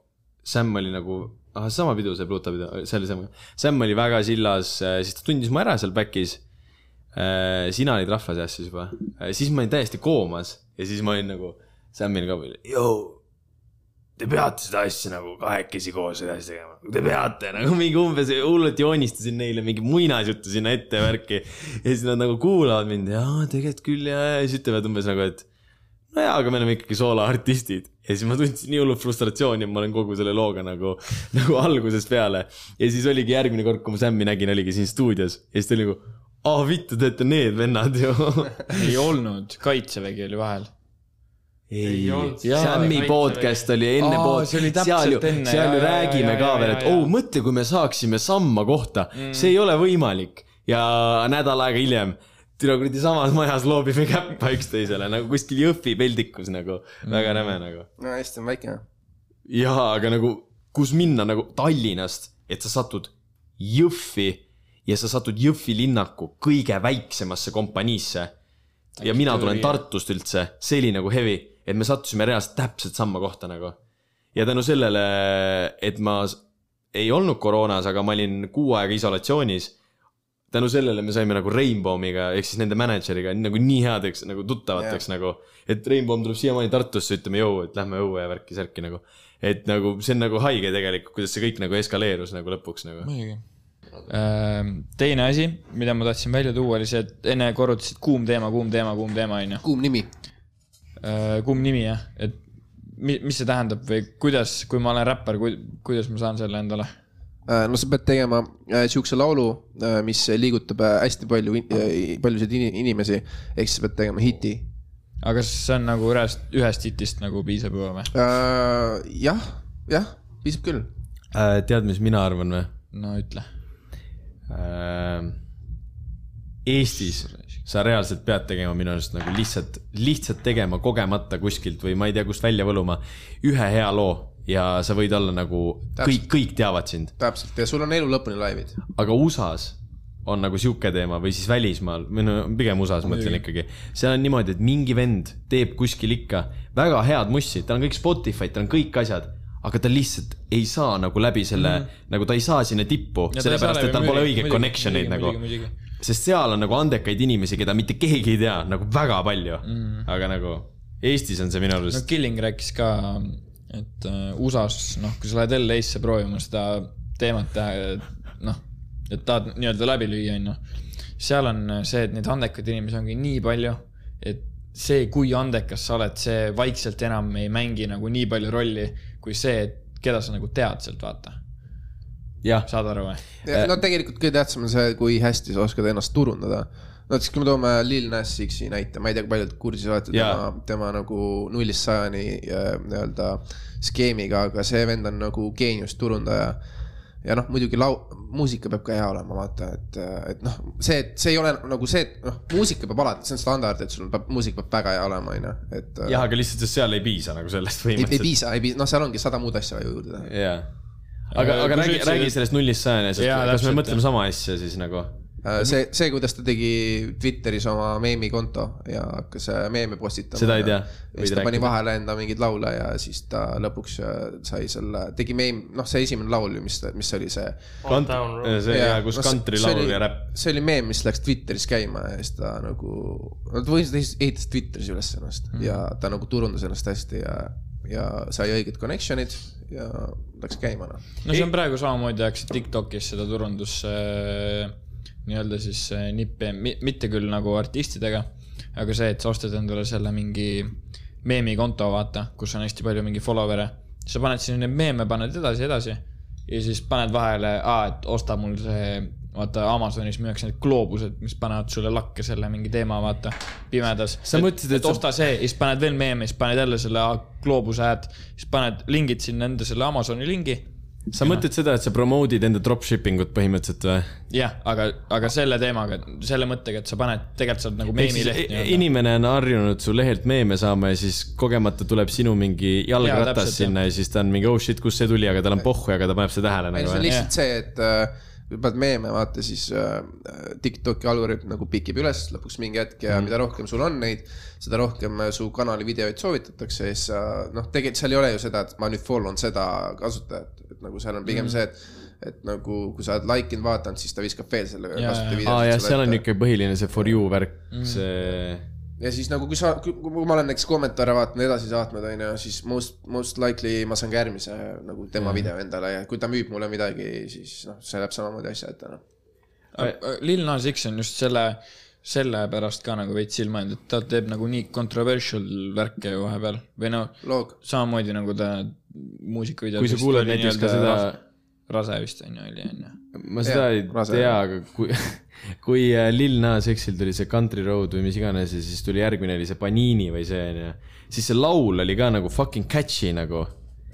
Sam oli nagu, ah sama pidu, see Pluto pidu, see oli Sam. Sam oli väga sillas, siis ta tundis mu ära seal back'is. sina olid rahva seas siis juba, siis ma olin täiesti koomas ja siis ma olin nagu Samil ka, jõu. Te peate seda asja nagu kahekesi koos edasi tegema, te peate nagu mingi umbes hullult joonistasin neile mingi muinasjuttu sinna ette värki. ja siis nad nagu kuulavad mind ja tegelikult küll ja, ja siis ütlevad umbes nagu, et no jaa, aga me oleme ikkagi sooloartistid ja siis ma tundsin nii hullult frustratsiooni, et ma olen kogu selle looga nagu, (laughs) nagu algusest peale. ja siis oligi järgmine kord, kui ma Sammi nägin, oligi siin stuudios ja siis ta oli nagu, aa vittu, te olete need vennad ju. (laughs)
ei olnud, kaitsevägi oli vahel.
ei
olnud.,
Sammi podcast oli enne
Aa,
pod-,
see oli täpselt
seal ju, seal ju räägime
jaa,
ka
jaa,
veel, et
jaa.
oh, mõtle, kui me saaksime samma kohta mm., see ei ole võimalik. ja nädal aega hiljem, tule kuradi samas majas loobime käppa üksteisele nagu kuskil Jõhvi peldikus nagu mm., väga räme nagu.
no Eesti on väike.
jaa, aga nagu, kus minna nagu Tallinnast, et sa satud Jõhvi ja sa satud Jõhvi linnaku kõige väiksemasse kompaniisse. ja mina tulen Tartust üldse, see oli nagu heavy, et me sattusime reaalselt täpselt samma kohta nagu. ja tänu sellele, et ma ei olnud koroonas, aga ma olin kuu aega isolatsioonis. Tänu sellele me saime nagu Rainbowmiga ehk siis nende mänedžeriga nagu nii headeks nagu tuttavateks yeah. nagu. et Rainbow tuleb siiamaani Tartusse, ütleme jõu, et lähme õue ja värki-särki nagu. et nagu see on nagu haige tegelikult, kuidas see kõik nagu eskaleerus nagu lõpuks nagu.
muidugi. teine asi, mida ma tahtsin välja tuua, oli see, et enne korrutasid kuum teema, kuum teema, kuum teema, onju.
kuum nimi.
kuum nimi jah, et mi-, mis see tähendab või kuidas, kui ma olen räppar, kuidas ma saan selle endale?
Äh, no sa pead tegema äh, siukse laulu, mis liigutab äh, hästi palju, paljusid ini- inimesi, ehk siis sa pead tegema hiti.
aga kas see on nagu ühest, ühest hitist nagu piisab juba või?
Äh, jah, jah, piisab küll.
tead, mis mina arvan või?
no ütle.
Äh, Eestis sa reaalselt pead tegema minu arust nagu lihtsalt, lihtsalt tegema kogemata kuskilt või ma ei tea, kust välja võluma ühe hea loo ja sa võid olla nagu kõik, kõik teavad sind,
täpselt ja sul on elu lõpuni laivid.
aga USA-s on nagu sihuke teema või siis välismaal, või no pigem USA-s mõtlen ikkagi. seal on niimoodi, et mingi vend teeb kuskil ikka väga head mussi, tal on kõik Spotify, tal on kõik asjad, aga ta lihtsalt ei saa nagu läbi selle mm, -hmm. nagu ta ei saa sinna tippu, sellepärast et tal pole õigeid connection eid nagu. sest seal on nagu andekaid inimesi, keda mitte keegi ei tea nagu väga palju mm., aga nagu Eestis on see minu arust no,,
Killing rääkis ka, et äh, USA-s, noh, kui sa lähed LA-sse proovima seda teemat teha, noh, et tahad nii-öelda läbi lüüa, onju. seal on see, et neid andekaid inimesi ongi nii palju, et see, kui andekas sa oled, see vaikselt enam ei mängi nagu nii palju rolli, kui see, et keda sa nagu tead sealt, vaata. saad aru või?
no tegelikult kõige tähtsam on see, kui hästi sa oskad ennast turundada. Näiteks kui me toome Lil Nas X-i näite, ma ei tea, kui paljud kursis olete tema, tema nagu nullist sajani äh, nii-öelda skeemiga, aga see vend on nagu geenius turundaja. ja noh, muidugi lau-, muusika peab ka hea olema, vaata, et, et noh, see, et see ei ole nagu see, et noh, muusika peab alati, see on standard, et sul peab, muusika peab väga hea olema, onju, et.
jah, aga lihtsalt sest seal ei piisa nagu sellest
ei, ei piisa, ei piisa, noh, seal ongi sada muud asja vaja juurde teha.
jaa, aga,
Äh,
aga räägi, räägi sellest nullist sajani, sest
Jaa,
kas me mõtleme
jah.
sama asja siis nagu?
Äh, see, see, kuidas ta tegi Twitteris oma meemikonto ja hakkas äh, meeme postitama.
Seda ei tea.
ja siis ta pani vahele enda mingeid laule ja siis ta lõpuks äh, sai selle, tegi meem, noh, see esimene laul ju, mis, mis oli see.
See ja kus
no
country laul
oli-
ja räpp.
see oli meem, mis läks Twitteris käima ja siis ta nagu, no ta põhimõtteliselt ehitas Twitteris üles ennast mm. ja ta nagu turundas ennast hästi ja, ja sai õiged connection'id ja läks käima noh.
no see on praegu samamoodi tehakse Tiktokis seda turundus äh, nii-öelda siis äh, nippe, mitte küll nagu artistidega, aga see, et sa ostad endale selle mingi meemikonto, vaata, kus on hästi palju mingi follower'e. sa paned sinna neid meeme, paned edasi, edasi ja siis paned vahele, et osta mul see, vaata Amazonis müüakse need gloobused, mis panevad sulle lakke selle mingi teema, vaata, pimedas.
Sa mõtlesid, et
et
sa-
osta see ja siis paned veel meeme, siis paned jälle selle gloobuse ad, siis paned lingid sinna enda selle Amazoni lingi
sa mõtled seda, et sa promote'id enda dropshipping ut põhimõtteliselt või?
jah, aga, aga selle teemaga, selle mõttega, et sa paned, tegelikult sa oled nagu meemileht
inimene on harjunud su lehelt meeme saama ja siis kogemata tuleb sinu mingi jalgratas
täpselt,
sinna ja siis ta on mingi oh shit, kust see tuli, aga tal on pohhu, aga ta paneb seda tähele
ei,
nagu
see on lihtsalt see, et äh, kui paned meeme, vaata siis äh, Tiktoki algoritm nagu pikib üles lõpuks mingi hetk ja mm. mida rohkem sul on neid, seda rohkem äh, su kanali videoid soovitatakse ja siis sa noh, tegelikult seal ei ole ju seda, et ma nüüd follow n seda kasutajat, et nagu seal on pigem mm. see, et et nagu kui sa oled like inud, vaadanud, siis ta viskab veel selle
Jaa,
kasutaja
jaa.
video.
aa jah, seal on ikka põhiline see for you värk,
Mm.
see
ja siis nagu, kui sa, kui ma olen näiteks kommentaare vaatanud, edasi saatnud, onju, siis most, most likely ma saan ka järgmise nagu tema video endale ja kui ta müüb mulle midagi, siis noh, see läheb samamoodi asja ette noh.
Lil Nas X on just selle, sellepärast ka nagu veits silma jäänud, et ta teeb nagu nii controversial värke ju vahepeal või no
loog,
samamoodi nagu ta muusikavideod.
kui sa kuulad näiteks ka seda,
rase vist on ju, oli on ju.
ma seda
Jah,
ei
rase.
tea, aga kui, (laughs) kui äh, Lil Nas X-il tuli see Country Road või mis iganes ja siis tuli järgmine oli see Panini või see onju, siis see laul oli ka nagu fucking catchy nagu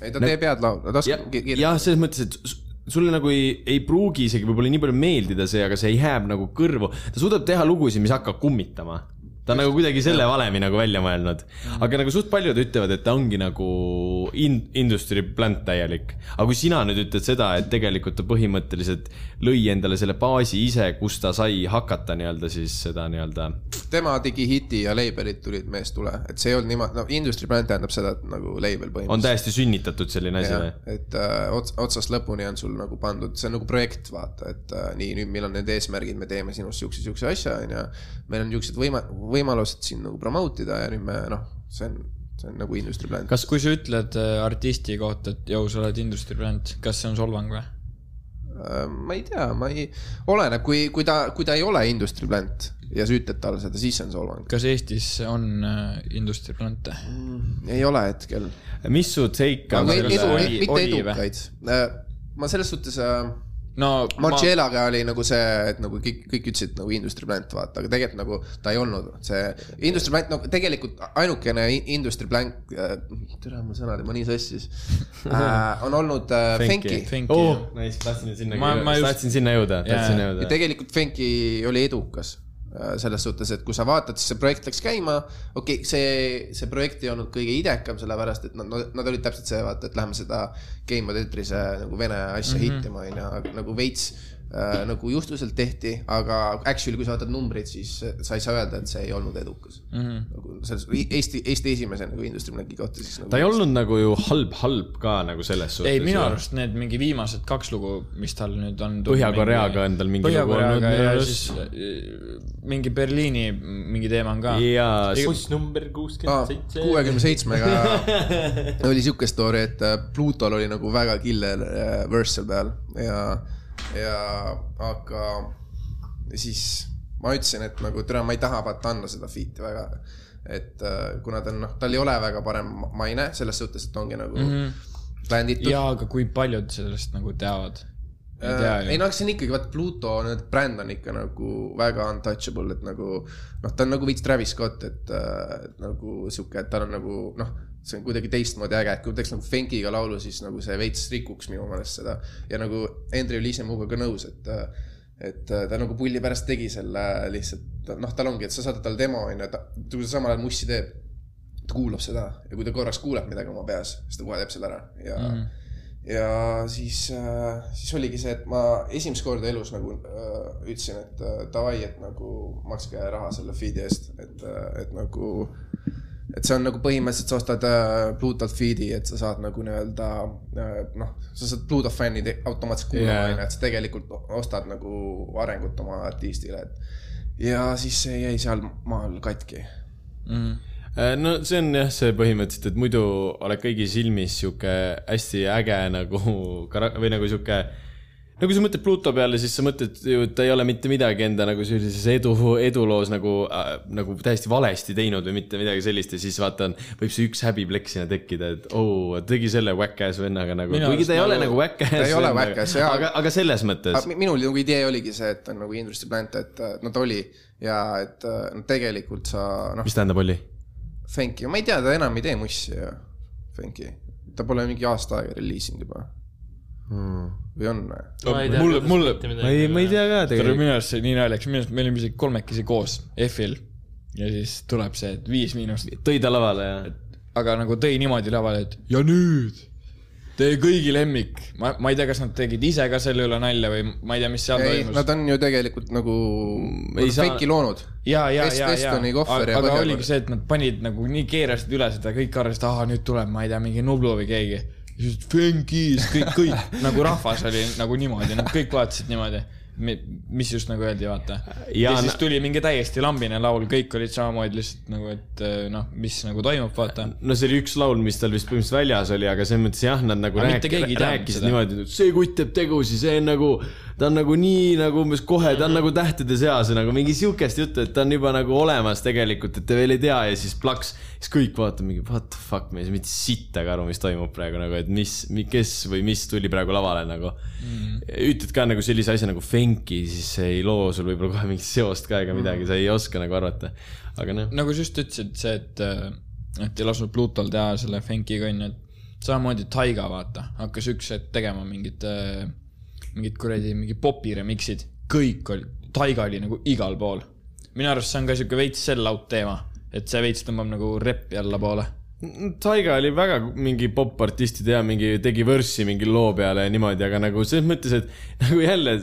ei ta teeb head laulu, ta
ja
oskab,
jah, selles mõttes, et sulle nagu ei, ei pruugi isegi võib-olla nii palju meeldida see, aga see ei jääb nagu kõrvu. ta suudab teha lugusid, mis hakkavad kummitama. Ta on nagu kuidagi selle valemi nagu välja mõelnud. aga nagu suht paljud ütlevad, et ta ongi nagu in-, industry plant täielik. aga kui sina nüüd ütled seda, et tegelikult ta põhimõtteliselt lõi endale selle baasi ise, kus ta sai hakata nii-öelda siis seda nii-öelda.
tema tegi hiti ja label'id tulid meest tule, et see ei olnud niimoodi, no industry brand tähendab seda, et nagu label
on
põhimõtteliselt.
täiesti sünnitatud selline asi või?
et äh, ots-, otsast lõpuni on sul nagu pandud, see on nagu projekt, vaata, et äh, nii, nüüd meil on need eesmärgid, me teeme sinust siukse, siukse asja, onju. meil on siuksed võima-, võimalused sind nagu promote ida ja nüüd me noh, see on, see on nagu industry brand.
kas, kui sa ütled äh, artisti kohta, et jõu, sa oled industry brand, kas see on solvang või?
Äh, ma ei tea, ma ei, oleneb, kui, kui ta, kui ta ei ole industry plant ja sa ütled talle seda, siis see on solvang.
kas Eestis on äh, industry brand'e?
ei ole hetkel.
mis su take on
mitte edukaid. ma selles suhtes äh,
no ma,
Marciellaga oli nagu see, et nagu kõik, kõik ütlesid nagu industry plant, vaata, aga tegelikult nagu ta ei olnud see industry plant, nagu tegelikult ainukene industry plant äh,, tere, mul sõnad, ma nii sassis. Äh,, on olnud äh, Fenki.
Fenki.
Oh, nice, tahtsin sinna
Ma- ma, just-
tahtsin sinna jõuda, tahtsin sinna
ja
jõuda.
tegelikult Fenki oli edukas selles suhtes, et kui sa vaatad, siis see projekt läks käima, okei okay,, see, see projekt ei olnud kõige idekam, sellepärast et nad, nad olid täpselt see, vaata, et lähme seda Game of Tetrise nagu vene asja mm -hmm. hittima, onju, nagu veits äh, nagu juhtuselt tehti, aga actually, kui sa vaatad numbreid, siis sa ei saa öelda, et see ei olnud edukas mm. -hmm. nagu selles Eesti, Eesti esimese nagu Industry Blacki kohta siis nagu
ta ei olnud nagu ju halb, halb ka nagu selles suhtes.
ei, minu arust need mingi viimased kaks lugu, mis tal nüüd on.
Põhja-Koreaga on tal mingi lugu olnud
Põhja-Koreaga
minu
ja
arust.
siis äh, mingi Berliini mingi teema on ka.
jaa,
buss number kuuskümmend seitse.
kuuekümne seitsmega (laughs) oli siuke story, et äh, Plutol oli nagu väga killer äh, verse seal peal ja, ja aga siis ma ütlesin, et nagu tere, ma ei taha vaata anda seda feat'i väga. et äh, kuna ta on noh, tal ei ole väga parem maine selles suhtes, et ongi nagu mm -hmm. bänditud.
jaa, aga kui paljud sellest nagu teavad? ei tea
Äh, ei
ju.
no eks see on ikkagi, vaata Pluto, need bränd on ikka nagu väga untouchable, et nagu noh, ta on nagu veits Travis Scott, et, äh, et nagu sihuke, et tal on nagu noh, see on kuidagi teistmoodi äge, et kui teeks nagu Fenkiga laulu, siis nagu see veits rikuks minu meelest seda. Ja nagu Andrew oli ise minuga ka nõus, et et ta nagu pulli pärast tegi selle lihtsalt, noh, tal ongi, et sa saadad talle demo onju, ta, kui ta samal ajal mussi teeb, ta kuulab seda. Ja kui ta korraks kuuleb midagi oma peas, siis ta kohe teeb selle ära. Ja mm, -hmm ja siis äh,, siis oligi see, et ma esimest korda elus nagu äh, ütlesin, et äh, davai, et nagu makske raha selle feed'i eest, et äh,, et nagu. Et see on nagu põhimõtteliselt, sa ostad äh, Bluetooth feed'i, et sa saad nagu nii-öelda äh, noh, sa saad Bluetooth fännid automaatselt kuulama
Jaa.
onju, et sa tegelikult ostad nagu arengut oma artistile, et. ja siis see jäi seal maal katki
Äh, no see on jah, see põhimõtteliselt, et muidu oled kõigi silmis sihuke hästi äge nagu kara- või nagu sihuke. No kui sa mõtled Pluto peale, siis sa mõtled ju, et ta ei ole mitte midagi enda nagu sellises edu, eduloos nagu äh,, nagu täiesti valesti teinud või mitte midagi sellist ja siis vaatan, võib see üks häbiplekk sinna tekkida, et oo oh,, tegi selle whack-ass vennaga nagu, kuigi ta ei ole
nagu-
nagu whack-ass.
Ta ei ole whack-ass, jaa.
aga, aga selles mõttes
minul nagu idee oligi see, et on nagu industry plant, et äh, no ta oli ja et äh, no tegelikult sa noh,
mis tähendab, oli?
Fenki, ma ei tea, ta enam ei tee mussi ju, Fenki. ta pole mingi aasta aega reliisinud juba hmm.. või on või?
mulle, mulle,
ma ei, ma ei tea ka tegelikult.
minu arust see oli nii naljakas, minu arust me olime isegi kolmekesi koos F-il ja siis tuleb see, et Viis Miinust,
tõi ta lavale ja.
aga nagu tõi niimoodi lavale, et ja nüüd teie kõigi lemmik. ma, ma ei tea, kas nad tegid ise ka selle üle nalja või ma ei tea, mis seal
ei,
toimus.
nad on ju tegelikult nagu
ei saa-
Fenki loonud.
ja, ja, ja, ja, aga
Põhja-
oligi see, et nad panid nagu nii keerasid üle seda, kõik arvasid, ahah, nüüd tuleb, ma ei tea, mingi Nublu või keegi. Siis Fenkis, kõik, kõik (laughs) nagu rahvas oli nagu niimoodi, nad kõik vaatasid niimoodi. mis just nagu öeldi, vaata. ja, siis tuli mingi täiesti lambine laul, kõik olid samamoodi lihtsalt nagu, et eh, noh, mis nagu toimub, vaata.
no see oli üks laul, mis tal vist põhimõtteliselt väljas oli, aga selles mõttes jah, nad nagu rääk- rääkisid niimoodi, et see kutt teeb tegusid, see on nagu, ta on nagu nii nagu umbes kohe, ta on nagu tähtede seas ja nagu mingi siukest juttu, et ta on juba nagu olemas tegelikult, et te veel ei tea ja siis plaks, siis kõik vaatavad mingi what the fuck, me ei saa mitte sittagi aru, mis toimub praegu nagu, et mis, kes või mis tuli praegu lavale nagu mm.. ütled ka nagu sellise asja nagu Fenki, siis ei loo sul võib-olla kohe mingit seost ka ega midagi, sa ei oska nagu arvata. aga noh,
nagu sa just ütlesid, see, et, et ei lasknud Plutol teha selle Fenkiga onju, et samamoodi Taiga vaata, hakkas üks hetk tegema mingit, mingit kuradi, mingi popi remix'id, kõik oli, Taiga oli nagu igal pool. minu arust see on ka siuke veits sell out teema, et see veits tõmbab nagu reppi allapoole.
Taiga oli väga mingi popartistide ja mingi tegi võrssi mingi loo peale ja niimoodi, aga nagu selles mõttes, et (laughs) nagu jälle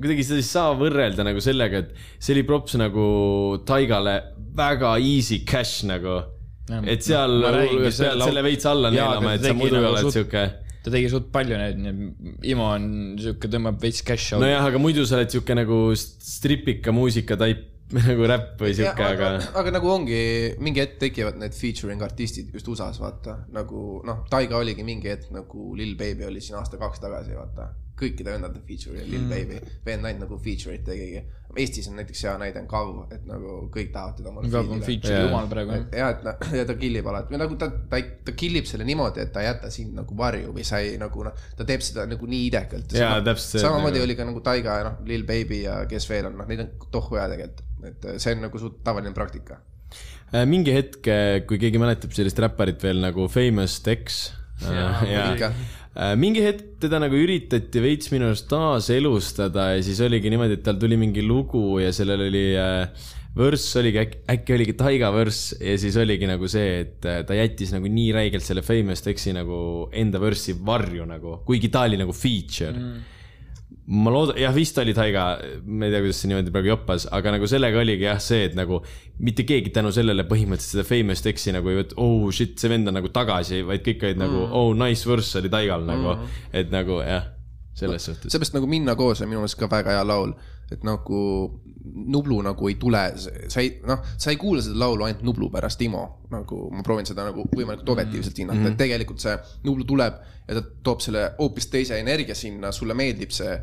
kuidagi seda ei saa võrrelda nagu sellega, et see oli props nagu Taigale väga easy cash nagu. et seal pead
selle-
veits alla neelama, et sa muidu
nagu
oled siuke.
Ta tegi suht palju neid, Imo on siuke, tõmbab veits cash out'i.
nojah, aga muidu sa oled siuke nagu stripika muusika taip (laughs) nagu räpp või siuke, aga.
aga nagu ongi, mingi hetk tekivad need featuring artistid just USA-s, vaata. nagu noh, Taiga oligi mingi hetk nagu Lil Baby oli siin aasta-kaks tagasi, vaata. kõikide vendade feature oli Lil mm. Baby, vend ainult nagu feature'id tegigi. Eestis on näiteks hea näide on Kav, et nagu kõik tahavad teda omale
Kav on feature'i
Jaa.
jumal praegu.
ja et noh, (laughs) ja ta killib alati või nagu ta, ta, ta killib selle niimoodi, et ta ei jäta sind nagu varju või sa ei nagu noh, ta teeb seda nagu nii idekalt.
Jaa, täpselt
samamoodi
nagu-
oli ka nagu Taiga ja noh, Lil Baby ja kes veel on, noh, neid on tohku hea tegelikult, et see on nagu suht tavaline praktika.
Äh, mingi hetk, kui keegi mäletab sellist räpparit veel nagu Famous Dex.
ikka.
Mingi hetk teda nagu üritati veits minu arust taaselustada ja siis oligi niimoodi, et tal tuli mingi lugu ja sellel oli äh, vörss oligi äkki, äkki oligi Taiga vörss ja siis oligi nagu see, et äh, ta jättis nagu nii räigelt selle Famous Texi nagu enda vörssi varju nagu, kuigi ta oli nagu feature. Mm ma loodan, jah, vist oli Taiga, ma ei tea, kuidas see niimoodi praegu joppas, aga nagu sellega oligi jah see, et nagu mitte keegi tänu sellele põhimõtteliselt seda famous teksti nagu ei võta, oh shit, see vend on nagu tagasi, vaid kõik olid nagu, mm. nagu oh nice verse oli Taigal nagu mm., et nagu jah, selles suhtes.
seepärast nagu Minna koos on minu meelest ka väga hea laul, et nagu Nublu nagu ei tule, sa ei, noh, sa ei kuula seda laulu ainult Nublu pärast, Timo. nagu ma proovin seda nagu võimalikult objektiivselt hinnata mm, -hmm. et tegelikult see Nublu tuleb ja ta toob selle hoopis teise energia sinna, sulle meeldib see.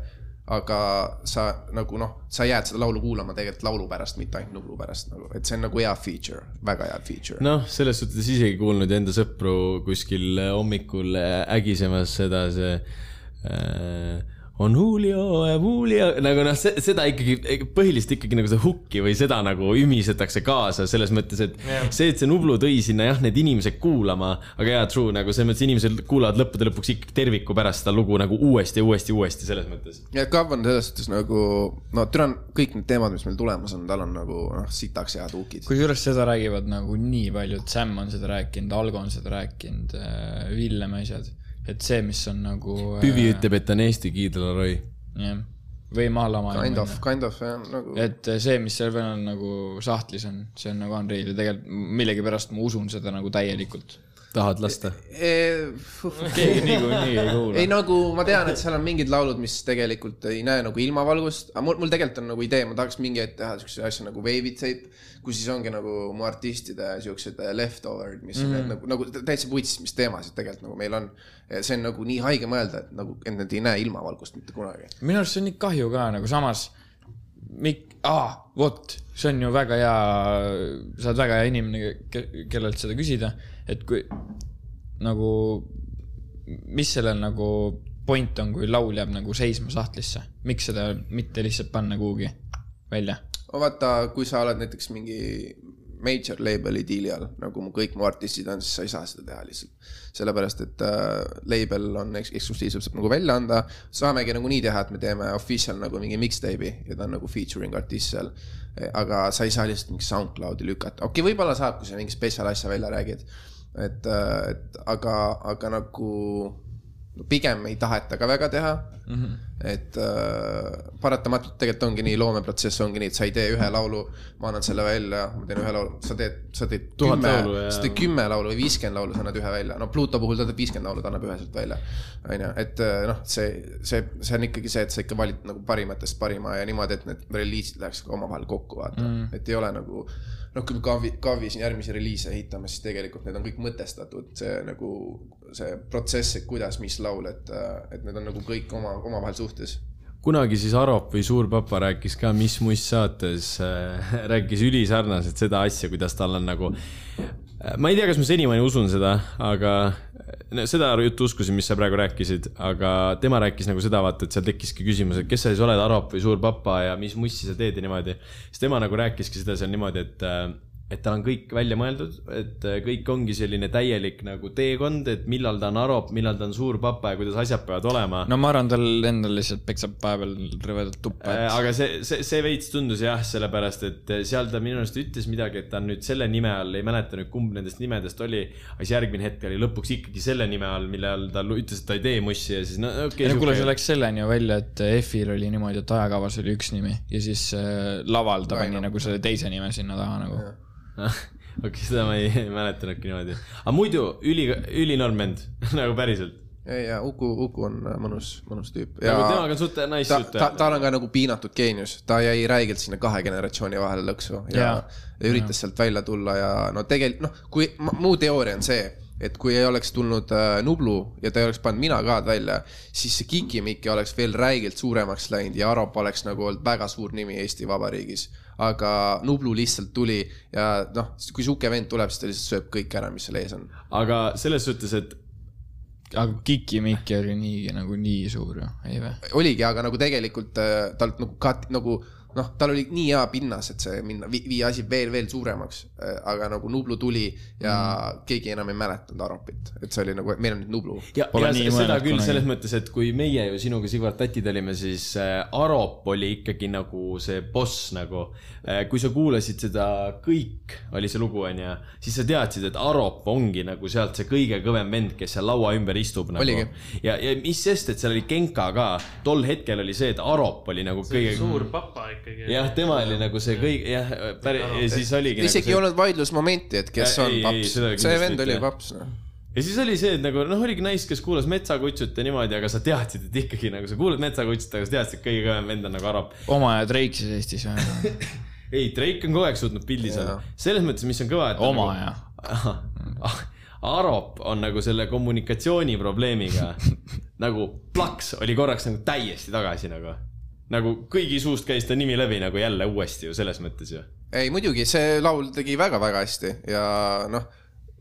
aga sa nagu noh, sa jääd seda laulu kuulama tegelikult laulu pärast, mitte ainult Nublu pärast nagu, et see on nagu hea feature, väga hea feature.
noh, selles suhtes isegi kuulnud enda sõpru kuskil hommikul ägisemas seda, see äh, on Julio ja Julio, nagu noh, seda ikkagi, põhiliselt ikkagi nagu seda hukki või seda nagu ümisetakse kaasa selles mõttes, et yeah. see, et see Nublu tõi sinna jah, need inimesed kuulama, aga jaa, true, nagu selles mõttes inimesed kuulavad lõppude lõpuks ikkagi terviku pärast seda lugu nagu uuesti ja uuesti, uuesti selles mõttes.
ja Kav on selles suhtes nagu, no türa on kõik need teemad, mis meil tulemas on, tal on nagu noh, sitaks head hukid.
kusjuures seda räägivad nagu nii paljud, Sam on seda rääkinud, Algo on seda rääkinud, Villem asjad et see, mis on nagu.
Püvi äh, ütleb, et ta on Eesti Kid Laroi.
jah, või Maalamaa.
Kind of, kind of jah, nagu.
et see, mis seal veel on nagu sahtlis on, see on nagu unreal ja tegelikult millegipärast ma usun seda nagu täielikult
tahad lasta
e,?
keegi niikuinii ei kuula.
ei nagu ma tean, et seal on mingid laulud, mis tegelikult ei näe nagu ilmavalgust, aga mul, mul tegelikult on nagu idee, ma tahaks mingi hetk teha siukse asja nagu Tape, kus siis ongi nagu mu artistide siuksed leftover'id, mis mm. on nagu, nagu täitsa puits, mis teemasid tegelikult nagu meil on. see on nagu nii haige mõelda, et nagu, et nad ei näe ilmavalgust mitte kunagi.
minu arust see on nii kahju ka nagu samas mik-, aa, vot, see on ju väga hea, sa oled väga hea inimene, kellelt seda küsida, et kui nagu, mis sellel nagu point on, kui laul jääb nagu seisma sahtlisse, miks seda mitte lihtsalt panna kuhugi välja?
vaata, kui sa oled näiteks mingi major label'i diili all, nagu mu kõik mu artistid on, siis sa ei saa seda teha lihtsalt. sellepärast, et äh, label on eks eksklusiivselt saab nagu välja anda, saamegi nagu nii teha, et me teeme official nagu mingi mixtape'i ja ta on nagu featuring artist seal. aga sa ei saa lihtsalt mingi SoundCloudi lükata, okei okay,, võib-olla saab, kui sa mingi spetsial asja välja räägid. Et, äh, et aga, aga nagu pigem ei taheta ka väga teha mm. -hmm. et äh, paratamatult tegelikult ongi nii, loomeprotsess ongi nii, et sa ei tee ühe laulu, ma annan selle välja, ma teen ühe laulu, sa teed, sa teed kümme, sa teed kümme laulu või viiskümmend laulu, sa annad ühe välja. no Pluto puhul ta teeb viiskümmend laulu, ta annab ühe sealt välja. on ju, et äh, noh, see, see, see on ikkagi see, et sa ikka valid nagu parimatest parima ja niimoodi, et need reliisid läheks ka omavahel kokku, vaata mm. -hmm. et ei ole nagu noh, kui me Kavi, Kavi siin järgmisi reliise ehitame, siis tegelikult need on kõik mõtestatud, see nagu see protsess, et kuidas, mis laul, et, et need on nagu kõik oma, omavahel suhtes
kunagi siis Arop või Suur Papa rääkis ka Mis Muss saates äh,, (laughs) rääkis ülisarnaselt seda asja, kuidas tal on nagu äh,. ma ei tea, kas ma senimaani usun seda, aga no, seda juttu uskusin, mis sa praegu rääkisid, aga tema rääkis nagu seda, vaata, et seal tekkiski küsimus, et kes sa siis oled, Arop või Suur Papa ja mis mussi sa teed ja niimoodi. siis tema nagu rääkiski seda seal niimoodi, et äh, et tal on kõik välja mõeldud, et äh, kõik ongi selline täielik nagu teekond, et millal ta on Arop, millal ta on suur papa ja kuidas asjad peavad olema.
no ma arvan, tal endal lihtsalt peksab vahepeal rõvedalt tuppa
et.... Äh, aga see, see, see veits tundus jah, sellepärast et äh, seal ta minu arust ütles midagi, et ta on nüüd selle nime all, ei mäleta nüüd, kumb nendest nimedest oli. aga siis järgmine hetk oli lõpuks ikkagi selle nime all, mille all ta ütles, et ta ei tee mussi ja siis no okei okay,.
no kuule, see läks selleni ju välja, et EF-il oli niimoodi, et ajakavas oli üks nimi ja siis äh, laval ta pani nagu selle teise nime sinna taha nagu (laughs)
okei okay,, seda ma ei, ei (laughs) mäletanudki niimoodi. aga muidu üli, ülinorm vend (laughs) nagu päriselt.
ja, ja Uku, Uku on äh, mõnus, mõnus tüüp.
nagu temaga on suht nice
ta,
juttu
ta, tal on ka nagu piinatud geenius, ta jäi räigelt sinna kahe generatsiooni vahele lõksu ja, ja. ja üritas ja. sealt välja tulla ja no tegelikult noh, kui mu teooria on see et kui ei oleks tulnud äh, Nublu ja ta ei oleks pannud Mina ka välja, siis see Kiki-Miki oleks veel räigelt suuremaks läinud ja Arop oleks nagu olnud väga suur nimi Eesti Vabariigis aga Nublu lihtsalt tuli ja noh, kui sihuke vend tuleb, siis ta lihtsalt sööb kõik ära, mis seal ees on.
aga selles suhtes, et
aga Kiki-Miki oli nii nagu nii suur ju, ei või?
oligi, aga nagu tegelikult äh, talt nagu cut, nagu noh, tal oli nii hea pinnas, et see minna, viia asi veel, veel suuremaks. aga nagu Nublu tuli ja mm. keegi enam ei mäletanud Aropit, et see oli nagu, meil on nüüd Nublu.
ja, ja
nii
seda
mõelnud
küll
kunagi.
selles mõttes, et kui meie ju sinuga, Sigvard, tatid olime, siis äh, Arop oli ikkagi nagu see boss nagu. kui sa kuulasid seda Kõik oli see lugu, onju, siis sa teadsid, et Arop ongi nagu sealt see kõige kõvem vend, kes seal laua ümber istub nagu ja, ja mis sest, et seal oli Genka ka, tol hetkel oli see, et Arop oli nagu kõige.
suur papa ikkagi.
jah, tema oli nagu see kõige, jah, päris, ja siis oligi.
isegi ei olnud vaidlusmomenti, et kes
Ja,
on
ei,
paps, see vend oli paps, noh.
ja siis oli see, et nagu noh, oligi nais, kes kuulas Metsakutsut ja niimoodi, aga sa teadsid, et ikkagi nagu sa kuulad Metsakutsut, aga sa teadsid, et kõige kõvem vend on nagu Arop.
oma ja Drake siis Eestis või? (laughs)
ei, Drake on kogu aeg suutnud pildis olla. selles mõttes, mis on kõva, et.
oma ja. (laughs)
ja. Arop on nagu selle kommunikatsiooni probleemiga (laughs) nagu plaks oli korraks nagu täiesti tagasi nagu. Nagu kõigi suust käis ta nimi läbi nagu jälle uuesti ju selles mõttes ju.
ei muidugi, see laul tegi väga-väga hästi ja noh,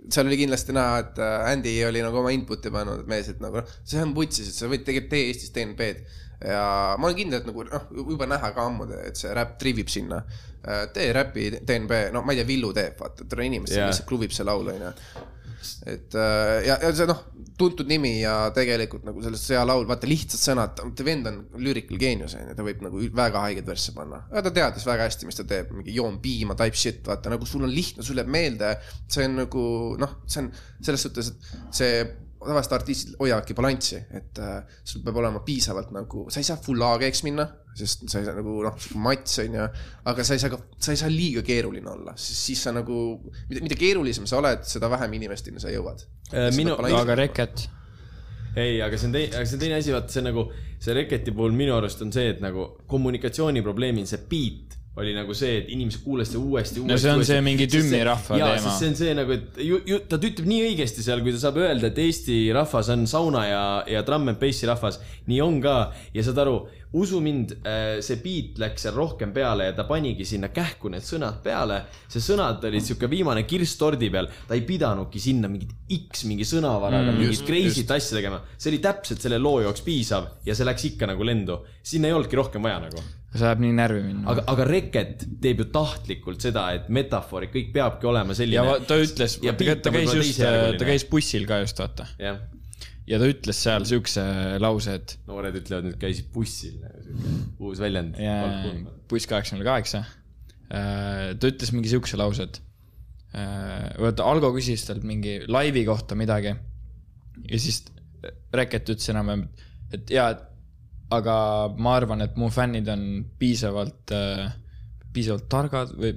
seal oli kindlasti näha, et äh, Andy oli nagu oma input'i pannud, et mees, et nagu noh, see on vutsis, et sa võid tegelikult tee Eestis DNB-d. ja ma olen kindel, et nagu noh, juba näha ka ammu, et see räpp trivib sinna. tee räpi DNB, no ma ei tea, Villu teeb, vaata, tore inimene
Jaa.
yeah., lihtsalt klubib see laul, onju. Et äh, ja, ja see noh, tuntud nimi ja tegelikult nagu sellest hea laul, vaata lihtsad sõnad, ta vend on lyrical geenius onju, ta võib nagu väga haigeid versse panna. aga ta teadis väga hästi, mis ta teeb, mingi joon piima type shit, vaata nagu sul on lihtne, sul jääb meelde. see on nagu noh, see on selles suhtes, et see tavaliselt artistid hoiavadki balanssi, et äh, sul peab olema piisavalt nagu, sa ei saa full AG-ks minna, sest sa ei saa nagu noh, mats on ju, aga sa ei saa ka, sa ei saa liiga keeruline olla, siis, siis sa nagu, mida, mida keerulisem sa oled, seda vähem inimesteni sa jõuad.
Äh, minu-
aga Reket,
ei, aga see on teine, aga see on teine asi, vaata see on nagu, see Reketi puhul minu arust on see, et nagu kommunikatsiooniprobleemil see beat oli nagu see, et inimesed kuulasid seda uuesti, uuesti.
see on see mingi tümmi rahva
jaa,
teema.
see on see nagu, et ju, ju, ta ütleb nii õigesti seal, kui ta saab öelda, et Eesti rahvas on sauna ja, ja trumm and bassi rahvas. nii on ka ja saad aru, usu mind, see beat läks seal rohkem peale ja ta panigi sinna kähku need sõnad peale. see sõnad olid sihuke viimane kirss tordi peal, ta ei pidanudki sinna mingit X mingi sõnavaraga mm, mingit crazy't asja tegema. see oli täpselt selle loo jaoks piisav ja see läks ikka nagu lendu. sinna ei olnudki rohkem vaja nagu
see läheb nii närvi minna.
aga, aga Reket teeb ju tahtlikult seda, et metafoorid, kõik peabki olema selline.
ja ta ütles,
ja
ta, käis just, ta käis bussil ka just, vaata. ja ta ütles seal siukse lause, et
noored ütlevad nüüd käisid bussil, uus väljend.
buss kaheksa null kaheksa. ta ütles mingi siukse lause, et äh, vaata, Algo küsis talt mingi laivi kohta midagi. ja siis Reket ütles enam-vähem, et jaa, et aga ma arvan, et mu fännid on piisavalt äh,, piisavalt targad või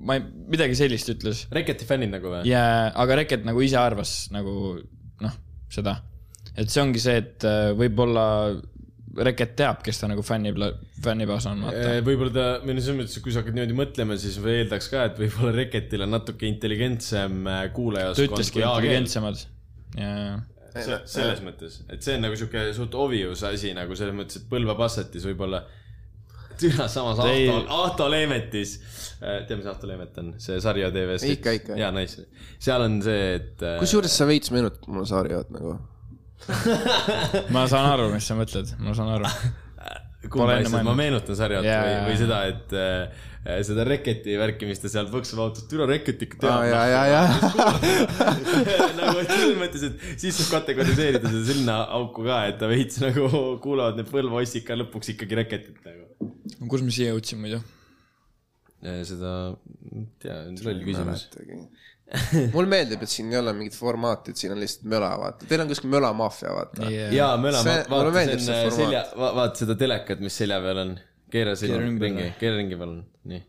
ma ei, midagi sellist ütles
Reketi fännid nagu või?
ja, aga Reket nagu ise arvas nagu noh, seda. et see ongi see, et äh, võib-olla Reket teab, kes ta nagu fännib, fännibaas on, vaata.
võib-olla ta, või no selles mõttes, et kui sa hakkad niimoodi mõtlema, siis eeldaks ka, et võib-olla Reketil on natuke intelligentsem äh,
ta
kuulajaskond
ütleski intelligentsemad ja,
Se- selles mõttes, et see on nagu sihuke suht obvious asi nagu selles mõttes, et Põlva Passatis võib-olla. türa samas Ahto, Ahto Leemetis, tead, mis Ahto Leemet on, see sarja TV-s.
Ikka, ikka.
jaa, nice, seal on see, et.
kusjuures sa veits meenutad mulle Saarjat nagu. (laughs)
ma saan aru, mis sa mõtled, ma saan aru. (laughs)
kumba asja, ma meenutan sarjat
Jaa,
või, või seda, et äh, seda Reketi värki, mis ta seal põksub autos, türa Reket ikka teab.
ja, ja, ja,
nagu selles mõttes, et siis saab kategoriseerida seda sinna auku ka, et ta veits nagu kuulavad need Põlva ossid ka lõpuks ikkagi Reketit nagu.
kus me siia jõudsime muidu?
seda, ei tea, loll küsimus. (laughs)
mulle meeldib, et siin ei ole mingit formaati, et siin on lihtsalt möla, vaata, teil on kuskil möla maffia, vaata.
jaa, oleme
See-, mulle
vaata,
meeldib
see on
formaat.
selja, vaata seda telekat, mis selja peal on. keera selja
ringi
keera ringi palun, nii.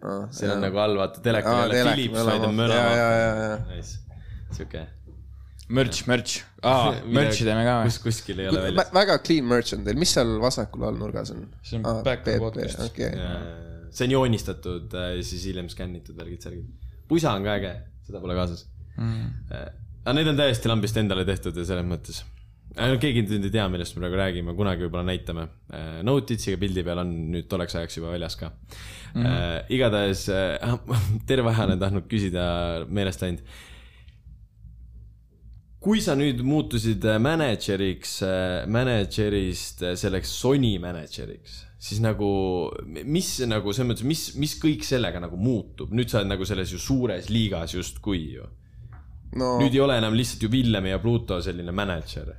Ah,
seal on nagu all, vaata, teleka
Aa,
ei ole Philips, vaid on
maffia.
möla
Jaa, jaa, jaa,
maffia
jaa..
Nice, sihuke.
Merch, merch, aa, (laughs) merch'i teeme ka
kus,
või?
kuskil ei ole väljas.
väga clean merch on teil, mis seal vasakul all nurgas on?
See on Backyard podcast.
okei,
see on joonistatud äh, ja siis hiljem skännitud värgid-särgid. Pusa on ka äge, seda pole kaasas mm.. aga need on täiesti lambist endale tehtud ja selles mõttes. keegi nüüd ei tea, millest me praegu räägime, kunagi võib-olla näitame. Notitsiga pildi peal on nüüd tolleks ajaks juba väljas ka mm. -hmm. igatahes äh, (laughs) terve aja olen tahtnud küsida, meelest läinud. kui sa nüüd muutusid äh, mänedžeriks, mänedžerist äh, selleks Sony mänedžeriks, siis nagu, mis nagu selles mõttes, mis, mis kõik sellega nagu muutub, nüüd sa oled nagu selles ju suures liigas justkui ju.
no
nüüd ei ole enam lihtsalt ju Villemi ja Pluto selline mänedžer.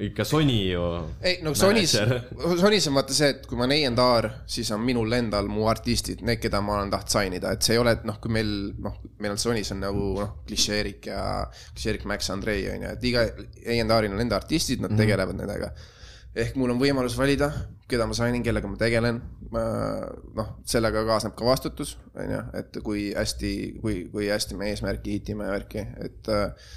ikka Sony ju.
ei no Sonys Sonys on vaata see, et kui ma olen A&R, siis on minul endal mu artistid, need, keda ma olen tahtnud sign ida, et see ei ole, et noh, kui meil noh, meil on Sonys on nagu noh, Klišeerik ja Klišeerik Max Andrei on ju, et iga A&R-il on enda artistid, nad mm -hmm. tegelevad nendega. Ehk mul on võimalus valida, keda ma sign in, kellega ma tegelen. noh, sellega kaasneb ka vastutus, on ju, et kui hästi, kui, kui hästi me eesmärki hitime ja värki, et äh,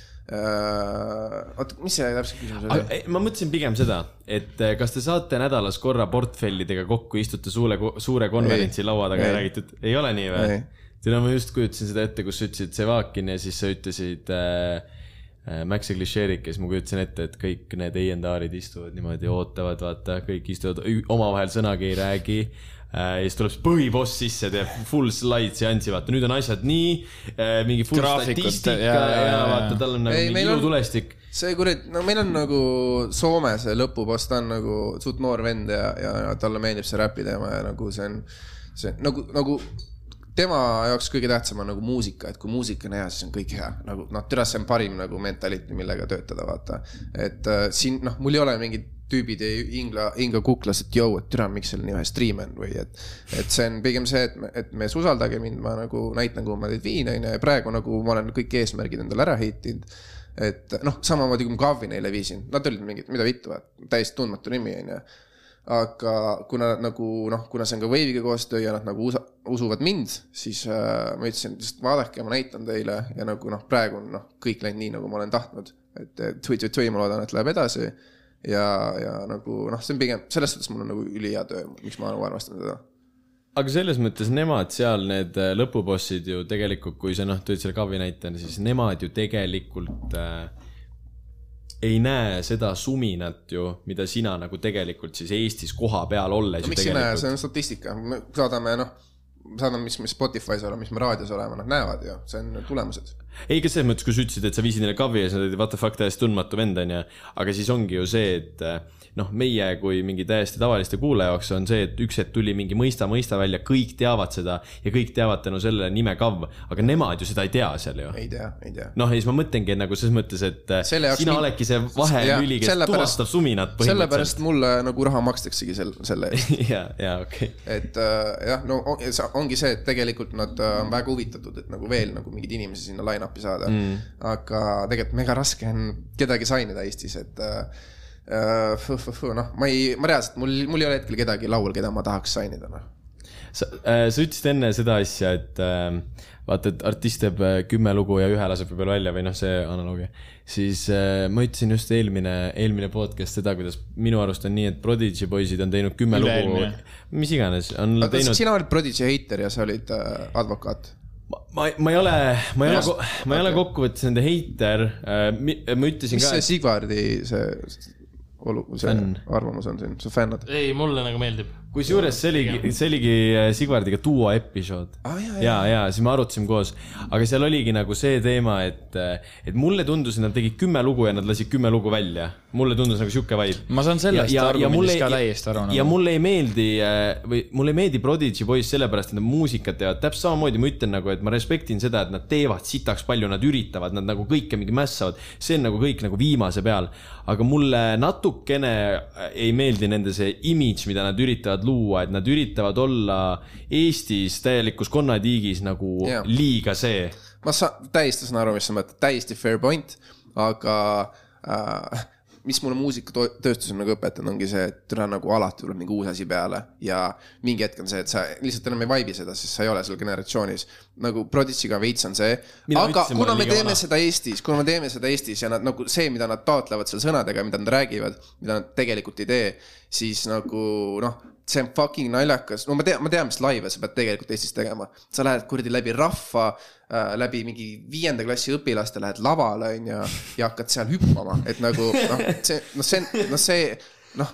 oota, mis see täpselt küsimus oli?
ma mõtlesin pigem seda, et eh, kas te saate nädalas korra portfellidega kokku, istute suure, suure konverentsi laua taga ja
Ei.
räägite, et ei ole nii või? tead, ma just kujutasin seda ette, kus sa ütlesid Sevakin ja siis sa ütlesid äh, äh, Max ja Klišeerik siis ma kujutasin ette, et kõik need A&R-id istuvad niimoodi, ootavad, vaata, kõik istuvad, omavahel sõnagi ei räägi äh, ja siis tuleb see põhiboss sisse, teeb full slide seansi, vaata nüüd on asjad nii, mingi full
Graafikud,
statistika ja,
ja-
ja, vaata, tal on nagu
Ei,
mingi ilutulestik.
see kurat, no meil on nagu Soome see lõpuboss, ta on nagu suht noor vend ja, ja talle meeldib see räpi teema ja nagu see on, see nagu, nagu tema jaoks kõige tähtsam on nagu muusika, et kui muusika on hea, siis on kõik hea, nagu noh, türa see on parim nagu mentality, millega töötada, vaata. et äh, siin noh, mul ei ole mingid tüübid ei hingla, hinga kuklas, et jõu, et türa, miks seal nii vähe striime on või et, et see on pigem see, et, et mees usaldage mind, ma nagu näitan, kuhu ma teid viin, onju, ja praegu nagu ma olen kõik eesmärgid endale ära hittinud et noh, samamoodi kui ma Kavi neile viisin, nad olid mingid, mida vittu, täiesti tundmatu nimi onju. Aga kuna nagu noh, kuna see on ka Wave'iga koostöö ja nad nagu usa, usuvad mind, siis äh, ma ütlesin, lihtsalt vaadake, ma näitan teile ja nagu noh, praegu on noh, kõik läinud nii, nagu ma olen tahtnud. et tui-tui-tui, ma loodan, et läheb edasi. ja, ja nagu noh, see on pigem selles suhtes mul on nagu ülihea töö, miks ma nagu armastan seda.
aga selles mõttes nemad seal, need äh, lõpubossid ju tegelikult, kui sa noh, tõid selle Kavi näite, siis nemad ju tegelikult äh, ei näe seda suminat ju, mida sina nagu tegelikult siis Eestis kohapeal olles
no miks ei näe, see
tegelikult.
on statistika, me saadame noh, saadame, mis me Spotify's oleme, mis me raadios oleme, nad näevad ju, see on tulemused.
Ei, kas selles mõttes, kui sa ütlesid, et sa viisid neile Kavi ja sa olid what the fuck täiesti tundmatu vend onju, aga siis ongi ju see, et noh, meie kui mingi täiesti tavaliste kuulaja jaoks on see, et üks hetk tuli mingi mõista, mõista välja, kõik teavad seda ja kõik teavad tänu sellele nime Kav, aga nemad ju seda ei tea seal ju
ei tea, ei tea.
noh, ja siis ma mõtlengi nagu selles mõttes, et äh,
Selle
sina
mind-
oledki see vahelüli, kes
sellepärast-
tuvastab suminat
sellepärast mulle nagu raha makstaksegi sel-, selle eest.
ja, ja okei okay..
et äh, jah, no on- ongi see, et tegelikult nad äh, on väga huvitatud, et nagu veel nagu mingeid inimesi sinna line-up'i saada mm.. aga tegelikult mega raske on kedagi sign ida Eestis, et äh, noh, ma ei, ma reaalselt, mul, mul ei ole hetkel kedagi laual, keda ma tahaks sign ida, noh.
sa äh,, sa ütlesid enne seda asja, et äh, vaata, et artist teeb äh, kümme lugu ja ühe laseb võib-olla välja või noh, see analoogia. siis äh, ma ütlesin just eelmine, eelmine podcast seda, kuidas minu arust on nii, et Prodigy poisid on teinud kümme lugu
Üle-eelmine.,
mis iganes, on
oota,
teinud.
sina olid Prodigy heiter ja sa olid äh, advokaat.
ma, ma ei ole, ma ei ole ma ei ole kokkuvõttes nende heiter äh,. ma ütlesin
mis
ka
see, Sigvardi see olu-, see
Fänn.
arvamus on siin, sa fännad?
ei, mulle nagu meeldib.
Kusjuures see oligi, see oligi äh, Sigvardiga duo episood
Aa, jaa,
ja, ja siis me arutasime koos, aga seal oligi nagu see teema, et, et mulle tundus, et nad tegid kümme lugu ja nad lasid kümme lugu välja. mulle tundus nagu sihuke vibe.
ma saan sellest argumendist ka täiesti aru
ja
nagu.
mulle ei meeldi äh, või mulle ei meeldi Prodigy poiss sellepärast, et nad muusikat teevad, täpselt samamoodi ma ütlen nagu, et ma respektin seda, et nad teevad sitaks palju, nad üritavad, nad nagu kõike mingi mässavad, see on nagu kõik nagu viimase peal. aga mulle natukene äh, ei meeldi nende see imidž, mida nad üritavad luua, et nad üritavad olla Eestis täielikus konnatiigis nagu yeah. liiga see.
ma saan, täiesti saan aru, mis sa mõtled, täiesti fair point, aga äh, mis mulle muusikatööstus on nagu õpetanud, ongi see, et täna nagu alati tuleb mingi uus asi peale ja mingi hetk on see, et sa lihtsalt enam ei vibe'i seda, sest sa ei ole seal generatsioonis. nagu Prodigy'ga veits on see, aga
ütlesin,
kuna me teeme
vana.
seda Eestis, kuna me teeme seda Eestis ja nad nagu see, mida nad taotlevad seal sõnadega, mida nad räägivad, mida nad tegelikult ei tee, siis nagu noh, see on fucking naljakas, no ma tean, ma tean, mis laive sa pead tegelikult Eestis tegema. sa lähed kuradi läbi rahva äh,, läbi mingi viienda klassi õpilaste lähed lavale onju ja hakkad seal hüppama, et nagu noh, see, noh, see, noh see noh,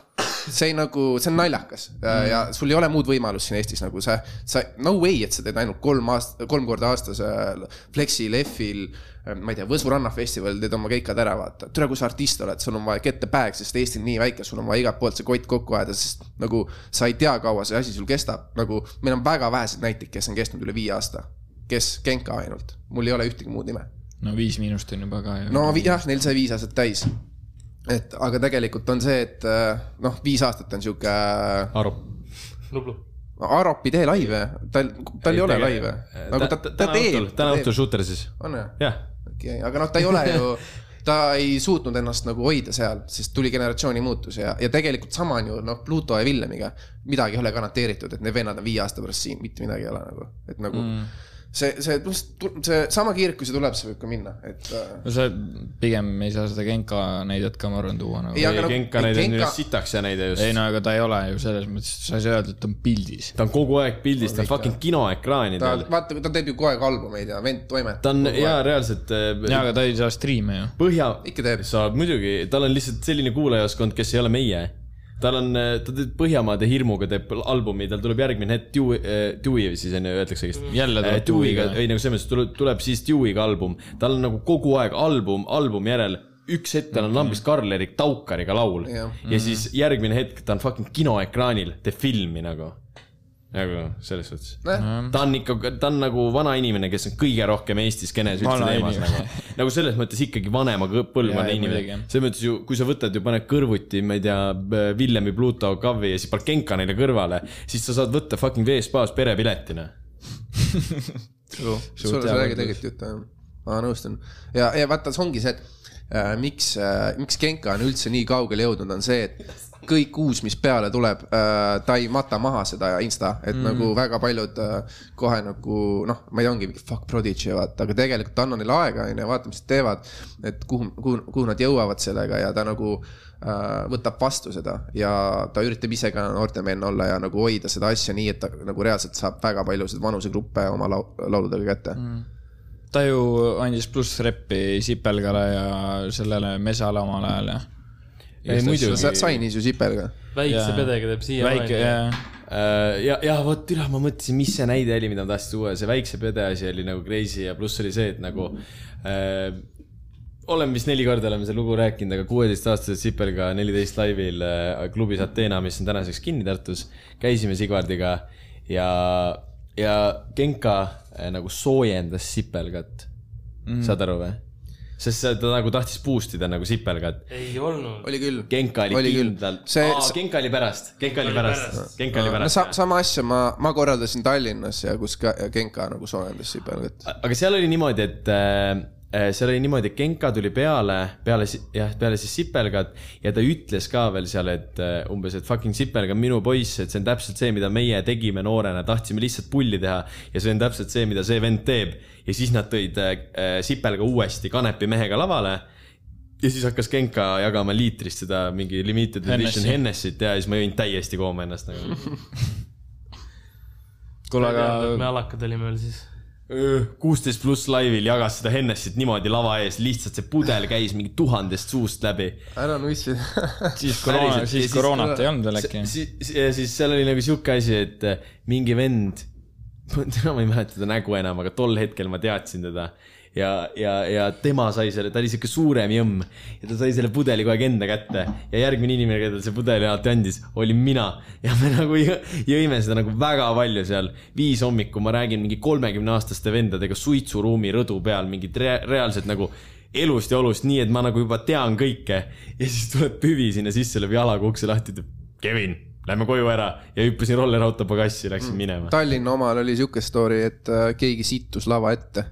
see nagu, see on naljakas mm. ja sul ei ole muud võimalust siin Eestis nagu sa, sa no way, et sa teed ainult kolm aast-, kolm korda aastas äh, Flexi, Lehvil, ma ei tea, Võsu rannafestivalil teed oma keikad ära, vaata. tere, kui sa artist oled, sul on vaja get the bag, sest Eesti on nii väike, sul on vaja igalt poolt see kott kokku ajada, sest nagu sa ei tea, kaua see asi sul kestab, nagu meil on väga vähesed näiteid, kes on kestnud üle viie aasta. kes, Genka ainult, mul ei ole ühtegi muud nime
no Viis Miinust on juba ka ju.
no jah, neil sai viis aastat täis. et aga tegelikult on see, et äh, noh, viis aastat on sihuke,
Aru.
Nublu.
Arop ei tee laive, tal, tal ei ole laive. nagu ta, ta
täna
teeb
õhtul,, täna õhtul shooter siis.
on jah?
jah,
okei, aga noh, ta ei ole ju, (laughs) ta ei suutnud ennast nagu hoida seal, sest tuli generatsiooni muutus ja, ja tegelikult sama on ju noh, Pluto ja Villemiga. midagi ei ole garanteeritud, et need vennad on viie aasta pärast siin, mitte midagi ei ole nagu, et nagu mm. see, see, see sama kiirelt, kui see tuleb, see võib ka minna, et äh,
no sa pigem ei saa seda Genka näidet ka, ma arvan, tuua nagu.
Ei, aga no-
Genka näide on just sitaks ja näide just
ei. no aga ta ei ole ju selles mõttes, sa ei saa öelda, et ta on pildis.
ta on kogu aeg pildis, ta on fucking
ta
kinoekraanidel.
vaata, ta teeb ju kogu aeg albumeid ja vend toimetab.
ta on jaa, reaalselt äh,
jaa, aga ta ei saa striime ju.
põhja,
ikka teeb.
saab muidugi, tal on lihtsalt selline kuulajaskond, kes ei ole meie. Tal on, ta teeb Põhjamaade hirmuga teeb albumi, tal tuleb järgmine hetk Dewey, Dewey siis on ju, öeldakse õigesti.
Jälle tuleb
Dewey'ga,
Dewey'ga.
ei nagu selles mõttes tuleb, tuleb siis Dewey'ga album, tal on nagu kogu aeg album, albumi järel üks hetk tal on lambist Karl-Erik Taukariga laul
Jah.
ja siis järgmine hetk ta on fucking kinoekraanil, teeb filmi nagu. Nagu selles suhtes. ta on ikka, ta on nagu vana inimene, kes on kõige rohkem Eesti skeenes üldse teemas nagu. nagu selles mõttes ikkagi vanema põlvkonna inimene selles mõttes ju, kui sa võtad ju, paned kõrvuti, ma ei tea, Villemi, Pluto, Kavi ja siis paned Genka neile kõrvale, siis sa saad võtta fucking veespaas perepiletina. (laughs)
sul on räägi tegelikult juttu, ma nõustun. ja, ja vaata, see ongi see, et äh, miks äh,, miks Genka on üldse nii kaugele jõudnud, on see, et kõik uus, mis peale tuleb äh,, ta ei mata maha seda insta, et mm. nagu väga paljud äh, kohe nagu noh, ma ei tea, ongi mingi fuck prodigy vaata, aga tegelikult anna neile aega, onju, vaata, mis nad teevad. et kuhu, kuhu, kuhu nad jõuavad sellega ja ta nagu äh, võtab vastu seda ja ta üritab ise ka noortemeelne olla ja nagu hoida seda asja nii, et ta nagu reaalselt saab väga paljusid vanusegruppe oma lau- lauludega kätte mm..
ta ju andis pluss reppi Sipelgale ja sellele Mesale omal ajal ja.
Ei muidugi.
sa sainis ju Sipelga.
väikse pedega teeb
väike
siiamaani.
ja,
Äh, ja, ja vot üle ma mõtlesin, mis see näide oli, mida ma tahtsin tuua, see väikse pede asi oli nagu crazy ja pluss oli see, et nagu äh,. oleme vist neli korda oleme seda lugu rääkinud, aga kuueteistaastased Sipelga neliteist laivil äh, klubis Ateena, mis on tänaseks kinni Tartus. käisime Sigvardiga ja, ja Genka äh, nagu soojendas Sipelgat mm.. saad aru või? Sest ta nagu tahtis boost ida nagu Sipelgat
ei olnud.
oli küll.
Genka oli,
Oli
kindlalt,
See-
aa Genka oli pärast, Genka oli pärast Genka oli
no
pärast
sa,. sama asja ma, ma korraldasin Tallinnas ja kus ka Genka nagu soojendas Sipelgat.
aga seal oli niimoodi, et äh, seal oli niimoodi, et Genka tuli peale, peale jah, peale siis Sipelgat ja ta ütles ka veel seal, et äh, umbes, et fucking Sipelg on minu poiss, et see on täpselt see, mida meie tegime noorena, tahtsime lihtsalt pulli teha ja see on täpselt see, mida see vend teeb. ja siis nad tõid äh, Sipelga uuesti Kanepi mehega lavale ja siis hakkas Genka jagama liitrist seda mingi limited edition
Hennessy.
Hennessy't ja siis ma jõin täiesti kooma ennast nagu.
kuule,
me
aga
alakad olime veel siis.
Kuusteist pluss laivil jagas seda Hennessy't niimoodi lava ees, lihtsalt see pudel käis mingi tuhandest suust läbi.
ära nussi.
siis koroona, siis
siis-
koroonat ei olnud veel äkki.
siis, ja siis seal oli nagu sihuke asi, et äh, mingi vend, (laughs) täna ma ei mäleta teda nägu enam, aga tol hetkel ma teadsin teda. ja, ja, ja tema sai selle, ta oli sihuke suurem jõmm ja ta sai selle pudeli kogu aeg enda kätte ja järgmine inimene, kellele see pudeli alati andis, olin mina ja me nagu jõ- jõime seda nagu väga palju seal. viis hommikul ma räägin mingi kolmekümne aastaste vendadega suitsuruumi rõdu peal mingit rea reaalselt nagu elust ja olust, nii et ma nagu juba tean kõike ja siis tuleb Püvi sinna sisse, lööb jalaga ukse lahti, ütleb Kevin, lähme koju ära ja hüppasin rollerauto pagassi, läksin mm. minema.
Tallinna omal oli sihuke story, et äh, keegi sittus lava ette.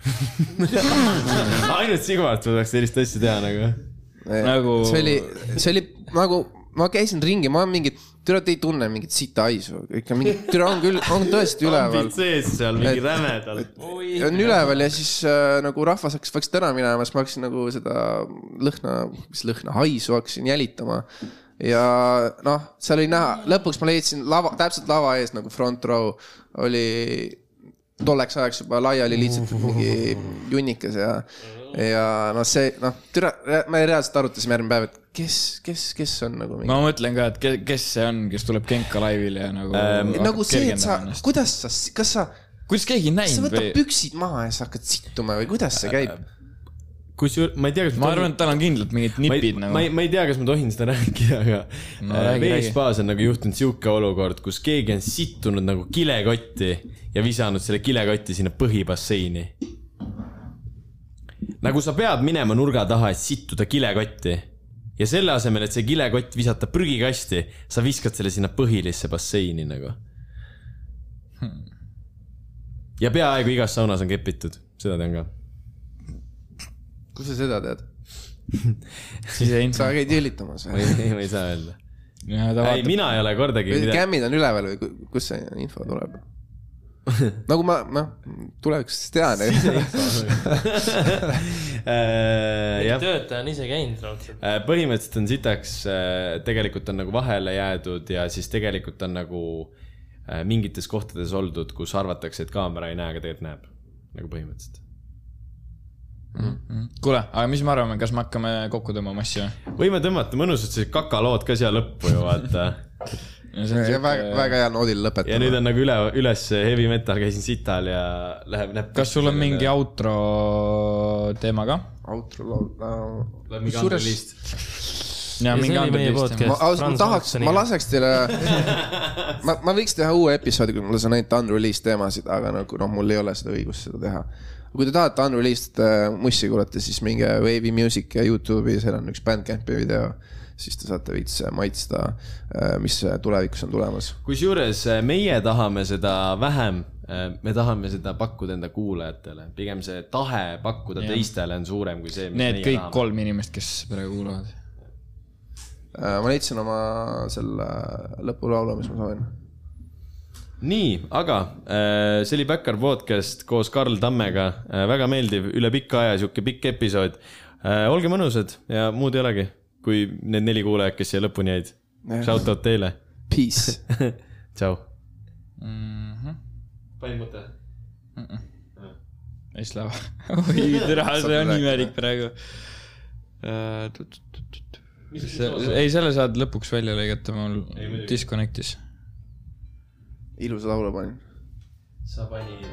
(laughs)
ainult Sigvart suudaks sellist asja teha nagu.
Nagu-
see oli, see oli nagu, ma käisin ringi, ma mingi, türa te ei tunne mingit sita haisu, ikka mingi, türa on küll, on tõesti (laughs) üleval.
sees seal mingi rämedalt.
on üleval ja siis äh, nagu rahvas hakkas vaikselt ära minema, siis ma hakkasin nagu seda lõhna, mis lõhna, haisu hakkasin jälitama. ja noh, seal oli näha, lõpuks ma leidsin lava, täpselt lava ees nagu front row oli tolleks ajaks juba laiali lihtsalt mingi junnikas ja, ja noh, see noh, türa, me reaalselt arutasime järgmine päev, et kes, kes, kes on nagu mingi
ma mõtlen ka, et ke- kes see on, kes tuleb Genka laivile ja nagu
Ähm,
nagu see, et sa kuidas sa, kas sa,
kuidas keegi
sa
näinud
võtad
või?
püksid maha ja sa hakkad sittuma või kuidas see käib?
Kusjuures ma ei tea, kas
ma arvan, et tal on kindlalt mingid
ma ei
nipid, nagu
ma ei, ma ei tea, kas ma tohin seda rääkida, aga
No räägi,
veespaas on nagu juhtunud sihuke olukord, kus keegi on sittunud nagu kilekotti ja visanud selle kilekoti sinna põhibasseini. nagu sa pead minema nurga taha, et sittuda kilekotti ja selle asemel, et see kilekott visata prügikasti, sa viskad selle sinna põhilisse basseini nagu. ja peaaegu igas saunas on kepitud, seda tean ka.
Kust sa seda tead? (laughs) sa. käid jõllitamas
ma
või?
ei, ma ei saa öelda. ei,
vaatab,
mina ei ole kordagi
kämmid on üleval või ku- kust see info tuleb? (laughs) nagu ma, noh, tulevikus siis tean. (laughs)
Äh,
töötaja on ise käinud raudselt.
põhimõtteliselt on sitaks, tegelikult on nagu vahele jäädud ja siis tegelikult on nagu äh, mingites kohtades oldud, kus arvatakse, et kaamera ei näe, aga tegelikult näeb. nagu põhimõtteliselt.
kuule, aga mis me arvame, kas me hakkame kokku tõmbama asju?
võime tõmmata mõnusad sellised kakalood ka siia lõppu ju vaata.
väga, väga hea noodil
ja nüüd
lõpetada.
on nagu üle, üles heavy metal, käisin sital ja läheb, läheb.
kas sul on mingi outro teema ka?
outro laul äh,.
mingi
kusjuures
ja
Ja see
mingi Andrelist
podcast.
ma ausalt, ma tahaks, ma laseks teile, (laughs) ma, ma võiks teha uue episoodi, kui mul on ainult unreleased teemasid, aga nagu noh, mul ei ole seda õigust seda teha. Kui te tahate unreleased äh, mussi kuulata, siis minge Wave'i Music ja Youtube'i, seal on üks Bandcampi video, siis te saate veits maitsta, mis tulevikus on tulemas.
kusjuures äh, meie tahame seda vähem, me tahame seda pakkuda enda kuulajatele, pigem see tahe pakkuda
Jah.
teistele on suurem kui see, mis
Need kõik
tahame.
kolm inimest, kes praegu kuulavad.
ma leidsin oma selle lõpulaulu, mis ma soovin.
nii, aga äh, see oli Backyard podcast koos Karl Tammega, väga meeldiv, üle pika aja sihuke pikk episood. olge mõnusad ja muud ei olegi, kui need neli kuulajat, kes siia lõpuni jäid. Shout out teile,
Peace. (laughs)
tšau.
Mhm.
panin mõte.
siis läheb. oi, tere, see on imelik praegu. ei, selle saad lõpuks välja lõigata, mul disconnect'is.
Ilusa laulu panin.
sa panid,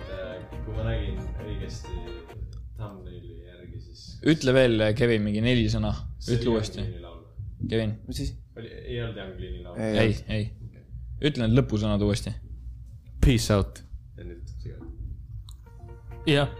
kui ma nägin õigesti thumbnaili järgi, siis.
ütle veel, Kevin, mingi neli sõna, ütle uuesti. Kevin,
mis siis?
oli, ei olnud Young Clean'i laul.
ei, ei. ütle need lõpusõnad uuesti.
Peace out. ja nüüd siga.
jah.